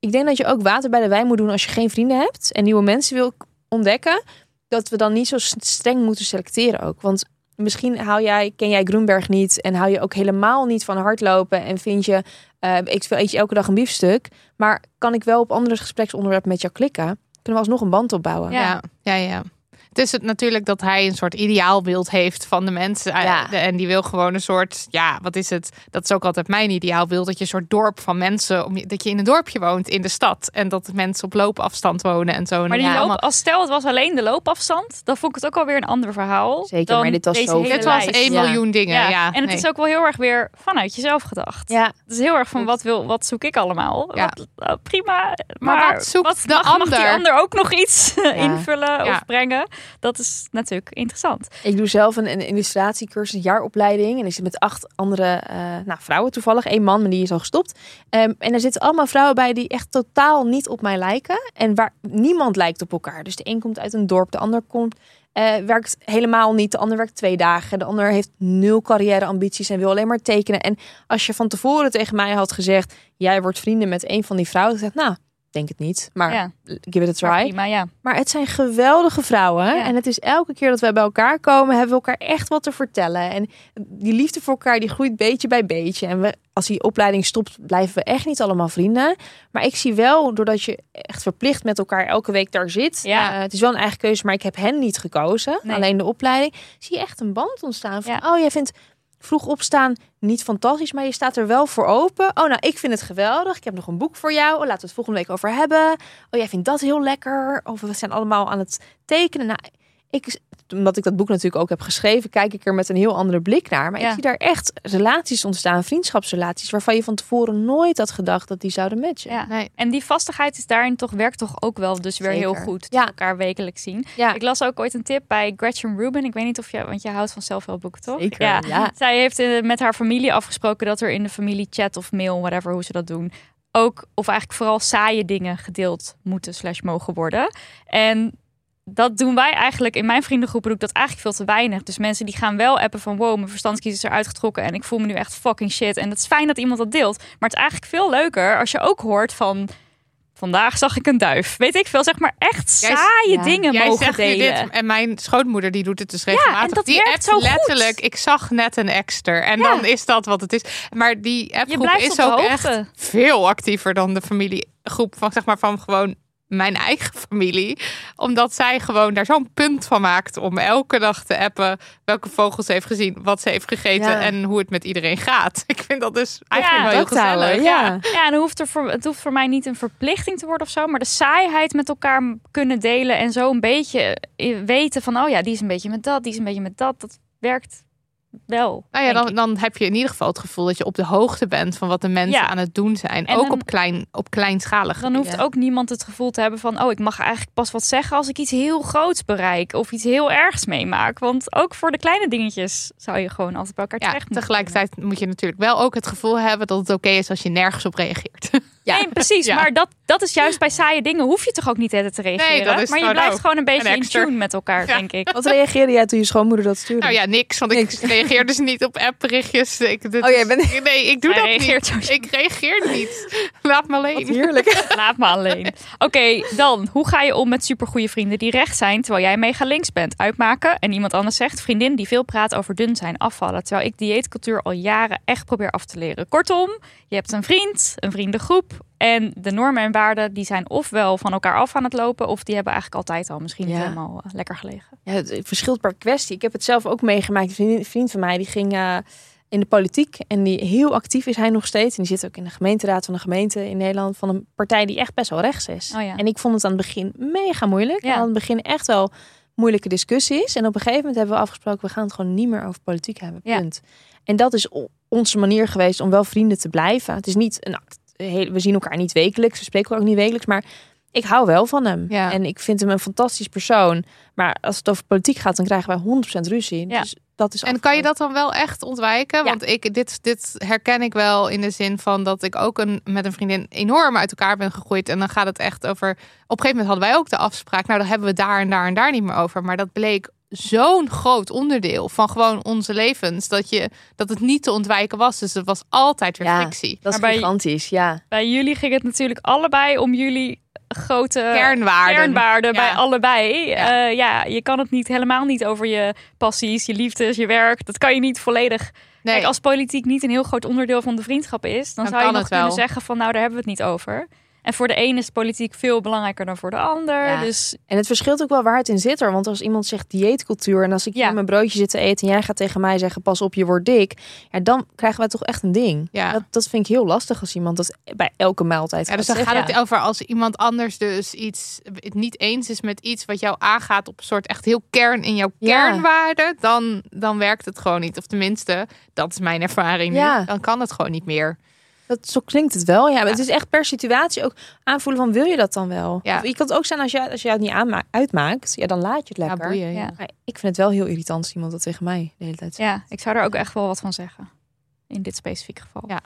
Speaker 3: ik denk dat je ook water bij de wijn moet doen als je geen vrienden hebt en nieuwe mensen wil ontdekken. Dat we dan niet zo streng moeten selecteren ook. Want misschien hou jij, ken jij Groenberg niet en hou je ook helemaal niet van hardlopen en vind je, eh ik eet je elke dag een biefstuk. Maar kan ik wel op andere gespreksonderwerpen met jou klikken? Kunnen we alsnog een band opbouwen?
Speaker 1: Ja.
Speaker 2: Ja, ja, ja. Het is het natuurlijk dat hij een soort ideaalbeeld heeft van de mensen. Eh,
Speaker 3: Ja.
Speaker 2: de- En die wil gewoon een soort, ja, wat is het? Dat is ook altijd mijn ideaalbeeld. Dat je een soort dorp van mensen, om dat je in een dorpje woont in de stad. En dat mensen op loopafstand wonen en zo.
Speaker 1: Maar die
Speaker 2: ja,
Speaker 1: loop,
Speaker 2: allemaal-
Speaker 1: als stel het was alleen de loopafstand, dan vond ik het ook alweer een ander verhaal.
Speaker 3: Zeker,
Speaker 1: dan
Speaker 3: maar dit was zo-
Speaker 2: Dit was
Speaker 1: lijst.
Speaker 2: 1
Speaker 3: Ja.
Speaker 2: miljoen dingen. Ja,
Speaker 1: Ja, en het
Speaker 2: nee.
Speaker 1: is ook wel heel erg weer vanuit jezelf gedacht.
Speaker 3: Ja,
Speaker 1: Het is heel erg van wat, wil, wat zoek ik allemaal?
Speaker 2: Ja.
Speaker 1: Wat, eh, prima. Maar,
Speaker 2: wat zoekt de
Speaker 1: mag, mag die
Speaker 2: ander?
Speaker 1: ander ook nog iets invullen
Speaker 2: Ja.
Speaker 1: of brengen? Dat is natuurlijk interessant.
Speaker 3: Ik doe zelf een, illustratiecursus, een jaaropleiding. En ik zit met acht andere eh, nou, vrouwen toevallig. Eén man, maar die is al gestopt. Ehm, en er zitten allemaal vrouwen bij die echt totaal niet op mij lijken. En waar niemand lijkt op elkaar. Dus de een komt uit een dorp, de ander komt, eh, werkt helemaal niet. De ander werkt twee dagen. De ander heeft nul carrièreambities en wil alleen maar tekenen. En als je van tevoren tegen mij had gezegd... jij wordt vrienden met een van die vrouwen. Dan zeg nou, denk het niet. Maar
Speaker 1: ja,
Speaker 3: give it a
Speaker 1: maar
Speaker 3: try.
Speaker 1: prima, ja.
Speaker 3: Maar het zijn geweldige vrouwen.
Speaker 1: Ja.
Speaker 3: En het is elke keer dat wij bij elkaar komen, hebben we elkaar echt wat te vertellen. En die liefde voor elkaar, die groeit beetje bij beetje. En we, als die opleiding stopt, blijven we echt niet allemaal vrienden. Maar ik zie wel, doordat je echt verplicht met elkaar elke week daar zit.
Speaker 1: Ja.
Speaker 3: eh, het is wel een eigen keuze, maar ik heb hen niet gekozen.
Speaker 1: Nee.
Speaker 3: Alleen de opleiding. Zie je echt een band ontstaan. Van, oh, jij vindt vroeg opstaan niet fantastisch, maar je staat er wel voor open. Oh, nou, ik vind het geweldig. Ik heb nog een boek voor jou. Oh, laten we het volgende week over hebben. Oh, jij vindt dat heel lekker. Of we zijn allemaal aan het tekenen. Nou, ik, omdat ik dat boek natuurlijk ook heb geschreven, kijk ik er met een heel andere blik naar. Maar
Speaker 1: Ja.
Speaker 3: ik zie daar echt relaties ontstaan, vriendschapsrelaties, waarvan je van tevoren nooit had gedacht dat die zouden matchen.
Speaker 1: ja.
Speaker 2: Nee.
Speaker 1: En die vastigheid is daarin toch, werkt toch ook wel dus weer heel goed.
Speaker 3: Ja.
Speaker 1: Elkaar wekelijks zien.
Speaker 3: Ja,
Speaker 1: Ik las ook ooit een tip bij Gretchen Rubin. Ik weet niet of je, want je houdt van zelfhulpboeken, toch?
Speaker 3: Zeker,
Speaker 1: Ja.
Speaker 3: ja.
Speaker 1: Zij heeft eh, met haar familie afgesproken dat er in de familie chat of mail, whatever, hoe ze dat doen, ook, of eigenlijk vooral saaie dingen gedeeld moeten slash mogen worden. En dat doen wij eigenlijk, in mijn vriendengroep doe ik dat eigenlijk veel te weinig. Dus mensen die gaan wel appen van wow, mijn verstandskies is eruit getrokken en ik voel me nu echt fucking shit. En het is fijn dat iemand dat deelt. Maar het is eigenlijk veel leuker als je ook hoort van... Vandaag zag ik een duif. Weet ik veel, zeg maar echt saaie
Speaker 3: ja.
Speaker 1: dingen
Speaker 2: Jij
Speaker 1: mogen
Speaker 2: zegt
Speaker 1: delen.
Speaker 2: dit en mijn schoonmoeder die doet het dus regelmatig.
Speaker 1: dat
Speaker 2: die
Speaker 1: werkt zo goed.
Speaker 2: letterlijk, ik zag net een exter. En dan is dat wat het is. Maar die appgroep is ook
Speaker 1: hoogte.
Speaker 2: echt veel actiever dan de familiegroep van zeg maar van gewoon mijn eigen familie. Omdat zij gewoon daar zo'n punt van maakt om elke dag te appen welke vogels ze heeft gezien, wat ze heeft gegeten
Speaker 3: Ja.
Speaker 2: en hoe het met iedereen gaat. Ik vind dat dus eigenlijk
Speaker 1: Ja,
Speaker 2: wel heel
Speaker 3: houden,
Speaker 2: gezellig.
Speaker 3: ja.
Speaker 1: Ja, en het hoeft, er voor, het hoeft voor mij niet een verplichting te worden of zo. Maar de saaiheid met elkaar kunnen delen. En zo een beetje eh, weten van, oh ja, die is een beetje met dat, die is een beetje met dat. Dat werkt wel.
Speaker 2: Nou ja, dan, dan heb je in ieder geval het gevoel dat je op de hoogte bent van wat de mensen
Speaker 1: Ja.
Speaker 2: aan het doen zijn.
Speaker 1: En
Speaker 2: ook
Speaker 1: dan-
Speaker 2: op, klein, op kleinschalig
Speaker 1: Dan hoeft
Speaker 3: Ja.
Speaker 1: ook niemand het gevoel te hebben van... oh, ik mag eigenlijk pas wat zeggen als ik iets heel groots bereik... of iets heel ergs meemaak. Want ook voor de kleine dingetjes zou je gewoon altijd bij elkaar
Speaker 2: Ja,
Speaker 1: terecht moeten
Speaker 2: tegelijkertijd moet je natuurlijk wel ook het gevoel hebben dat het oké is als je nergens op reageert.
Speaker 3: Ja.
Speaker 1: Nee, precies.
Speaker 2: Ja.
Speaker 1: Maar dat, dat is juist bij saaie dingen. Hoef je toch ook niet te reageren.
Speaker 2: dat is
Speaker 1: maar je blijft
Speaker 2: ook
Speaker 1: gewoon een beetje
Speaker 2: een
Speaker 1: in tune met elkaar,
Speaker 2: Ja.
Speaker 1: denk ik.
Speaker 3: Wat reageerde jij toen je schoonmoeder dat stuurde?
Speaker 2: Nou ja, niks, want ik reageer dus niet op appberichtjes. Ik, dit
Speaker 3: Oh, jij
Speaker 2: is-
Speaker 3: bent-
Speaker 2: Nee, ik doe
Speaker 1: Hij
Speaker 2: dat niet. Ik reageer niet. Laat me alleen.
Speaker 3: Wat heerlijk.
Speaker 1: Laat me alleen. Oké, dan. Hoe ga je om met supergoeie vrienden die recht zijn terwijl jij mega links bent? Uitmaken en iemand anders zegt vriendin die veel praat over dun zijn, afvallen. Terwijl ik dieetcultuur al jaren echt probeer af te leren. Kortom, je hebt een vriend, een vriendengroep. En de normen en waarden die zijn ofwel van elkaar af aan het lopen... of die hebben eigenlijk altijd al misschien
Speaker 3: Ja.
Speaker 1: helemaal eh, lekker gelegen.
Speaker 3: Ja, het verschilt per kwestie. Ik heb het zelf ook meegemaakt. Een vriend, vriend van mij die ging eh, in de politiek en die heel actief is hij nog steeds. En die zit ook in de gemeenteraad van een gemeente in Nederland van een partij die echt best wel rechts is.
Speaker 1: Oh ja.
Speaker 3: En ik vond het aan het begin mega moeilijk.
Speaker 1: Ja.
Speaker 3: Aan het begin echt wel moeilijke discussies. En op een gegeven moment hebben we afgesproken, we gaan het gewoon niet meer over politiek hebben.
Speaker 1: Ja.
Speaker 3: Punt. En dat is onze manier geweest om wel vrienden te blijven. Het is niet een act. Heel- We zien elkaar niet wekelijks, we spreken ook niet wekelijks, maar ik hou wel van hem.
Speaker 2: Ja.
Speaker 3: En ik vind hem een fantastisch persoon. Maar als het over politiek gaat, dan krijgen wij 100% ruzie.
Speaker 1: Ja.
Speaker 3: Dus dat is
Speaker 2: En kan je dat dan wel echt ontwijken?
Speaker 3: Ja.
Speaker 2: Want ik, dit, dit herken ik wel in de zin van dat ik ook een, met een vriendin enorm uit elkaar ben gegroeid. En dan gaat het echt over. Op een gegeven moment hadden wij ook de afspraak. Nou, dan hebben we daar en daar en daar niet meer over. Maar dat bleek zo'n groot onderdeel van gewoon onze levens. Dat, je, dat het niet te ontwijken was. Dus er was altijd weer
Speaker 3: Ja.
Speaker 2: frictie.
Speaker 3: Dat is
Speaker 1: bij-
Speaker 3: gigantisch, ja.
Speaker 1: Bij jullie ging het natuurlijk allebei om jullie grote
Speaker 2: Kernwaarden.
Speaker 1: kernwaarden
Speaker 2: Ja.
Speaker 1: bij allebei.
Speaker 2: Ja.
Speaker 1: Ja. ja, je kan het niet helemaal niet over je passies, je liefdes, je werk. Dat kan je niet volledig.
Speaker 2: Nee.
Speaker 1: Kijk, als politiek niet een heel groot onderdeel van de vriendschap is, dan,
Speaker 2: Dan
Speaker 1: zou je nog
Speaker 2: het
Speaker 1: kunnen
Speaker 2: wel.
Speaker 1: zeggen van nou, daar hebben we het niet over. En voor de een is politiek veel belangrijker dan voor de ander.
Speaker 3: Ja.
Speaker 1: Dus
Speaker 3: En het verschilt ook wel waar het in zit er. Want als iemand zegt dieetcultuur en als ik
Speaker 1: Ja.
Speaker 3: hier mijn broodje zit te eten en jij gaat tegen mij zeggen pas op je wordt dik. Ja, dan krijgen wij toch echt een ding.
Speaker 2: Ja.
Speaker 3: Dat, dat vind ik heel lastig als iemand dat bij elke maaltijd
Speaker 2: Ja, dus dan gaat het over als iemand anders dus iets het niet eens is met iets wat jou aangaat op een soort echt heel kern in jouw
Speaker 3: Ja.
Speaker 2: kernwaarde, dan, dan werkt het gewoon niet. Of tenminste, dat is mijn ervaring nu. Dan kan het gewoon niet meer.
Speaker 3: Dat, zo klinkt het wel. Ja, maar het is echt per situatie ook aanvoelen van wil je dat dan wel?
Speaker 2: Ja.
Speaker 3: Of je kan het ook zijn als je, als je het niet uitmaakt. Ja, dan laat je het
Speaker 2: Ja,
Speaker 3: lekker.
Speaker 2: boeien.
Speaker 1: Ja.
Speaker 2: Ja.
Speaker 3: Maar ik vind het wel heel irritant als iemand dat tegen mij de hele tijd zegt.
Speaker 1: ja, ik zou er ook echt wel wat van zeggen. In dit specifieke geval.
Speaker 2: Ja.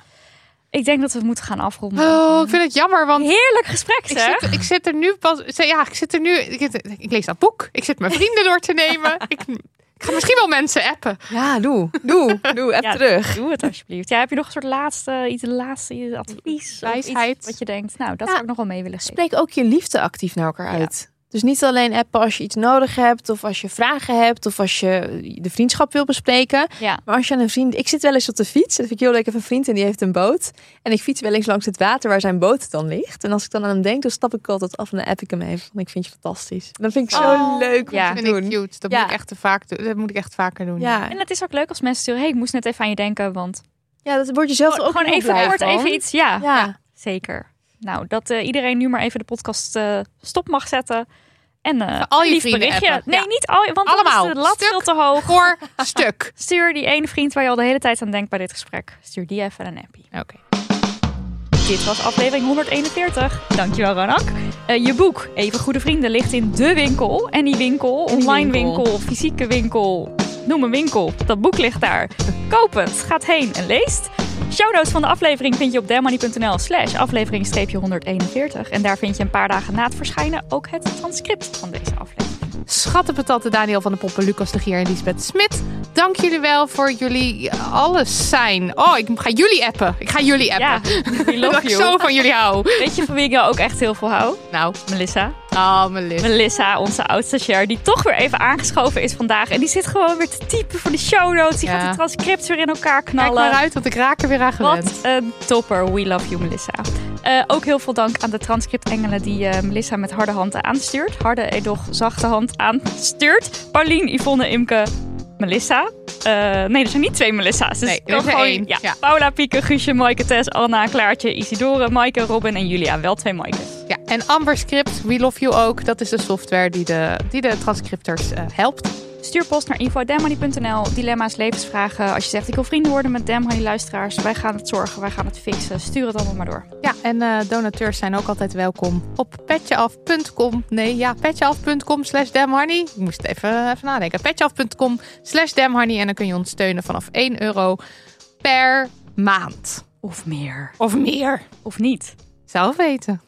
Speaker 1: Ik denk dat we moeten gaan afronden.
Speaker 2: Oh, ik vind het jammer, want
Speaker 1: Heerlijk gesprek
Speaker 2: ik
Speaker 1: zeg.
Speaker 2: zit, ik zit er nu pas. Ja, ik zit er nu. Ik, ik lees dat boek. Ik zit mijn vrienden door te nemen. Ik, ik ga misschien wel mensen appen.
Speaker 3: Ja, doe. Doe. Doe.
Speaker 1: Ja,
Speaker 3: terug.
Speaker 1: Doe het alsjeblieft. Ja, heb je nog een soort laatste, iets laatste advies? of
Speaker 2: Wijsheid.
Speaker 1: iets wat je denkt, nou, dat
Speaker 3: Ja.
Speaker 1: zou ik nog wel mee willen geven.
Speaker 3: Spreek ook je liefde actief naar elkaar
Speaker 1: Ja.
Speaker 3: uit. Dus niet alleen appen als je iets nodig hebt, of als je vragen hebt, of als je de vriendschap wil bespreken.
Speaker 1: Ja.
Speaker 3: Maar als je aan een vriend. Ik zit wel eens op de fiets. Dat vind ik heel leuk. Ik heb een vriend en die heeft een boot. En ik fiets wel eens langs het water waar zijn boot dan ligt. En als ik dan aan hem denk, dan stap ik altijd af en dan app ik hem even. Want ik vind je fantastisch. En dat vind ik zo
Speaker 2: Oh,
Speaker 3: leuk om
Speaker 1: ja.
Speaker 3: te
Speaker 2: Dat vind
Speaker 3: doen.
Speaker 2: ik cute. Dat,
Speaker 3: Ja.
Speaker 2: moet ik echt te vaak doen. Dat moet ik echt vaker doen.
Speaker 3: Ja.
Speaker 1: En het is ook leuk als mensen sturen, hey, ik moest net even aan je denken, want
Speaker 3: ja, dat wordt je zelf ook
Speaker 1: gewoon even kort, even iets, ja,
Speaker 3: Ja.
Speaker 1: zeker. Nou, dat eh, iedereen nu maar even de podcast eh, stop mag zetten. En eh,
Speaker 2: al je
Speaker 1: lief
Speaker 2: vrienden
Speaker 1: berichtje.
Speaker 2: appen.
Speaker 1: Nee,
Speaker 2: Ja.
Speaker 1: niet al, want
Speaker 2: Allemaal.
Speaker 1: is de lat veel te hoog.
Speaker 2: Voor stuk.
Speaker 1: Stuur die ene vriend waar je al de hele tijd aan denkt bij dit gesprek. Stuur die even een appie.
Speaker 2: Oké.
Speaker 1: Dit was aflevering 141. Dankjewel, Ranak. Eh, je boek, Even Goede Vrienden, ligt in de winkel. En die winkel, online
Speaker 3: winkel.
Speaker 1: winkel. fysieke winkel, noem een winkel. Dat boek ligt daar. Koop het, gaat heen en leest. Show notes van de aflevering vind je op demoney.nl slash aflevering-141. En daar vind je een paar dagen na het verschijnen ook het transcript van deze aflevering.
Speaker 2: Schattenpatatte Daniel van de Poppen, Lucas de Gier en Lisbeth Smit. Dank jullie wel voor jullie alles zijn. Oh, ik ga jullie appen. Ik ga jullie
Speaker 1: Ja,
Speaker 2: appen. Dat
Speaker 1: love
Speaker 2: ik
Speaker 1: you.
Speaker 2: zo van jullie hou.
Speaker 1: Weet je van wie ik jou ook echt heel veel hou?
Speaker 2: Nou,
Speaker 1: Melissa.
Speaker 2: Oh.
Speaker 1: Melissa, onze oudste share, die toch weer even aangeschoven is vandaag. En die zit gewoon weer te typen voor de show notes. Die
Speaker 2: Ja.
Speaker 1: gaat de transcripts weer in elkaar
Speaker 2: Kijk
Speaker 1: knallen.
Speaker 2: maar uit, want ik raak er weer aan gewend.
Speaker 1: Wat een topper. We love you, Melissa. Eh, ook heel veel dank aan de transcriptengelen die eh, Melissa met harde hand aanstuurt. Harde, edoch, zachte hand aanstuurt. Paulien, Yvonne, Imke, Melissa. Eh, nee, er zijn niet twee Melissa's. Dus
Speaker 2: Nee, er is er
Speaker 1: gewoon-
Speaker 2: één.
Speaker 1: Ja,
Speaker 2: Ja.
Speaker 1: Paula, Pieke, Guusje, Maaike, Tess, Anna, Klaartje, Isidore, Maaike, Robin en Julia. Wel twee Maaikes.
Speaker 2: Ja, en Amber Script, We Love You ook. Dat is de software die de, die de transcripters eh, helpt.
Speaker 1: Stuur post naar info.demhoney.nl. Dilemma's, levensvragen. Als je zegt ik wil vrienden worden met Demhoney luisteraars. Wij gaan het zorgen, wij gaan het fixen. Stuur het allemaal maar door.
Speaker 2: Ja, en eh, donateurs zijn ook altijd welkom op petjeaf.com. Nee, ja, petjeaf.com slash damhoney. Ik moest even, even nadenken. Petjeaf.com slash damhoney. En dan kun je ons steunen vanaf 1 euro per maand.
Speaker 1: Of meer.
Speaker 2: Of meer.
Speaker 1: Of niet.
Speaker 2: Zelf weten.